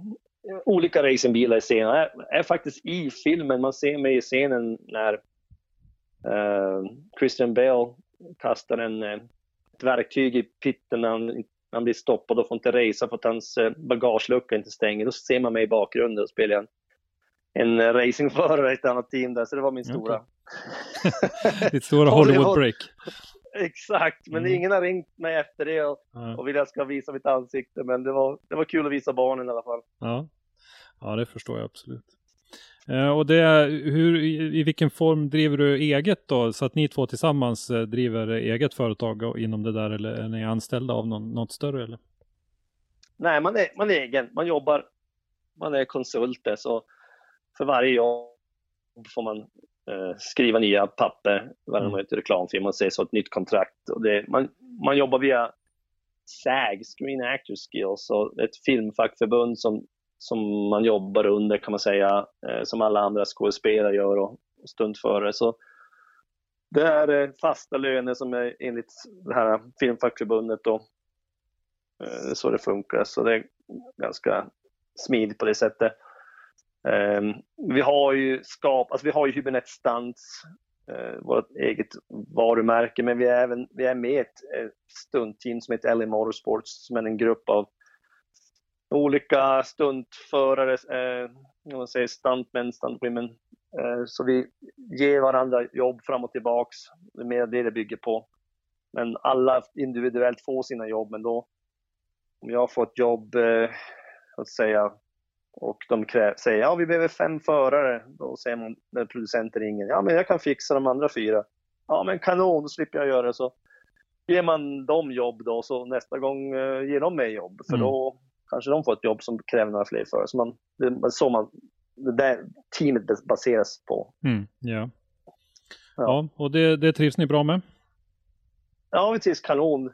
Speaker 5: olika racingbilar i scenen. Jag är, faktiskt i filmen, man ser mig i scenen när eh, Christian Bale kastar en, eh, ett verktyg i pitten när han, när han blir stoppad och får inte racea för att hans eh, bagagelucka inte stänger. Då ser man mig i bakgrunden och spelar en, en eh, racingförare i ett annat team där, så det var min stora.
Speaker 3: Ditt stora
Speaker 5: Hollywood.
Speaker 3: Hollywood-break.
Speaker 5: Exakt, men
Speaker 3: Mm.
Speaker 5: ingen har ringt mig efter det och,
Speaker 3: Ja.
Speaker 5: och vill att jag ska visa mitt ansikte. Men det var, det var kul att visa barnen i alla fall.
Speaker 3: Ja. ja, det förstår jag absolut. Eh, och det, hur, i, vilken form driver du eget då? Så att ni två tillsammans eh, driver eget företag och- inom det där eller är ni anställda av någon, något större? Eller?
Speaker 5: Nej, man är, man är egen. Man jobbar, man är konsulter. Så för varje jobb får man eh, skriva nya papper. Varje
Speaker 3: Mm.
Speaker 5: reklamfilm och se så ett nytt kontrakt. Och det, man, man jobbar via SAG, Screen Actors Guild, så ett filmfackförbund som, som man jobbar under kan man säga, eh, som alla andra skådespelare gör och, och stuntförare. Så det är eh, fasta löner som är enligt det här filmfackförbundet då. Eh, så det funkar, så det är ganska smidigt på det sättet. Ehm, vi har ju skap, alltså vi har ju Hybernett Stunts, eh, vårt eget varumärke, men vi är även vi är med i ett eh, stuntteam som heter LA Motorsports, som är en grupp av olika stuntförare, eh, man säger stuntmän, stuntwomen. Eh, så vi ger varandra jobb fram och tillbaks. Det är mer det det bygger på. Men alla individuellt får sina jobb, men då om jag får ett jobb, eh, att säga, och de krä- säger ja vi behöver fem förare, då säger man när producenten ringer, ja men jag kan fixa de andra fyra. Ja men kanon, då slipper jag göra det. Så ger man dem jobb då, så nästa gång eh, ger de mig jobb. För
Speaker 3: Mm.
Speaker 5: då kanske de får ett jobb som kräver några fler förare. Så man, det är så man, det där teamet bas- baseras på.
Speaker 3: Mm, ja.
Speaker 5: Ja.
Speaker 3: ja, och det, det trivs ni bra med?
Speaker 5: Ja, vi trivs kanon.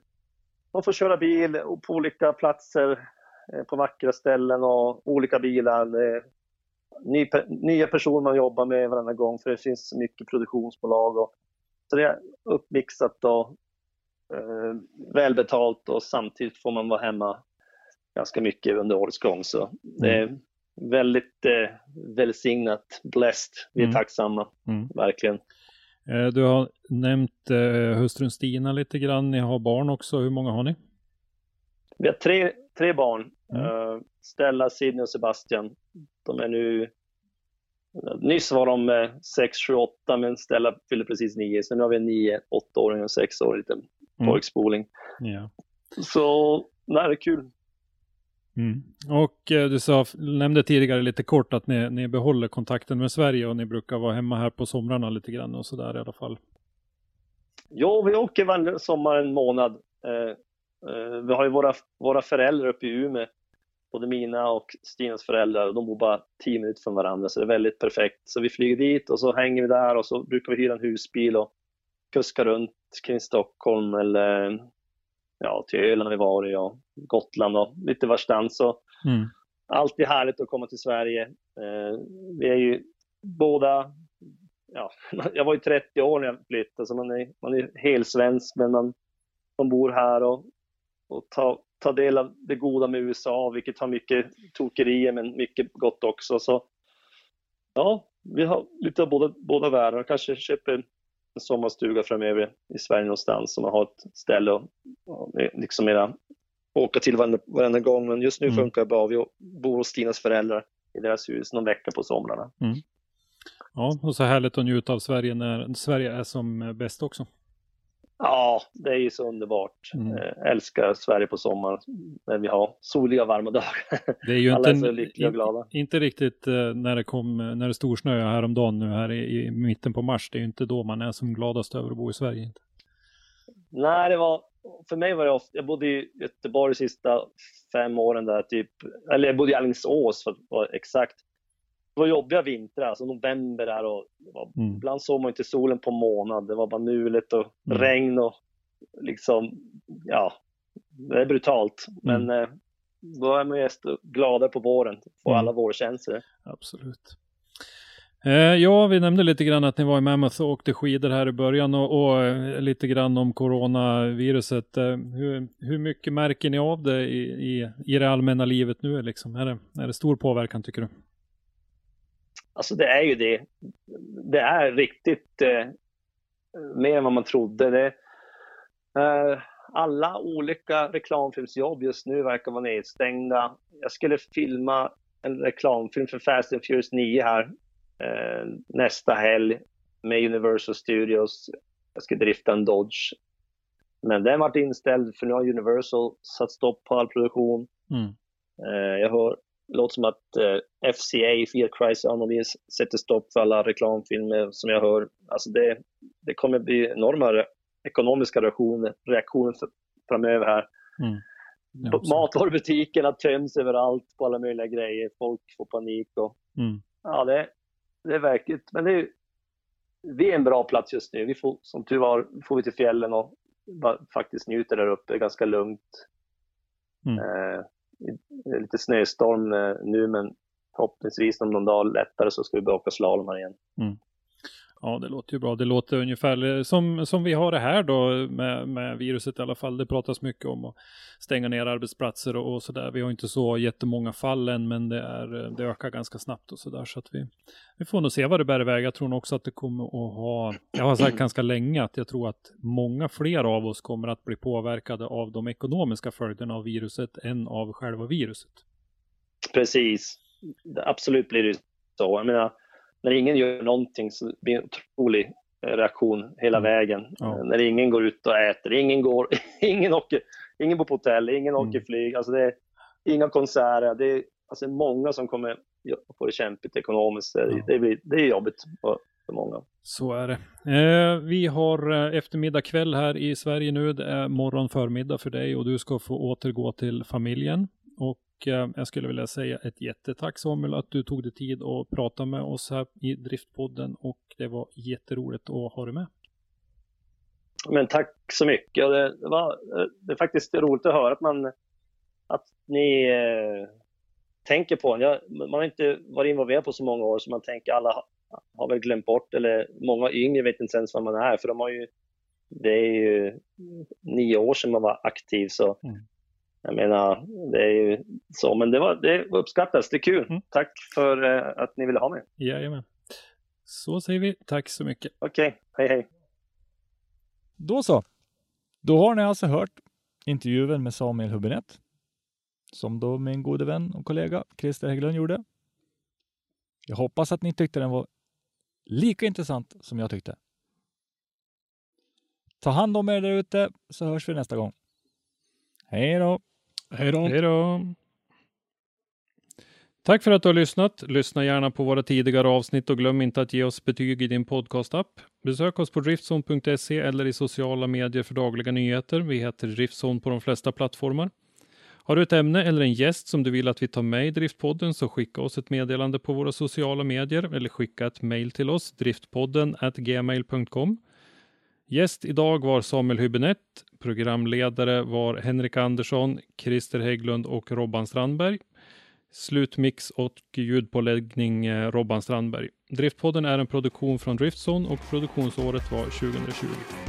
Speaker 5: Man får köra bil på olika platser, eh, på vackra ställen och olika bilar. Ny, nya personer man jobbar med varenda gång för det finns mycket produktionsbolag. Och, så det är uppmixat och eh, välbetalt och samtidigt får man vara hemma ganska mycket under årets gång. Så det, väldigt eh, välsignat, blessed. Vi är
Speaker 3: Mm.
Speaker 5: tacksamma,
Speaker 3: Mm.
Speaker 5: verkligen.
Speaker 3: Eh, Du har nämnt eh, hustrun Stina lite grann. Ni har barn också. Hur många har ni?
Speaker 5: Vi har tre, tre barn.
Speaker 3: Mm.
Speaker 5: Eh, Stella, Sidney och Sebastian. De är nu... Nyss var de eh, 6, 7, 8 men Stella fyller precis 9. Så nu har vi en 9, 8-åring och 6-årig liten
Speaker 3: Mm.
Speaker 5: pojkspoling.
Speaker 3: Ja.
Speaker 5: Så nej, det är kul.
Speaker 3: Mm. Och eh, du sa, nämnde tidigare lite kort att ni, ni behåller kontakten med Sverige och ni brukar vara hemma här på somrarna lite grann och sådär i alla fall.
Speaker 5: Jo, vi åker varje sommar en månad. Eh, eh, vi har ju våra, våra föräldrar uppe i Umeå. Både mina och Stinas föräldrar. och De bor bara 10 minuter från varandra, så det är väldigt perfekt. Så vi flyger dit och så hänger vi där och så brukar vi hyra en husbil och kuska runt kring Stockholm eller ja, till Öland vi varit och Gotland och lite varstans. Så
Speaker 3: Mm.
Speaker 5: alltid härligt att komma till Sverige. Eh, vi är ju båda, ja, jag var ju 30 år när jag flyttade, så man är, man är helt svensk, men man, man bor här och, och tar, tar del av det goda med USA, vilket har mycket tokerier, men mycket gott också. Så ja, vi har lite av båda, båda världar. Kanske köper en sommarstuga framöver i Sverige någonstans, så man har ett ställe och, och liksom mera åka till varenda, varenda gång. Men just nu
Speaker 3: Mm.
Speaker 5: funkar det bra. Vi bor hos Stinas föräldrar i deras hus någon vecka på somrarna.
Speaker 3: Ja, och så härligt att njuta av Sverige när Sverige är som bäst också.
Speaker 5: Ja, det är ju så underbart.
Speaker 3: Mm.
Speaker 5: Eh, älskar Sverige på sommaren när vi har soliga varma dagar.
Speaker 3: Det är ju
Speaker 5: Alla är
Speaker 3: inte,
Speaker 5: så lyckliga och glada.
Speaker 3: inte riktigt eh, när det kom, när det storsnöade häromdagen nu här i, i mitten på mars. Det är ju inte då man är som gladast över att bo i Sverige. Inte.
Speaker 5: Nej, det var, för mig var det ofta, jag bodde i Göteborg de sista fem åren där typ, eller jag bodde i Alingsås för att vara exakt. Det var jobbiga vintrar, alltså november där och var,
Speaker 3: Mm.
Speaker 5: ibland såg man inte solen på månad. Det var bara mulet och
Speaker 3: Mm.
Speaker 5: regn och liksom, ja, det är brutalt. Men eh, då är man ju gladare på våren, får
Speaker 3: Mm.
Speaker 5: alla vårkänslor.
Speaker 3: Absolut. Eh, ja, vi nämnde lite grann att ni var i Mammoth och åkte skidor här i början och, och eh, lite grann om coronaviruset. Eh, hur, hur mycket märker ni av det i, i, i det allmänna livet nu? Liksom? Är, det, är det stor påverkan tycker du?
Speaker 5: Alltså det är ju det. Det är riktigt eh, mer än vad man trodde. Det, eh, alla olika reklamfilmsjobb just nu verkar vara nedstängda. Jag skulle filma en reklamfilm för Fast and Furious 9 här eh, nästa helg med Universal Studios. Jag ska drifta en Dodge. Men den varit inställd för nu har Universal satt stopp på all produktion.
Speaker 3: Mm.
Speaker 5: Eh, jag hör, låter som att eh, FCA, Fiat Chrysler Automobiles, sätter stopp för alla reklamfilmer som jag hör. Alltså det, det kommer bli enorma ekonomiska reaktioner, reaktioner för, framöver här.
Speaker 3: Mm. Ja.
Speaker 5: Matvarubutikerna töms överallt på alla möjliga grejer. Folk får panik och
Speaker 3: Mm.
Speaker 5: ja, det, det är verkligt. Men det är, vi är en bra plats just nu. Vi får, som tur var får vi till fjällen och faktiskt njuter där uppe. Ganska lugnt.
Speaker 3: Mm.
Speaker 5: Eh, lite snöstorm eh, nu, men förhoppningsvis om någon dag lättare så ska vi börja åka slalom här igen. Mm.
Speaker 3: Ja, det låter ju bra. Det låter ungefär som, som vi har det här då med, med viruset i alla fall. Det pratas mycket om att stänga ner arbetsplatser och, och sådär. Vi har inte så jättemånga fall än, men det, är, det ökar ganska snabbt och sådär. Så att vi, vi får nog se vad det bär iväg. Jag tror nog också att det kommer att ha, jag har sagt ganska länge att jag tror att många fler av oss kommer att bli påverkade av de ekonomiska följderna av viruset än av själva viruset.
Speaker 5: Precis. Absolut blir det så. Jag menar, när ingen gör någonting så blir det en otrolig eh, reaktion hela
Speaker 3: Mm.
Speaker 5: vägen.
Speaker 3: Ja.
Speaker 5: Eh, När ingen går ut och äter, ingen går, ingen åker, ingen bor på hotell, ingen
Speaker 3: Mm.
Speaker 5: åker flyg. Alltså det är inga konserter. Det är alltså många som kommer få det kämpigt ekonomiskt. Det,
Speaker 3: Ja.
Speaker 5: det, blir, det är jobbigt för, många.
Speaker 3: Så är det. Eh, vi har eh, eftermiddag kväll här i Sverige nu. Det är morgon förmiddag för dig och du ska få återgå till familjen. Och jag skulle vilja säga ett jättetack Samuel att du tog dig tid att prata med oss här i Driftpodden och det var jätteroligt att ha dig med.
Speaker 5: Men tack så mycket. Det, var, det är faktiskt roligt att höra att, man, att ni eh, tänker på en. Jag, man har inte varit involverad på så många år så man tänker alla har, har väl glömt bort eller många yngre vet inte ens vad man är för de har ju det är ju nio år sedan man var aktiv så
Speaker 3: Mm.
Speaker 5: Jag menar, det är ju så, men det, var, det uppskattas, det är kul.
Speaker 3: Mm.
Speaker 5: Tack för eh, att ni ville ha mig.
Speaker 3: Jajamän. Så säger vi tack så mycket.
Speaker 5: Okej, hej hej.
Speaker 2: Då så. Då har ni alltså hört intervjun med Samuel Hubinett som då min gode vän och kollega Christer Hägglund gjorde. Jag hoppas att ni tyckte den var lika intressant som jag tyckte. Ta hand om er där ute så hörs vi nästa gång. Hej då!
Speaker 4: Hej då.
Speaker 3: Hej då! Tack för att du har lyssnat. Lyssna gärna på våra tidigare avsnitt och glöm inte att ge oss betyg i din podcastapp. Besök oss på driftzone.se eller i sociala medier för dagliga nyheter. Vi heter Driftzone på de flesta plattformar. Har du ett ämne eller en gäst som du vill att vi tar med i Driftpodden så skicka oss ett meddelande på våra sociala medier eller skicka ett mejl till oss, driftpodden gmail.com. Gäst idag var Samuel Hübinette. Programledare var Henrik Andersson, Christer Hägglund och Robban Strandberg. Slutmix och ljudpåläggning eh, Robban Strandberg. Driftpodden är en produktion från Driftzone och produktionsåret var 2020.